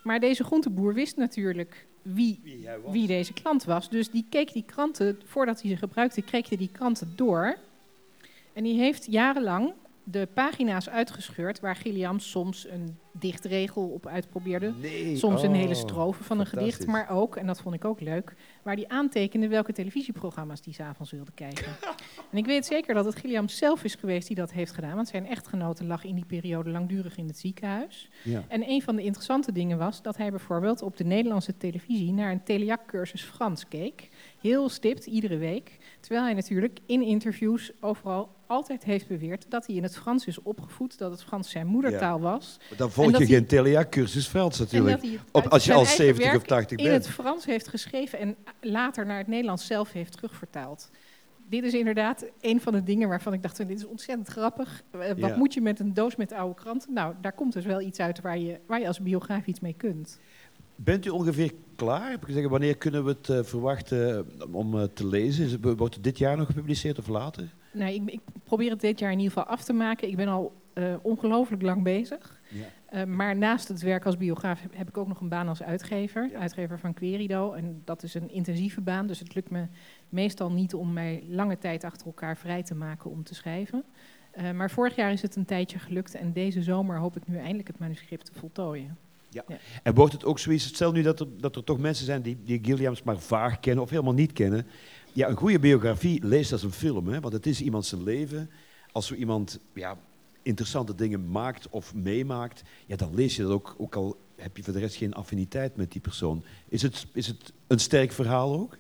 Maar deze groenteboer wist natuurlijk wie, wie, wie deze klant was, dus die keek die kranten, voordat hij ze gebruikte, keek hij die kranten door en die heeft jarenlang de pagina's uitgescheurd waar Gilliam soms een dichtregel op uitprobeerde. Soms een hele oh, strofe van een gedicht, maar ook, en dat vond ik ook leuk, waar die aantekende welke televisieprogramma's die s'avonds wilde kijken. en ik weet zeker dat het Gilliam zelf is geweest die dat heeft gedaan, want zijn echtgenote lag in die periode langdurig in het ziekenhuis. Ja. En een van de interessante dingen was dat hij bijvoorbeeld op de Nederlandse televisie naar een telejac-cursus Frans keek. Heel stipt, iedere week. Terwijl hij natuurlijk in interviews overal altijd heeft beweerd dat hij in het Frans is opgevoed, dat het Frans zijn moedertaal was. Maar dan volg je geen Telia-cursus Frans natuurlijk, Op, als je al 70 of 80 bent. in het Frans heeft geschreven en later naar het Nederlands zelf heeft terugvertaald. Dit is inderdaad een van de dingen waarvan ik dacht, dit is ontzettend grappig. Eh, wat moet je met een doos met oude kranten? Nou, daar komt dus wel iets uit waar je, waar je als biograaf iets mee kunt. Bent u ongeveer klaar? Heb ik gezegd, wanneer kunnen we het uh, verwachten om uh, te lezen? Wordt het dit jaar nog gepubliceerd of later? Nee, ik, ik, probeer het dit jaar in ieder geval af te maken. Ik ben al uh, ongelooflijk lang bezig. Ja. maar naast het werk als biograaf heb, heb, ik ook nog een baan als uitgever. Uitgever van Querido. En dat is een intensieve baan. Dus het lukt me meestal niet om mij lange tijd achter elkaar vrij te maken om te schrijven. maar vorig jaar is het een tijdje gelukt. En deze zomer hoop ik nu eindelijk het manuscript te voltooien. Ja. En wordt het ook zoiets, stel nu dat er, dat er toch mensen zijn die, die Gilliams maar vaag kennen of helemaal niet kennen. Ja, een goede biografie leest als een film, hè, want het is iemand zijn leven. Als zo iemand ja, interessante dingen maakt of meemaakt, ja, dan lees je dat ook, ook al heb je voor de rest geen affiniteit met die persoon. Is het, is het een sterk verhaal ook?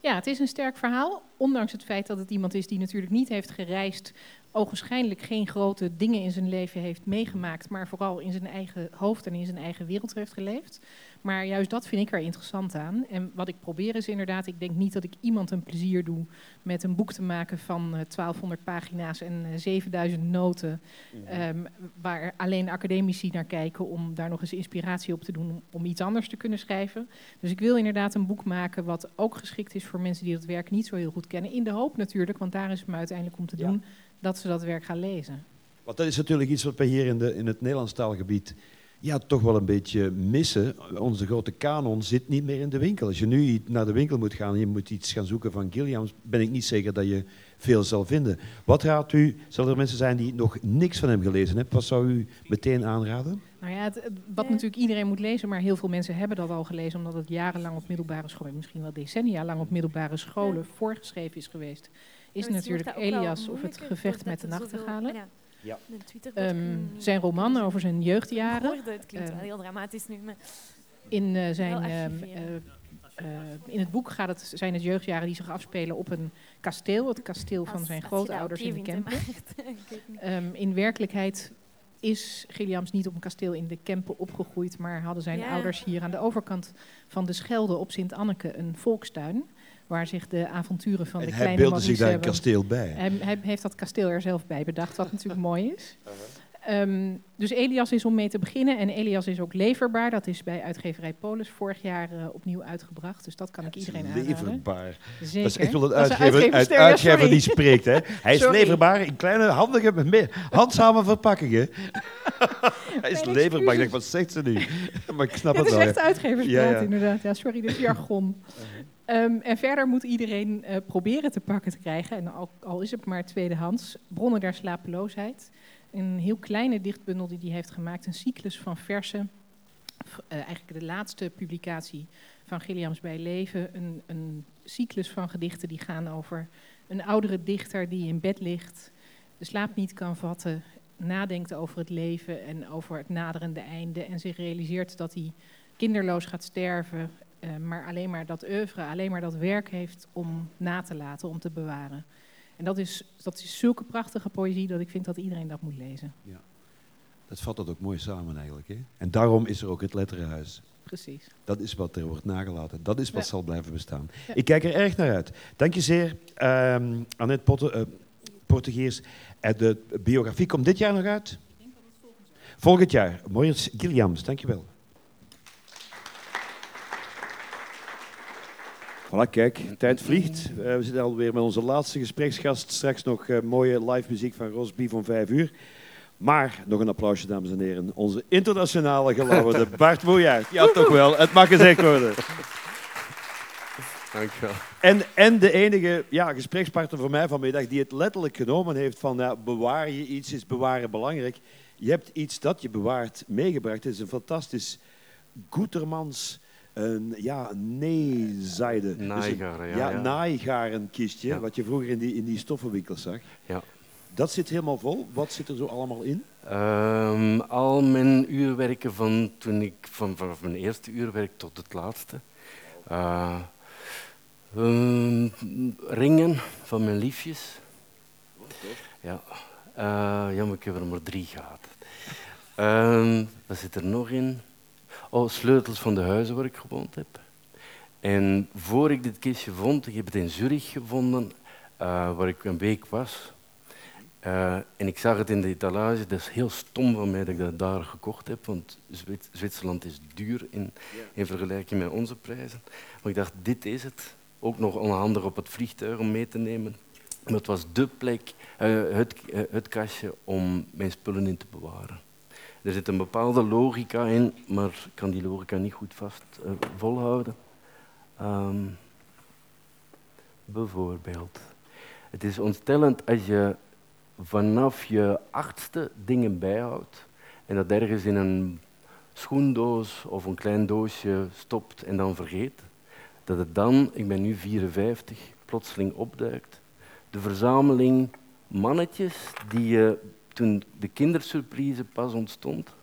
Ja, het is een sterk verhaal, ondanks het feit dat het iemand is die natuurlijk niet heeft gereisd ogenschijnlijk geen grote dingen in zijn leven heeft meegemaakt, maar vooral in zijn eigen hoofd en in zijn eigen wereld heeft geleefd. Maar juist dat vind ik er interessant aan. En wat ik probeer is inderdaad, ik denk niet dat ik iemand een plezier doe met een boek te maken van uh, eh, 1200 pagina's en 7000 eh, noten, mhm. um, waar alleen academici naar kijken om daar nog eens inspiratie op te doen om, om, iets anders te kunnen schrijven. Dus ik wil inderdaad een boek maken wat ook geschikt is voor mensen die dat werk niet zo heel goed kennen. In de hoop natuurlijk, want daar is het me uiteindelijk om te doen dat ze dat werk gaan lezen. Want dat is natuurlijk iets wat we hier in, de, in het Nederlands taalgebied ja, toch wel een beetje missen. Onze grote kanon zit niet meer in de winkel. Als je nu naar de winkel moet gaan en je moet iets gaan zoeken van Gilliams, ben ik niet zeker dat je veel zal vinden. Wat raadt u, zal er mensen zijn die nog niks van hem gelezen hebben, wat zou u meteen aanraden? Nou ja, het, wat natuurlijk iedereen moet lezen, maar heel veel mensen hebben dat al gelezen, omdat het jarenlang op middelbare scholen, misschien wel decennia lang op middelbare scholen voorgeschreven is geweest, is natuurlijk Elias of het gevecht met de nachtegalen. Ja. Um, zijn roman over zijn jeugdjaren. Het klinkt wel heel dramatisch nu. Maar... In, uh, zijn, uh, uh, in het boek gaat het, zijn het jeugdjaren die zich afspelen op een kasteel. Het kasteel van zijn grootouders in de Kempen. um, in werkelijkheid is Gilliams niet op een kasteel in de Kempen opgegroeid, maar hadden zijn ja. ouders hier aan de overkant van de Schelde op Sint-Anneke een volkstuin waar zich de avonturen van en de hij kleine beelde zich daar een kasteel bij. Hij, hij, heeft dat kasteel er zelf bij bedacht, wat natuurlijk mooi is. Um, dus Elias is om mee te beginnen. En Elias is ook leverbaar. Dat is bij uitgeverij Polis vorig jaar uh, opnieuw uitgebracht. Dus dat kan ik iedereen aanraden. Leverbaar. Zeker. Dat is echt wel een uitgever, uit, uitgever die spreekt. Hè? Hij is leverbaar in kleine, handige, handzame verpakkingen. Hij is leverbaar. Ik denk, wat zegt ze nu? maar ik snap ja, het wel. Het is echt uitgeverspraat, ja, inderdaad. Ja, sorry, dit jargon. Um, en verder moet iedereen uh, proberen te pakken te krijgen, en al, al, is het maar tweedehands, Bronnen der slapeloosheid. Een heel kleine dichtbundel die hij heeft gemaakt, een cyclus van versen. Uh, eigenlijk de laatste publicatie van Gilliams bij Leven. Een, een cyclus van gedichten die gaan over een oudere dichter die in bed ligt, de slaap niet kan vatten, nadenkt over het leven en over het naderende einde en zich realiseert dat hij kinderloos gaat sterven uh, maar alleen maar dat oeuvre, alleen maar dat werk heeft om na te laten, om te bewaren. En dat is, dat is zulke prachtige poëzie dat ik vind dat iedereen dat moet lezen. Ja. Dat vat dat ook mooi samen eigenlijk. Hè? En daarom is er ook het Letterenhuis. Precies. Dat is wat er wordt nagelaten. Dat is wat ja. zal blijven bestaan. Ja. Ik kijk er erg naar uit. Dank je zeer, um, Annette Potte, uh, Portugees. Uh, de biografie komt dit jaar nog uit? Ik denk dat het volgend jaar. Volgend jaar. Moritz Gilliams, dank je wel. Voilà, kijk, tijd vliegt. Uh, we zitten alweer met onze laatste gespreksgast. Straks nog uh, mooie live muziek van Rosby van 5 uur. Maar nog een applausje, dames en heren. Onze internationale gelauwerde Bart Moejaert. Ja, toch wel. Het mag gezegd worden. Dankjewel. En, en de enige ja, gesprekspartner voor mij vanmiddag die het letterlijk genomen heeft van ja, bewaar je iets, is bewaren belangrijk. Je hebt iets dat je bewaart meegebracht. Het is een fantastisch Goetermans een ja, neezijde. Naaigaren, dus ja. Ja, naaigaren kistje, ja. wat je vroeger in die, in die stoffenwinkels zag. Ja. Dat zit helemaal vol. Wat zit er zo allemaal in? Um, al mijn uurwerken van toen ik van, vanaf mijn eerste uurwerk tot het laatste. Uh, um, ringen van mijn liefjes. Ja. Uh, jammer, ik heb er maar drie gehad. Um, wat zit er nog in? Oh, sleutels van de huizen waar ik gewoond heb. En voor ik dit kistje vond, ik heb het in Zurich gevonden, uh, waar ik een week was. Uh, en ik zag het in de etalage. Dat is heel stom van mij dat ik dat daar gekocht heb, want Zwit Zwitserland is duur in, in vergelijking met onze prijzen. Maar ik dacht, dit is het. Ook nog onhandig op het vliegtuig om mee te nemen. Maar het was dé plek, uh, het, het kastje om mijn spullen in te bewaren. Er zit een bepaalde logica in, maar ik kan die logica niet goed vast uh, volhouden. Um, bijvoorbeeld, het is ontstellend als je vanaf je achtste dingen bijhoudt en dat ergens in een schoendoos of een klein doosje stopt en dan vergeet, dat het dan, ik ben nu 54, plotseling opduikt. De verzameling mannetjes die je toen de kindersurprise pas ontstond.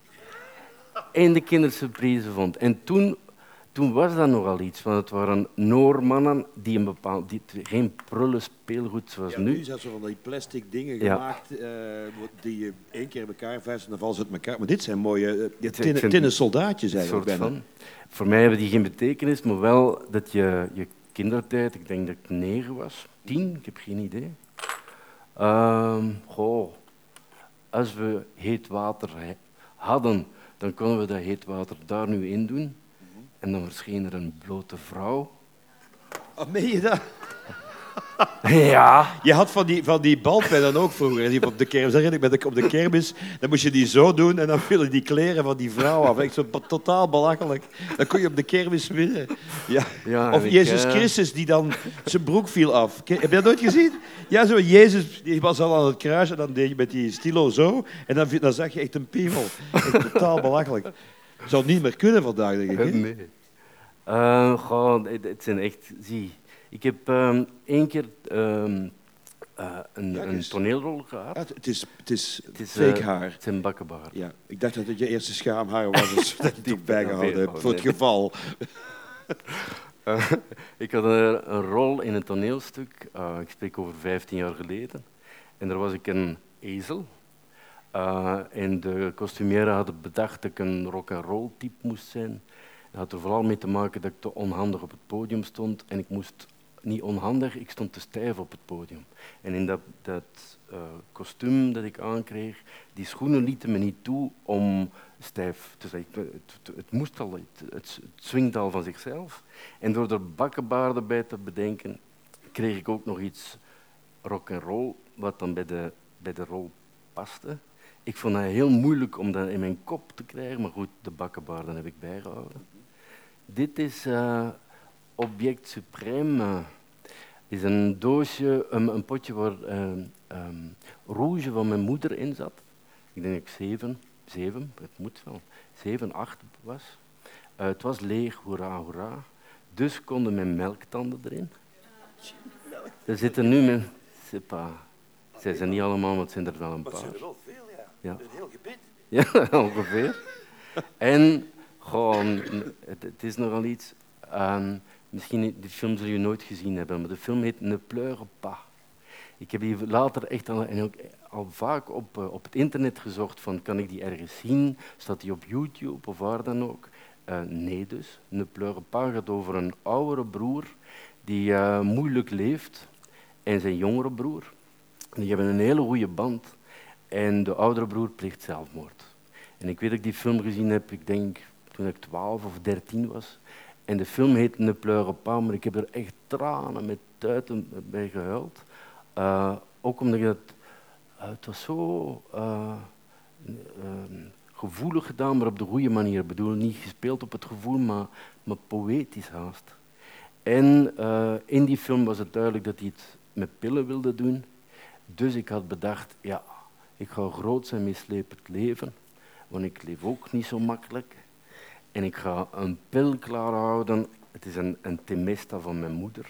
En de kindersurprise vond. En toen, toen was dat nogal iets, want het waren Noormannen die een bepaald, die, geen prullen speelgoed zoals ja, nu. Nu zijn ze van die plastic dingen ja. gemaakt uh, die je één keer in elkaar vuist en dan vallen ze uit elkaar. Maar dit zijn mooie uh, tinnen, tinnen soldaatjes eigenlijk. Soort van. Voor mij hebben die geen betekenis, maar wel dat je je kindertijd, ik denk dat ik negen was, tien, ik heb geen idee. Uh, goh, als we heet water hadden, dan konden we dat heet water daar nu in doen. En dan verscheen er een blote vrouw. Oh, meen je dat? Ja. Je had van die, van die balpennen ook vroeger. Die op de kermis, herinner ik me, op de kermis, dan moest je die zo doen en dan vielen die kleren van die vrouw af. Echt zo totaal belachelijk. Dan kon je op de kermis winnen. Ja. Ja, of ik, Jezus eh, Christus die dan zijn broek viel af. Heb je dat nooit gezien? Ja, zo Jezus die was al aan het kruis en dan deed je met die stilo zo en dan, dan zag je echt een piemel. Echt totaal belachelijk. Zou niet meer kunnen vandaag, denk ik. hè? Nee. Eh, het, het zijn echt... Zie, ik heb ehm één keer ehm, eh, een, een toneelrol gehad. Ja, het, is, het is, Het is, fake eh, haar. Het zijn bakkenbaar. Ja, ik dacht dat het je eerste schaamhaar was, dus dat ik het bijgehouden heb, voor het geval. Eh, ik had een, een rol in een toneelstuk, ik spreek over 15 jaar geleden. En daar was ik een ezel. En de kostumière had bedacht dat ik een rock-and-roll type moest zijn. Dat had er vooral mee te maken dat ik te onhandig op het podium stond. En ik moest niet onhandig, ik stond te stijf op het podium. En in dat, dat eh, kostuum dat ik aankreeg, die schoenen lieten me niet toe om stijf te zijn. Het, het, het moest al, het, swingt al van zichzelf. En door er bakkenbaarden bij te bedenken, kreeg ik ook nog iets rock and roll wat dan bij de, bij de rol paste. Ik vond het heel moeilijk om dat in mijn kop te krijgen, maar goed, de bakkenbaarden heb ik bijgehouden. Dit is eh, Object Supreme. is een doosje, een, een potje waar ehm, rouge van mijn moeder in zat. Ik denk dat ik zeven, zeven, het moet wel, zeven, acht was. Eh, het was leeg, hoera, hoera. Dus konden mijn melktanden erin. Er zitten nu mijn... pas- Zij zijn niet allemaal, maar het zijn er wel een paar. wel veel, ja. Ja. Een heel gebit. Ja, ongeveer. En gewoon, het, het is nogal iets. ehm, misschien, die film zul je nooit gezien hebben, maar de film heet Ne pleure pas. Ik heb die later echt al, en ook al vaak op, eh, op het internet gezocht van kan ik die ergens zien? Staat die op YouTube of waar dan ook? Eh, nee dus. Ne pleure pas gaat over een oudere broer die eh, moeilijk leeft en zijn jongere broer. Die hebben een hele goede band. En de oudere broer pleegt zelfmoord. En ik weet dat ik die film gezien heb, ik denk toen ik 12 of 13 was. En de film heet Ne pleure pas, maar ik heb er echt tranen met tuiten bij gehuild. Eh, ook omdat dat... eh, het was zo eh, eh, gevoelig gedaan, maar op de goede manier. Bedoel, niet gespeeld op het gevoel, maar, maar poëtisch haast. En in die film was het duidelijk dat hij het met pillen wilde doen. Dus ik had bedacht, ja, ik ga groot zijn mislepend leven, want ik leef ook niet zo makkelijk. En ik ga een pil klaarhouden. Het is een, een Temesta van mijn moeder.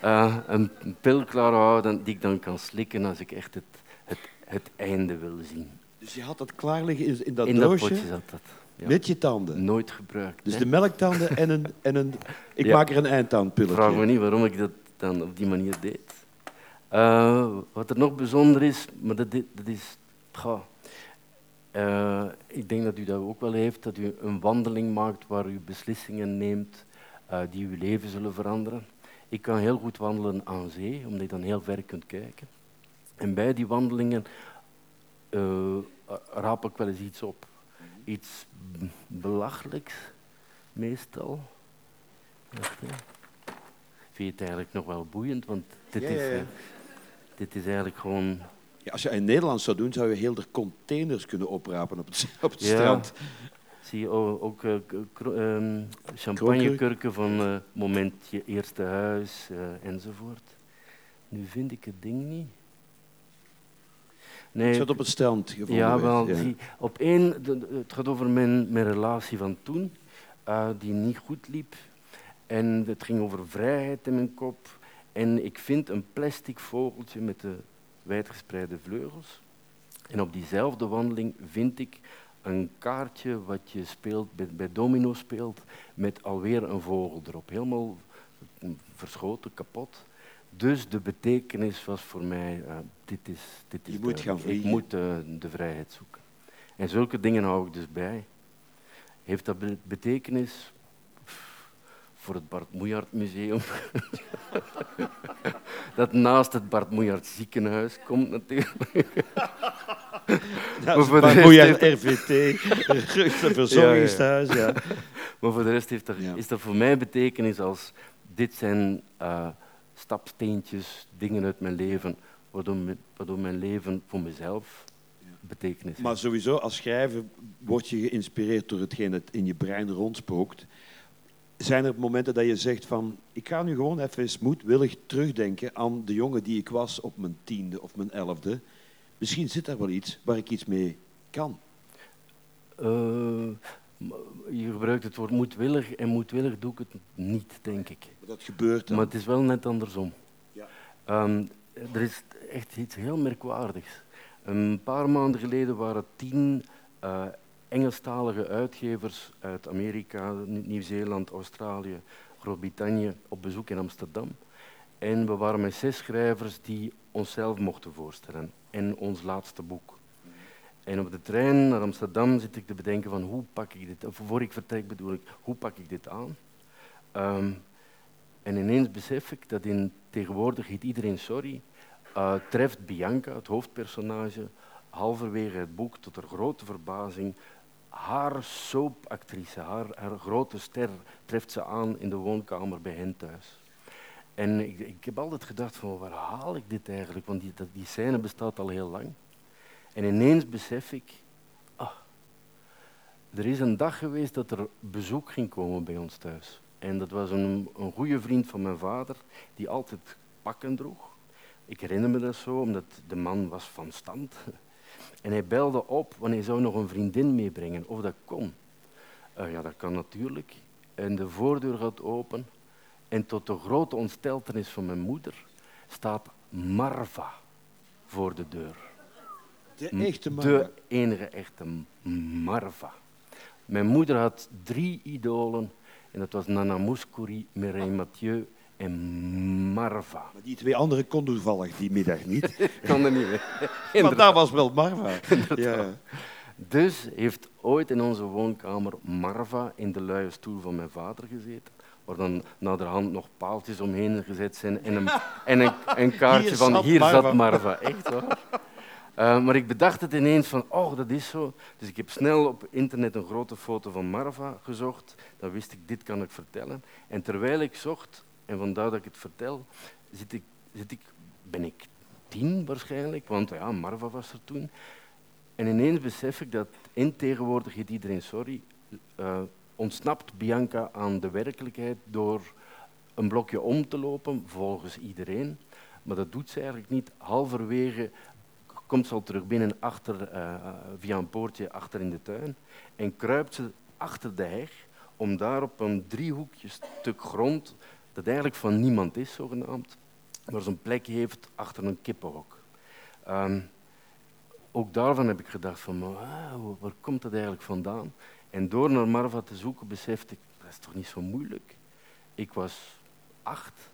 Eh, een pil klaarhouden die ik dan kan slikken als ik echt het, het, het einde wil zien. Dus je had dat klaar liggen in, in dat In dat doosje? potje zat dat. ja. Met je tanden? Nooit gebruikt. Dus hè. de melktanden en een... En een ik Ja. maak er een eindtandpilletje. Vraag me niet waarom ik dat dan op die manier deed. Eh, wat er nog bijzonder is, maar dat, dat is... goh, eh, ik denk dat u dat ook wel heeft, dat u een wandeling maakt waar u beslissingen neemt eh, die uw leven zullen veranderen. Ik kan heel goed wandelen aan zee, omdat je dan heel ver kunt kijken. En bij die wandelingen eh, raap ik wel eens iets op. Iets belachelijks, meestal. Vind het eigenlijk nog wel boeiend, want dit, Ja, is, ja, ja. dit is eigenlijk gewoon... Ja, als je in Nederland zou doen, zou je heel de containers kunnen oprapen op het, op het Ja. strand. Zie je ook ehm, champagnekurken van eh, moment je eerste huis eh, enzovoort. Nu vind ik het ding niet. Het zat op het strand gevonden. Ja, wel. ja. Op één, het gaat over mijn, mijn relatie van toen, die niet goed liep. En het ging over vrijheid in mijn kop. En ik vind een plastic vogeltje met de wijdgespreide vleugels. En op diezelfde wandeling vind ik een kaartje wat je speelt, bij, bij domino speelt, met alweer een vogel erop. Helemaal verschoten, kapot. Dus de betekenis was voor mij, eh, dit is, dit is Je moet gaan Ik vliegen. moet eh, de vrijheid zoeken. En zulke dingen hou ik dus bij. Heeft dat be- betekenis? Voor het Bart Moejaert Museum. dat naast het Bart Moejaert ziekenhuis komt natuurlijk. Bart heeft- RVT, het verzorgingstehuis, ja. Maar voor de rest heeft er, is dat voor mij betekenis als dit zijn eh, stapsteentjes, dingen uit mijn leven, waardoor, waardoor mijn leven voor mezelf betekenis heeft. Maar sowieso, als schrijver word je geïnspireerd door hetgeen dat in je brein rondspookt. Zijn er momenten dat je zegt van, ik ga nu gewoon even eens moedwillig terugdenken aan de jongen die ik was op mijn tiende of mijn elfde. Misschien zit daar wel iets waar ik iets mee kan. Uh, je gebruikt het woord moedwillig en moedwillig doe ik het niet, denk ik. Dat gebeurt dan. Maar het is wel net andersom. Ja. Um, er is echt iets heel merkwaardigs. Een paar maanden geleden waren tien uh, Engelstalige uitgevers uit Amerika, Nieuw-Zeeland, Australië, Groot-Brittannië op bezoek in Amsterdam. En we waren met zes schrijvers die onszelf mochten voorstellen en ons laatste boek. En op de trein naar Amsterdam zit ik te bedenken van hoe pak ik dit, of voor ik vertrek bedoel ik, hoe pak ik dit aan? Um, en ineens besef ik dat in tegenwoordig heet iedereen sorry, uh, treft Bianca, het hoofdpersonage, halverwege het boek tot haar grote verbazing haar soapactrice, haar, haar grote ster, treft ze aan in de woonkamer bij hen thuis. En ik, ik heb altijd gedacht van waar haal ik dit eigenlijk, want die, die scène bestaat al heel lang. En ineens besef ik, ah, er is een dag geweest dat er bezoek ging komen bij ons thuis. En dat was een, een goede vriend van mijn vader, die altijd pakken droeg. Ik herinner me dat zo, omdat de man was van stand. En hij belde op, want hij zou nog een vriendin meebrengen, of dat kon. Uh, ja, dat kan natuurlijk. En de voordeur gaat open. En tot de grote ontsteltenis van mijn moeder staat Marva voor de deur. De echte Marva? De enige echte Marva. Mijn moeder had drie idolen. En dat was Nana Mouskouri, Mireille Mathieu en Marva. Maar die twee anderen konden toevallig die middag niet. kan er niet meer. maar daar was wel Marva. ja. Dus heeft ooit in onze woonkamer Marva in de luie stoel van mijn vader gezeten. Waar dan naderhand nog paaltjes omheen gezet zijn en een, en een, een kaartje van hier Marva. zat Marva. Echt waar. Uh, maar ik bedacht het ineens van, oh, dat is zo. Dus ik heb snel op internet een grote foto van Marva gezocht. Dan wist ik, dit kan ik vertellen. En terwijl ik zocht, en vandaar dat ik het vertel, zit ik, zit ik, ben ik tien waarschijnlijk, want ja, Marva was er toen. En ineens besef ik dat in tegenwoordig heet iedereen sorry, uh, ontsnapt Bianca aan de werkelijkheid door een blokje om te lopen, volgens iedereen. Maar dat doet ze eigenlijk niet. Halverwege komt ze al terug binnen achter, uh, via een poortje achter in de tuin en kruipt ze achter de heg om daar op een driehoekje stuk grond dat eigenlijk van niemand is, zogenaamd, maar zo'n plek heeft achter een kippenhok. Um, ook daarvan heb ik gedacht van, waar komt dat eigenlijk vandaan? En door naar Marva te zoeken besefte ik, dat is toch niet zo moeilijk. Ik was acht,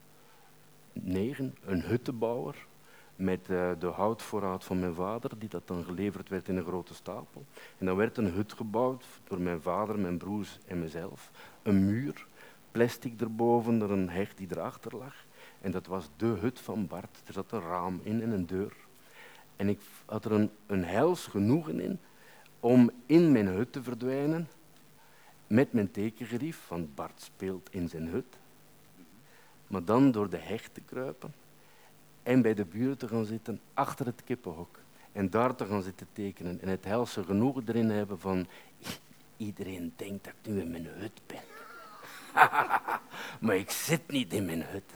negen, een huttebouwer met uh, de houtvoorraad van mijn vader, die dat dan geleverd werd in een grote stapel. En dan werd een hut gebouwd door mijn vader, mijn broers en mezelf. Een muur plastic erboven, er een heg die erachter lag. En dat was de hut van Bart. Er zat een raam in en een deur. En ik had er een, een genoegen in om in mijn hut te verdwijnen met mijn tekengerief, want Bart speelt in zijn hut. Maar dan door de heg te kruipen en bij de buren te gaan zitten achter het kippenhok. En daar te gaan zitten tekenen en het helse genoegen erin hebben van iedereen denkt dat ik nu in mijn hut ben. maar ik zit niet in mijn hut.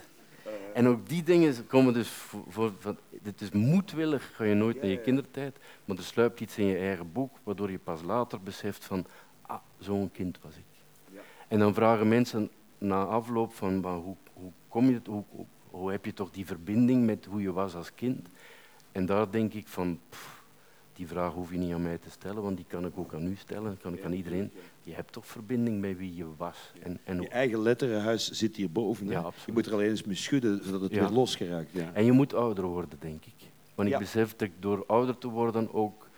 En ook die dingen komen dus voor, voor van, het is moedwillig, ga je nooit naar je kindertijd, maar er sluipt iets in je eigen boek, waardoor je pas later beseft van, ah, zo'n kind was ik. En dan vragen mensen na afloop van, hoe, hoe, kom je, hoe, hoe, hoe, heb je toch die verbinding met hoe je was als kind? En daar denk ik van, die vraag hoef je niet aan mij te stellen, want die kan ik ook aan u stellen, kan ik aan iedereen. Je hebt toch verbinding met wie je was. En, en je eigen letterenhuis zit hierboven. Ja, je moet er alleen eens mee schudden, zodat het weer losgeraakt. Ja. En je moet ouder worden, denk ik. Want ik besef dat ik door ouder te worden ook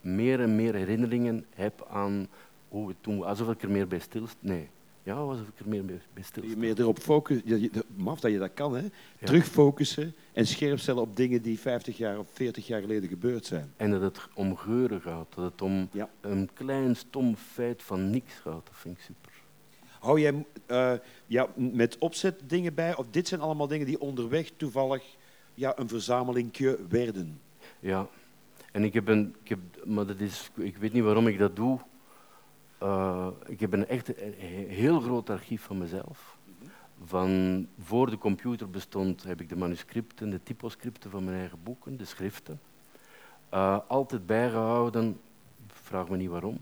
meer en meer herinneringen heb aan hoe het toen... Alsof ik er meer bij stilst. Nee, ja, alsof ik er meer bij stil Je meer erop focussen, maf dat je dat kan, hè? Terugfocussen en scherp stellen op dingen die 50 jaar of 40 jaar geleden gebeurd zijn. En dat het om geuren gaat, dat het om een klein stom feit van niks gaat, dat vind ik super. Hou jij uh, ja, met opzet dingen bij? Of dit zijn allemaal dingen die onderweg toevallig ja, een verzamelingje werden? Ja, en ik heb een... Ik, heb, maar dat is, ik weet niet waarom ik dat doe. Uh, ik heb een echt een heel groot archief van mezelf. Van voor de computer bestond, heb ik de manuscripten, de typoscripten van mijn eigen boeken, de schriften. Uh, altijd bijgehouden, vraag me niet waarom.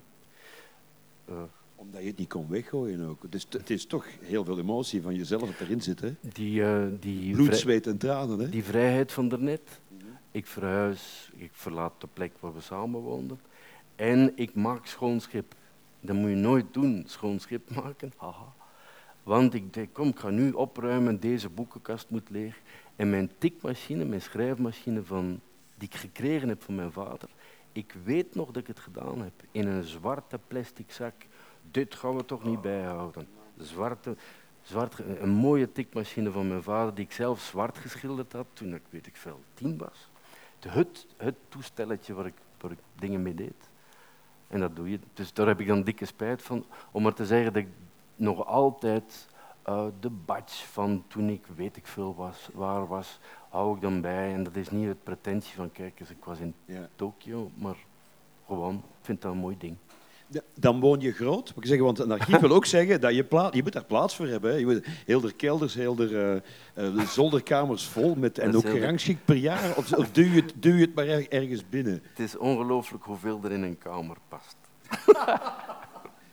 Uh, Omdat je het niet kon weggooien ook. Dus het is toch heel veel emotie van jezelf dat erin zit. Hè? Die, uh, die Bloed, zweet en tranen. Hè? Die vrijheid van daarnet. Mm -hmm. Ik verhuis, ik verlaat de plek waar we samen woonden. En ik maak schoon schip. Dat moet je nooit doen, schoon schip maken. Haha. Want ik denk, kom, ik ga nu opruimen, deze boekenkast moet leeg. En mijn tikmachine, mijn schrijfmachine van, die ik gekregen heb van mijn vader, ik weet nog dat ik het gedaan heb in een zwarte plastic zak. Dit gaan we toch niet bijhouden. Zwarte, zwart, een mooie tikmachine van mijn vader die ik zelf zwart geschilderd had toen ik, weet ik veel, tien was. Het, het toestelletje waar ik, waar ik dingen mee deed. En dat doe je. Dus daar heb ik dan dikke spijt van. Om maar te zeggen dat ik nog altijd uh, de badge van toen ik weet ik veel was, waar was, hou ik dan bij. En dat is niet het pretentie van, kijk eens, ik was in ja. Tokio, maar gewoon, ik vind dat een mooi ding. Dan woon je groot. Ik zeggen, want een archief wil ook zeggen dat je, plaats, je moet daar plaats voor hebben. Hè. Je moet heel de kelders, heel de uh, zolderkamers vol met en ook gerangschikt per jaar. Of, of duw, je het, duw het maar ergens binnen? Het is ongelooflijk hoeveel er in een kamer past.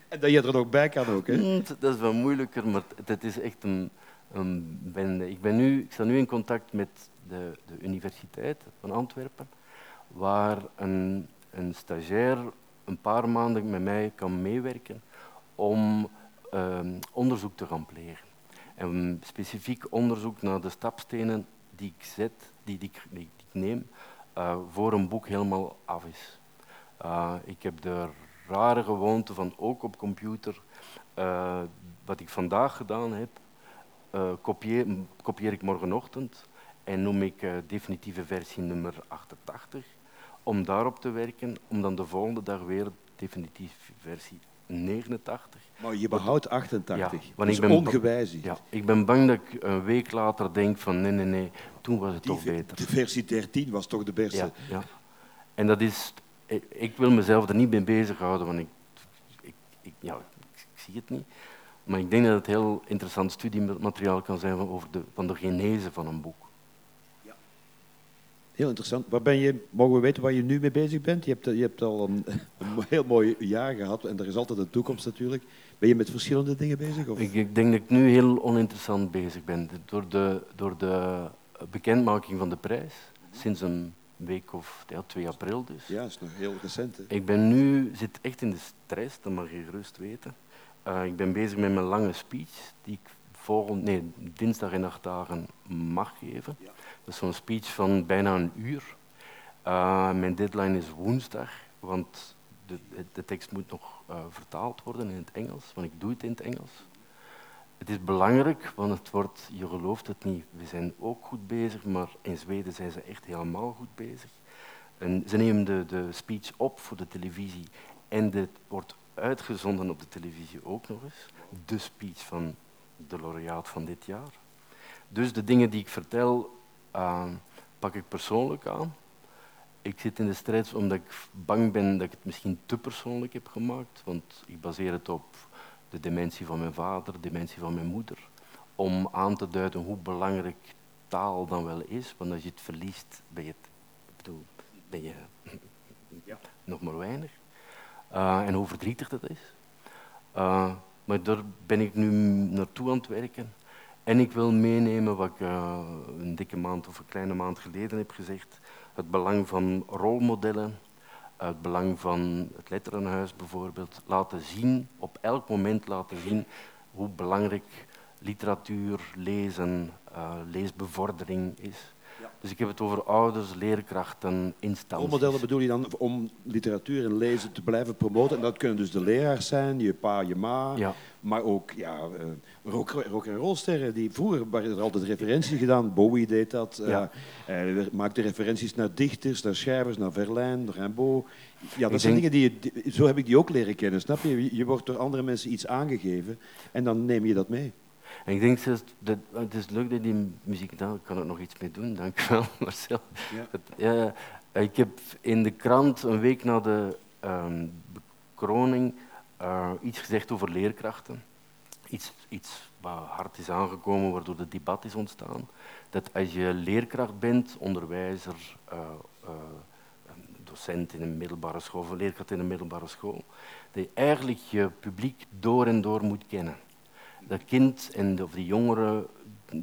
En dat je er nog bij kan ook, hè? Mm, dat is wel moeilijker, maar het is echt een, een bende. Ik, ben nu, ik sta nu in contact met de, de Universiteit van Antwerpen, waar een, een stagiair een paar maanden met mij kan meewerken om um, onderzoek te gaan plegen. En specifiek onderzoek naar de stapstenen die ik zet, die, die, ik neem, uh, voor een boek helemaal af is. Uh, ik heb er rare gewoonte van ook op computer, uh, wat ik vandaag gedaan heb, kopieer, kopieer, ik morgenochtend en noem ik definitieve versie nummer 88, om daarop te werken, om dan de volgende dag weer definitieve versie 89. Maar je behoudt 88, ja, want ik ben ongewijzigd. Ja, ik ben bang dat ik een week later denk van nee, nee, nee, toen was het Die, toch beter. De versie 13 was toch de beste? Ja, ja. En dat is ik wil mezelf er niet mee bezighouden, want ik, ik, ik, ja, ik, zie het niet. Maar ik denk dat het heel interessant studiemateriaal kan zijn van, over de, van de genese van een boek. Heel interessant. Waar ben je, mogen we weten waar je nu mee bezig bent? Je hebt, je hebt al een, een heel mooi jaar gehad en er is altijd een toekomst natuurlijk. Ben je met verschillende dingen bezig? Of? Ik, ik denk dat ik nu heel oninteressant bezig ben. Door de, door de bekendmaking van de prijs, sinds een week of ja, 2 april dus. Ja, dat is nog heel recent. Hè? Ik ben nu, zit echt in de stress, dat mag je gerust weten. Uh, ik ben bezig met mijn lange speech, die ik volgend, nee, dinsdag en acht dagen mag geven. Ja. Dat is zo'n speech van bijna een uur. Uh, mijn deadline is woensdag, want de, de tekst moet nog uh, vertaald worden in het Engels, want ik doe het in het Engels. Het is belangrijk, want het wordt, je gelooft het niet, we zijn ook goed bezig, maar in Zweden zijn ze echt helemaal goed bezig. En ze nemen de, de speech op voor de televisie en dit wordt uitgezonden op de televisie ook nog eens. De speech van de laureaat van dit jaar. Dus de dingen die ik vertel, uh, pak ik persoonlijk aan. Ik zit in de strijd omdat ik bang ben dat ik het misschien te persoonlijk heb gemaakt, want ik baseer het op de dementie van mijn vader, de dementie van mijn moeder, om aan te duiden hoe belangrijk taal dan wel is. Want als je het verliest, ben je, het, bedoel, ben je ja. nog maar weinig. Uh, en hoe verdrietig dat is. Uh, maar daar ben ik nu naartoe aan het werken. En ik wil meenemen wat ik uh, een dikke maand of een kleine maand geleden heb gezegd. Het belang van rolmodellen het belang van het letterenhuis bijvoorbeeld, laten zien, op elk moment laten zien hoe belangrijk literatuur, lezen, uh, leesbevordering is. Dus ik heb het over ouders, leerkrachten, instanties. Rolmodellen bedoel je dan om literatuur en lezen te blijven promoten? En dat kunnen dus de leraars zijn, je pa, je ma, Ja. maar ook ja, eh, rock, rock en rollsterren. Die, vroeger waren er altijd referenties gedaan. Bowie deed dat. eh, Ja. Hij maakte referenties naar dichters, naar schrijvers, naar Verlaine, Rimbaud. Ja, dat Ik zijn denk- dingen die je, zo heb ik die ook leren kennen, snap? Je- Je wordt door andere mensen iets aangegeven en dan neem je dat mee. En ik denk zelfs, dat, het is leuk dat die muziek nou, ik kan er nog iets mee doen, dank u wel Marcel. Ja. Ik heb in de krant een week na de ehm, bekroning eh, iets gezegd over leerkrachten. Iets, iets wat hard is aangekomen, waardoor het debat is ontstaan. Dat als je leerkracht bent, onderwijzer, eh, eh, docent in een middelbare school of een leerkracht in een middelbare school, dat je eigenlijk je publiek door en door moet kennen dat kind en de, of die jongere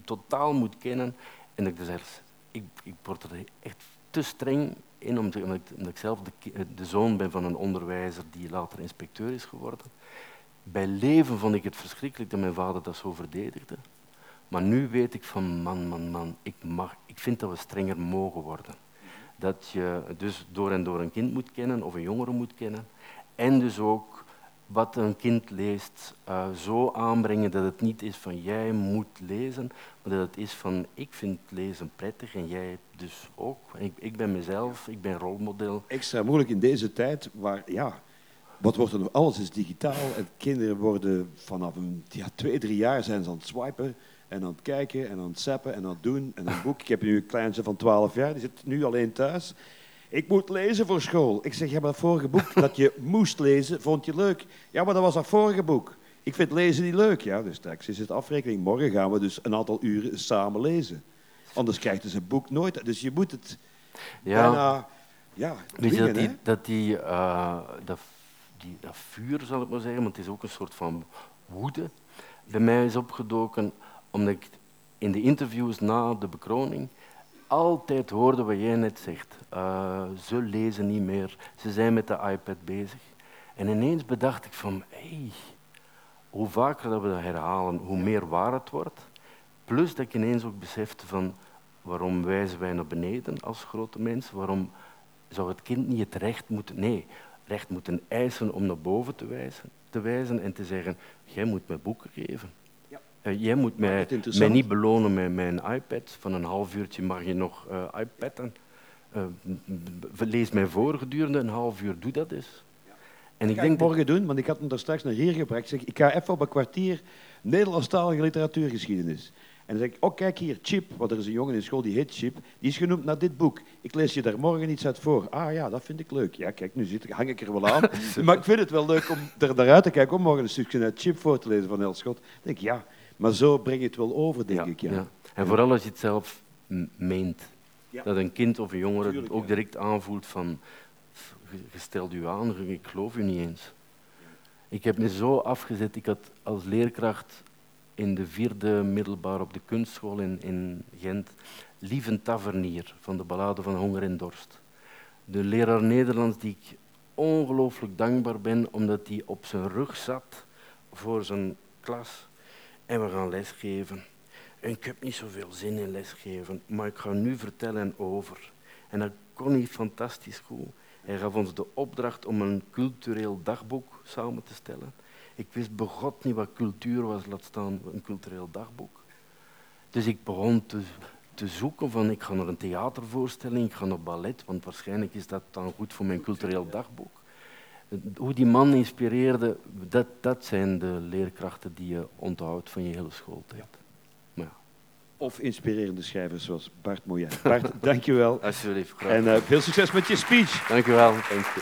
totaal moet kennen. En dat ik dus ik, ik word er echt te streng in, omdat, ik, zelf de, de zoon ben van een onderwijzer die later inspecteur is geworden. Bij leven vond ik het verschrikkelijk dat mijn vader dat zo verdedigde. Maar nu weet ik van, man, man, man, ik, mag, ik vind dat we strenger mogen worden. Dat je dus door en door een kind moet kennen of een jongere moet kennen. En dus ook wat een kind leest eh, zo aanbrengen dat het niet is van jij moet lezen, maar dat het is van ik vind lezen prettig en jij dus ook. Ik, ik ben mezelf, ik ben rolmodel. Extra moeilijk in deze tijd waar, ja, wat wordt er nog? Alles is digitaal en kinderen worden vanaf een, ja, twee, drie jaar zijn ze aan het swipen en aan het kijken en aan het zappen en aan het doen. En een boek, ik heb nu een kleinste van 12 jaar, die zit nu alleen thuis. Ik moet lezen voor school. Ik zeg, ja, maar dat vorige boek dat je moest lezen, vond je leuk? Ja, maar dat was dat vorige boek. Ik vind lezen niet leuk. Ja, dus straks is het afrekening. Morgen gaan we dus een aantal uren samen lezen. Anders krijgt dus een boek nooit. Dus je moet het Ja. bijna ja, Weet je dat die, dat, die, eh, dat, die, dat vuur, zal ik maar zeggen, want het is ook een soort van woede, bij mij is opgedoken omdat ik in de interviews na de bekroning altijd hoorde wat jij net zegt. Eh, ze lezen niet meer, ze zijn met de iPad bezig. En ineens bedacht ik van, hey, hoe vaker dat we dat herhalen, hoe meer waar het wordt. Plus dat ik ineens ook besefte van, waarom wijzen wij naar beneden als grote mensen? Waarom zou het kind niet het recht moeten, nee, recht moeten eisen om naar boven te wijzen, te wijzen en te zeggen, jij moet mij boeken geven. Eh, jij moet mij, mij niet belonen met mijn iPad. Van een half uurtje mag je nog eh iPadden. Eh, lees mij voor gedurende een half uur, doe dat eens. En ik ga denk morgen doen, want ik had hem daar straks naar hier gebracht. Ik zeg, ik ga even op een kwartier Nederlandstalige literatuurgeschiedenis. En dan zeg ik, oh kijk hier, Chip, want er is een jongen in school die heet Chip, die is genoemd naar dit boek. Ik lees je daar morgen iets uit voor. Ah ja, dat vind ik leuk. Ja, kijk, nu zit ik, hang ik er wel aan. maar ik vind het wel leuk om er naar uit te kijken, om morgen een stukje uit Chip voor te lezen van Elschot. Dan denk ik, ja, maar zo breng je het wel over, denk ik. Ja. Ja. En vooral als je het zelf meent. Ja. Dat een kind of een jongere het Tuurlijk, ook direct aanvoelt van, "F- je- je stelt u aan, ik geloof u niet eens. Ik heb me zo afgezet, ik had als leerkracht in de vierde middelbaar op de kunstschool in, in Gent Lieven Tavernier van de ballade van Honger en Dorst. De leraar Nederlands die ik ongelooflijk dankbaar ben omdat hij op zijn rug zat voor zijn klas en we gaan lesgeven. En ik heb niet zoveel zin in lesgeven, maar ik ga nu vertellen over. En dat kon hij fantastisch goed. Hij gaf ons de opdracht om een cultureel dagboek samen te stellen. Ik wist begot niet wat cultuur was, laat staan een cultureel dagboek. Dus ik begon te, te zoeken van, ik ga naar een theatervoorstelling, ik ga naar ballet, want waarschijnlijk is dat dan goed voor mijn cultureel dagboek. Hoe die man inspireerde, dat, dat zijn de leerkrachten die je onthoudt van je hele schooltijd. Maar ja. Of inspirerende schrijvers zoals Bart Moyen. Bart, dankjewel. Alsjeblieft, graag. En eh, veel succes met je speech. Dank u wel. Dank u.